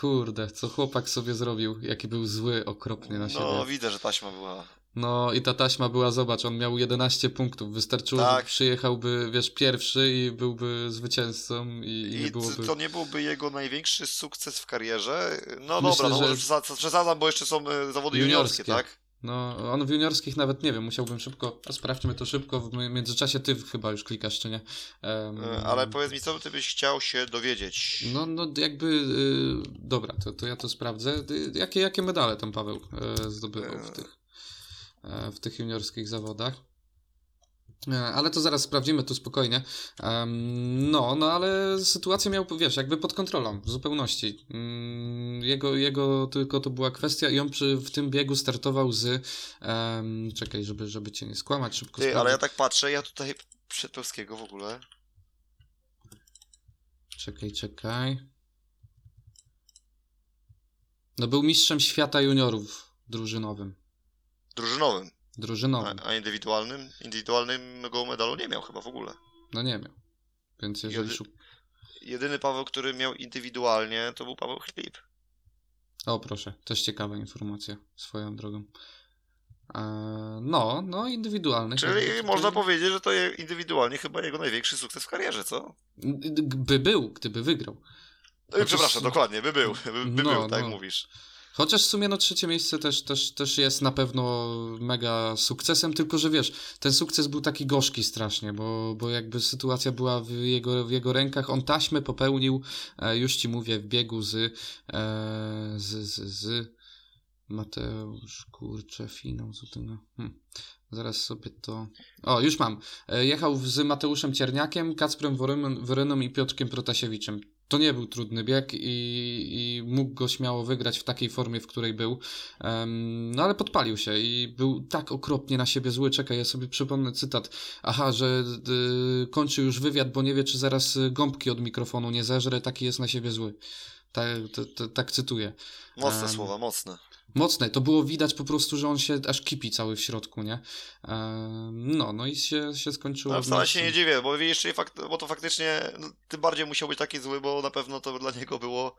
Kurde, co chłopak sobie zrobił, jaki był zły okropnie na siebie. No widzę, że taśma była. No i ta taśma była, zobacz, on miał 11 punktów. Wystarczyło, Tak. że przyjechałby, wiesz, pierwszy i byłby zwycięzcą i, i nie I byłoby... to nie byłby jego największy sukces w karierze. No Myślę, dobra, no że- przesadzam, bo jeszcze są e, zawody juniorskie, Juniorskie. tak? No, on w juniorskich nawet nie wiem, musiałbym szybko, sprawdźmy to szybko, w mi- międzyczasie ty chyba już klikasz, czy nie? E, Ale powiedz mi, co ty byś chciał się dowiedzieć? No, no jakby, y, dobra, to, to ja to sprawdzę. Y, Jakie, jakie medale tam Paweł e, zdobywał w E. tych, e, w tych juniorskich zawodach? E, Ale to zaraz sprawdzimy tu spokojnie. No, no ale sytuację miał, wiesz, jakby pod kontrolą w zupełności. Mm, Jego, jego tylko to była kwestia i on przy, w tym biegu startował z. czekaj, żeby, żeby cię nie skłamać, szybko Ty, ale ja tak patrzę, ja tutaj Przedpełskiego w ogóle. Czekaj, czekaj. No był mistrzem świata juniorów drużynowym. Drużynowym. Drużynowym. A, a indywidualnym? Indywidualnego medalu nie miał chyba w ogóle. No nie miał. Więc jeżeli... Jedy... Jedyny Paweł, który miał indywidualnie, to był Paweł Chlip. O proszę, też ciekawa informacja swoją drogą. E, no, no, indywidualny. Czyli można powiedzieć, że to indywidualnie chyba jego największy sukces w karierze, co? By był, gdyby wygrał. Chociaż... Przepraszam, dokładnie, by był, by, no, był, tak no. mówisz. Chociaż w sumie no trzecie miejsce też, też, też jest na pewno mega sukcesem, tylko że wiesz, ten sukces był taki gorzki strasznie, bo, bo jakby sytuacja była w jego, w jego rękach, on taśmę popełnił, e, już ci mówię, w biegu z, e, z, z, z Mateusz, kurczę, finał, to no. Hm. Zaraz sobie to... O, już mam. E, jechał z Mateuszem Cierniakiem, Kacprem Woryną i Piotrkiem Protasiewiczem to nie był trudny bieg i, i, mógł go śmiało wygrać w takiej formie, w której był. Um, no ale podpalił się i był tak okropnie na siebie zły. Czekaj, ja sobie przypomnę cytat. Aha, że y, kończy już wywiad, bo nie wie, czy zaraz gąbki od mikrofonu nie zeżre. Taki jest na siebie zły. Tak, tak cytuję. Mocne um, słowa, mocne mocne. To było widać po prostu, że on się aż kipi cały w środku, nie? no, no i się, się skończyło. No, wcale się nie dziwię, bo jeszcze fakt, bo to faktycznie no, tym bardziej musiał być taki zły, bo na pewno to dla niego było.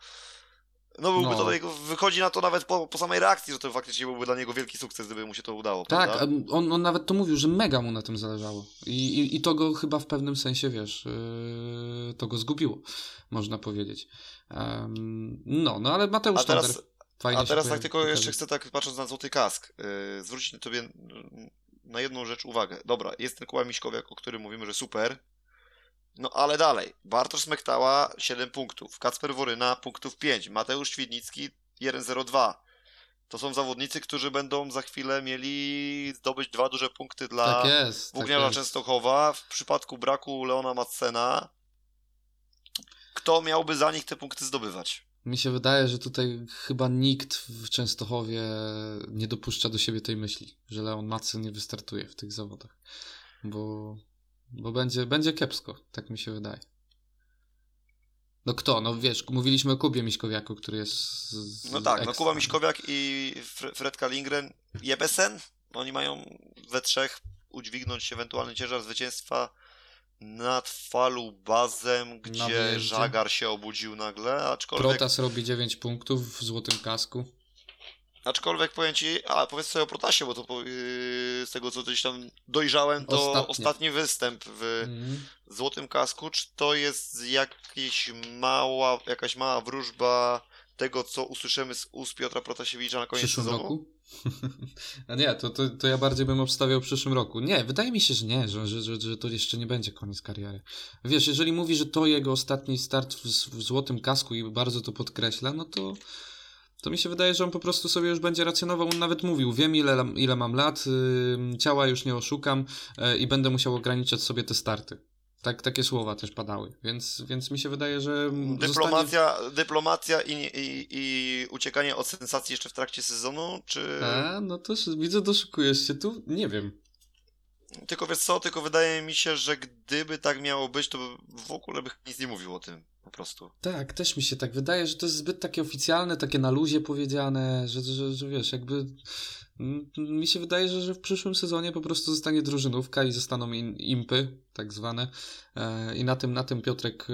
No, byłby no. to jego, wychodzi na to nawet po, po, samej reakcji, że to faktycznie byłby dla niego wielki sukces, gdyby mu się to udało. Tak, on, on nawet to mówił, że mega mu na tym zależało. I, i, i to go chyba w pewnym sensie, wiesz, yy, to go zgubiło, można powiedzieć. Um, no, no ale Mateusz A teraz, Fajnie A teraz tak tylko jeszcze chcę tak patrząc na złoty kask, yy, zwrócić na tobie na jedną rzecz uwagę. Dobra, jest ten Kuba Miśkowiak, o którym mówimy, że super. No ale dalej. Bartosz Smektała 7 punktów, Kacper Woryna punktów 5, Mateusz Świdnicki 1-0-2. To są zawodnicy, którzy będą za chwilę mieli zdobyć dwa duże punkty dla tak jest, Włókniarza tak Częstochowa. W przypadku braku Leona Madsena, kto miałby za nich te punkty zdobywać? Mi się wydaje, że tutaj chyba nikt w Częstochowie nie dopuszcza do siebie tej myśli, że Leon Macy nie wystartuje w tych zawodach, bo, bo będzie, będzie kiepsko, tak mi się wydaje. No kto? No wiesz, mówiliśmy o Kubie Miśkowiaku, który jest. Z, no tak, no Kuba Miśkowiak i Fredka Lindgren, Jebesen, oni mają we trzech udźwignąć ewentualny ciężar zwycięstwa nad falu bazem, gdzie Żagar się obudził nagle, aczkolwiek... Protas robi 9 punktów w złotym kasku. Aczkolwiek powiem ci, a powiedz sobie o Protasie, bo to yy, z tego co gdzieś tam dojrzałem, to Ostatnie. ostatni występ w mm. złotym kasku, czy to jest jakiś mała, jakaś mała wróżba tego, co usłyszymy z ust Piotra Protasiewicza na koniec Przyszłym sezonu? Roku? [LAUGHS] A nie, to, to, to ja bardziej bym obstawiał w przyszłym roku. Nie, wydaje mi się, że nie, że, że, że, że to jeszcze nie będzie koniec kariery. Wiesz, jeżeli mówi, że to jego ostatni start w, w złotym kasku i bardzo to podkreśla, no to to mi się wydaje, że on po prostu sobie już będzie racjonował. On nawet mówił, wiem ile, ile mam lat, yy, ciała już nie oszukam yy, i będę musiał ograniczać sobie te starty. Tak, takie słowa też padały, więc, więc mi się wydaje, że. Dyplomacja, zostanie... dyplomacja i, i, i uciekanie od sensacji jeszcze w trakcie sezonu, czy. A, no to widzę, doszukujesz się tu? Nie wiem. Tylko wiesz co, tylko wydaje mi się, że gdyby tak miało być, to w ogóle by nic nie mówił o tym, po prostu. Tak, też mi się tak wydaje, że to jest zbyt takie oficjalne, takie na luzie powiedziane, że, że, że wiesz, jakby mi się wydaje, że, że w przyszłym sezonie po prostu zostanie drużynówka i zostaną in, impy, tak zwane. E, I na tym, na tym Piotrek e,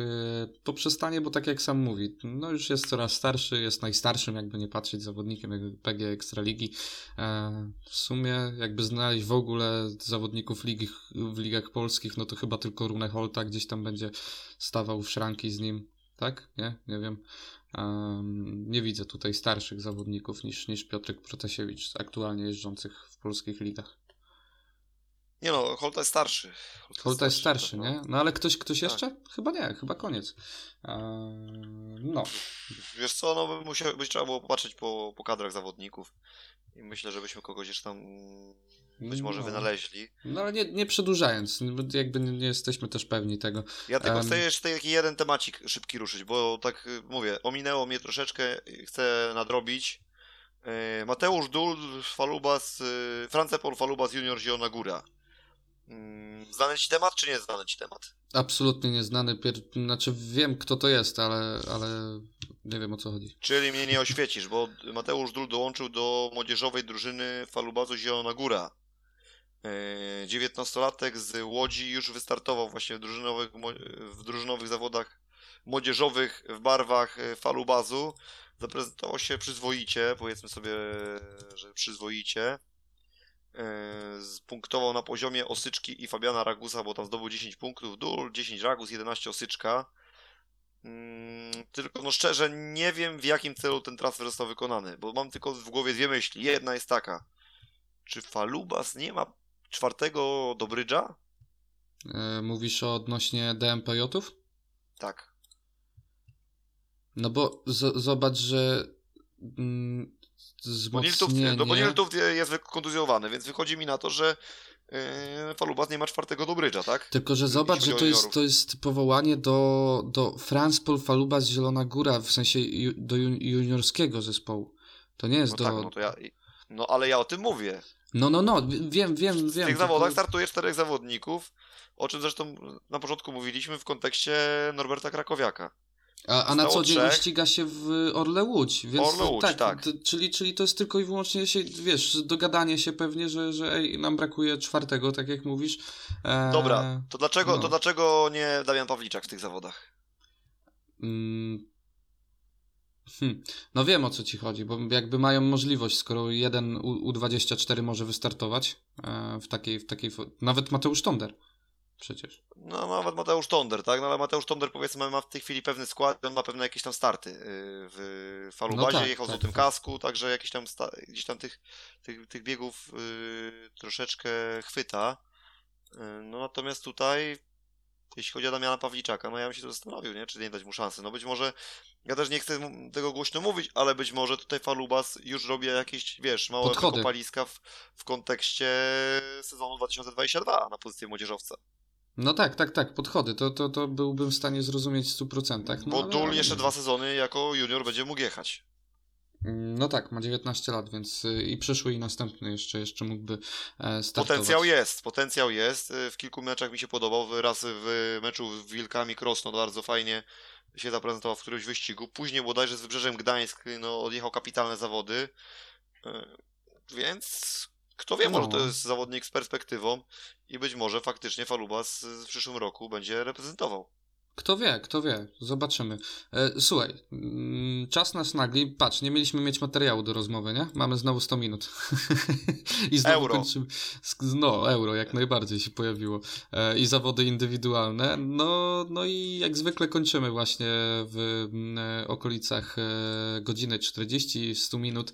poprzestanie, bo tak jak sam mówi, no już jest coraz starszy, jest najstarszym, jakby nie patrzeć, zawodnikiem PG Ekstraligi. E, w sumie, jakby znaleźć w ogóle zawodników ligi, w ligach polskich, no to chyba tylko Rune Holta gdzieś tam będzie stawał w szranki z nim. Tak? Nie? Nie wiem. Nie widzę tutaj starszych zawodników niż, niż Piotrek Protasiewicz, aktualnie jeżdżących w polskich ligach. Nie no, Holta jest starszy. Holta, Holta jest starszy, starszy nie? No ale ktoś, ktoś tak. jeszcze? Chyba nie, chyba koniec. no. Wiesz co, no musiał, być trzeba było popatrzeć po, po kadrach zawodników i myślę, żebyśmy kogoś jeszcze tam być może no. wynaleźli. No ale nie, nie przedłużając, jakby nie jesteśmy też pewni tego. Ja tylko um... chcę jeszcze taki jeden temacik szybki ruszyć, bo tak y, mówię, ominęło mnie troszeczkę, chcę nadrobić. Y, Mateusz Dul, Falubas, y, Francepol Falubas Junior Zielona Góra. Mm, znany ci temat, czy nie znany ci temat? Absolutnie nieznany. Pier... Znaczy wiem, kto to jest, ale, ale nie wiem o co chodzi. Czyli mnie nie oświecisz, bo Mateusz Dul dołączył do młodzieżowej drużyny Falubazu Zielona Góra. 19-latek z Łodzi już wystartował właśnie w drużynowych, w drużynowych zawodach młodzieżowych w barwach falubazu. Zaprezentował się przyzwoicie, powiedzmy sobie, że przyzwoicie. Punktował na poziomie Osyczki i Fabiana Ragusa, bo tam zdobył 10 punktów, Dul 10 Ragus, 11 Osyczka. Mm, tylko no szczerze nie wiem w jakim celu ten transfer został wykonany, bo mam tylko w głowie dwie myśli. Jedna jest taka, czy Falubas nie ma czwartego Dobrydża? E, mówisz o odnośnie DMPJ-ów? Tak. No bo z- zobacz, że mm, wzmocnienie... Bo Niltów jest kontuzjowany, więc wychodzi mi na to, że Yy, Falubas nie ma czwartego Dobrydża, tak? Tylko, że zobacz, że to jest, to jest powołanie do, do Franspol Falubas Zielona Góra, w sensie ju, do juniorskiego zespołu. To nie jest no do... Tak, no, ja, no ale ja o tym mówię. No, no, no, wiem, wiem, wiem. W tych zawodach startuje czterech zawodników, o czym zresztą na początku mówiliśmy w kontekście Norberta Krakowiaka. A, a na co dzień trzech. ściga się w Orle Łódź, więc Orle Łódź, tak. tak. Czyli, czyli to jest tylko i wyłącznie się, wiesz, dogadanie się pewnie, że, że ej, nam brakuje czwartego, tak jak mówisz. E... Dobra, to dlaczego, no. to dlaczego nie Damian Pawliczak w tych zawodach? Mm. Hm. No wiem o co ci chodzi, bo jakby mają możliwość, skoro jeden U, U24 może wystartować e, w takiej, w takiej, nawet Mateusz Tonder przecież. No nawet Mateusz Tonder, tak? No ale Mateusz Tonder powiedzmy ma w tej chwili pewny skład, on ma pewne jakieś tam starty y, w Falubazie, no tak, jechał tak, z tym tak. kasku, także jakieś tam gdzieś tam tych, tych, tych biegów yy, troszeczkę chwyta. Yy, no natomiast tutaj jeśli chodzi o Damiana Pawliczaka, no ja bym się tu zastanowił, nie? czy nie dać mu szansy. No być może, ja też nie chcę tego głośno mówić, ale być może tutaj Falubas już robi jakieś, wiesz, małe kopaliska w, w kontekście sezonu 2022 na pozycję młodzieżowca. No tak, tak, tak, podchody, to, to, to byłbym w stanie zrozumieć w 100%. No, Bo Dul jeszcze dwa sezony jako junior będzie mógł jechać. Mm, no tak, ma 19 lat, więc y, i przyszły i następny jeszcze, jeszcze mógłby e, startować. Potencjał jest, potencjał jest. Y, w kilku meczach mi się podobał. Raz w meczu z Wilkami Krosno bardzo fajnie się zaprezentował w którymś wyścigu. Później bodajże z Wybrzeżem Gdańsk no, odjechał kapitalne zawody. E, więc kto wie, no. może to jest zawodnik z perspektywą i być może faktycznie Falubas w przyszłym roku będzie reprezentował. Kto wie, kto wie, zobaczymy. E, słuchaj, mm, czas nas nagli. Patrz, nie mieliśmy mieć materiału do rozmowy, nie? Mamy znowu 100 minut. [LAUGHS] I znowu euro. kończymy. No, euro jak najbardziej się pojawiło. E, I zawody indywidualne. No, no i jak zwykle kończymy właśnie w mm, e, okolicach godziny 40, 100 minut.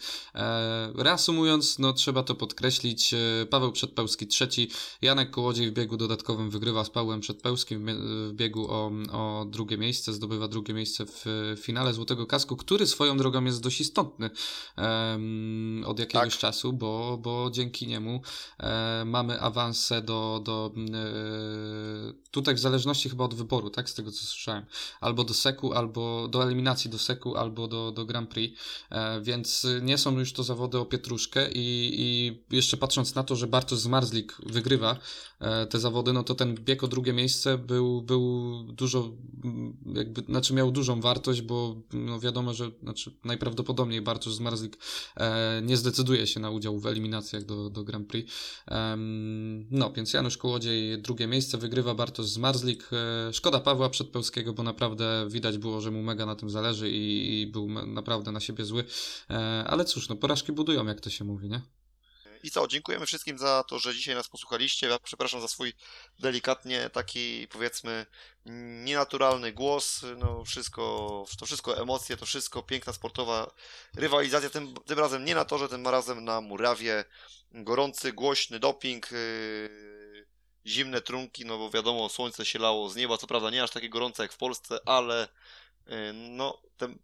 Reasumując, no trzeba to podkreślić. Paweł Przedpełski trzeci, Janek Kołodziej w biegu dodatkowym wygrywa z Pawłem Przedpełskim w biegu o o drugie miejsce, zdobywa drugie miejsce w finale Złotego Kasku, który swoją drogą jest dość istotny um, od jakiegoś tak. czasu, bo, bo dzięki niemu e, mamy awanse do, do e, tutaj w zależności chyba od wyboru, tak, z tego co słyszałem, albo do Seku, albo do eliminacji do Seku, albo do, do Grand Prix, e, więc nie są już to zawody o pietruszkę i, i jeszcze patrząc na to, że Bartosz Zmarzlik wygrywa te zawody, no to ten bieg o drugie miejsce był, był dużo jakby, znaczy miał dużą wartość, bo no wiadomo, że znaczy najprawdopodobniej Bartosz Zmarzlik e, nie zdecyduje się na udział w eliminacjach do, do Grand Prix. E, no, więc Janusz Kołodziej drugie miejsce, wygrywa Bartosz Zmarzlik. E, szkoda Pawła Przedpełskiego, bo naprawdę widać było, że mu mega na tym zależy i, i był naprawdę na siebie zły. E, ale cóż, no porażki budują, jak to się mówi, nie? I co, dziękujemy wszystkim za to, że dzisiaj nas posłuchaliście. Ja przepraszam za swój delikatnie taki, powiedzmy, nienaturalny głos. No, wszystko, to wszystko emocje, to wszystko piękna sportowa rywalizacja. Tym, tym razem nie na torze, tym razem na murawie. Gorący, głośny doping. Yy, zimne trunki, no bo wiadomo, słońce się lało z nieba. Co prawda nie aż takie gorące jak w Polsce, ale yy, no, ten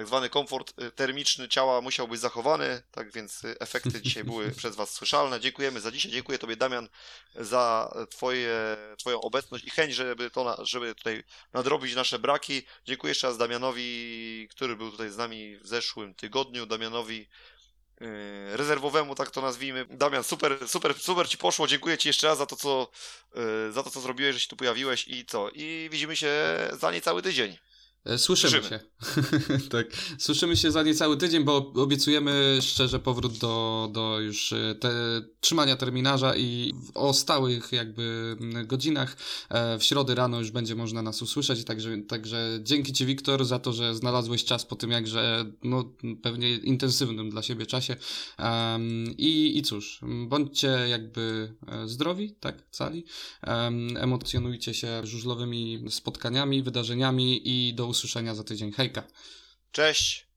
tak zwany komfort y, termiczny ciała musiał być zachowany, tak więc y, efekty dzisiaj były [LAUGHS] przez Was słyszalne. Dziękujemy za dzisiaj, dziękuję Tobie Damian za twoje, Twoją obecność i chęć, żeby, to, żeby tutaj nadrobić nasze braki. Dziękuję jeszcze raz Damianowi, który był tutaj z nami w zeszłym tygodniu, Damianowi y, rezerwowemu, tak to nazwijmy. Damian, super, super, super Ci poszło, dziękuję Ci jeszcze raz za to, co, za to, co zrobiłeś, że się tu pojawiłeś i co. I widzimy się za niecały tydzień. E, słyszymy, się. [LAUGHS] tak. Słyszymy się za niecały tydzień, bo obiecujemy szczerze powrót do, do już e, te, trzymania terminarza i o stałych jakby godzinach. E, w środę rano już będzie można nas usłyszeć, także, także dzięki Ci Wiktor za to, że znalazłeś czas po tym jakże no, pewnie intensywnym dla siebie czasie. Um, i, I cóż, bądźcie jakby zdrowi, tak, cali. Um, emocjonujcie się żużlowymi spotkaniami, wydarzeniami i do usłyszenia za tydzień. Hejka. Cześć.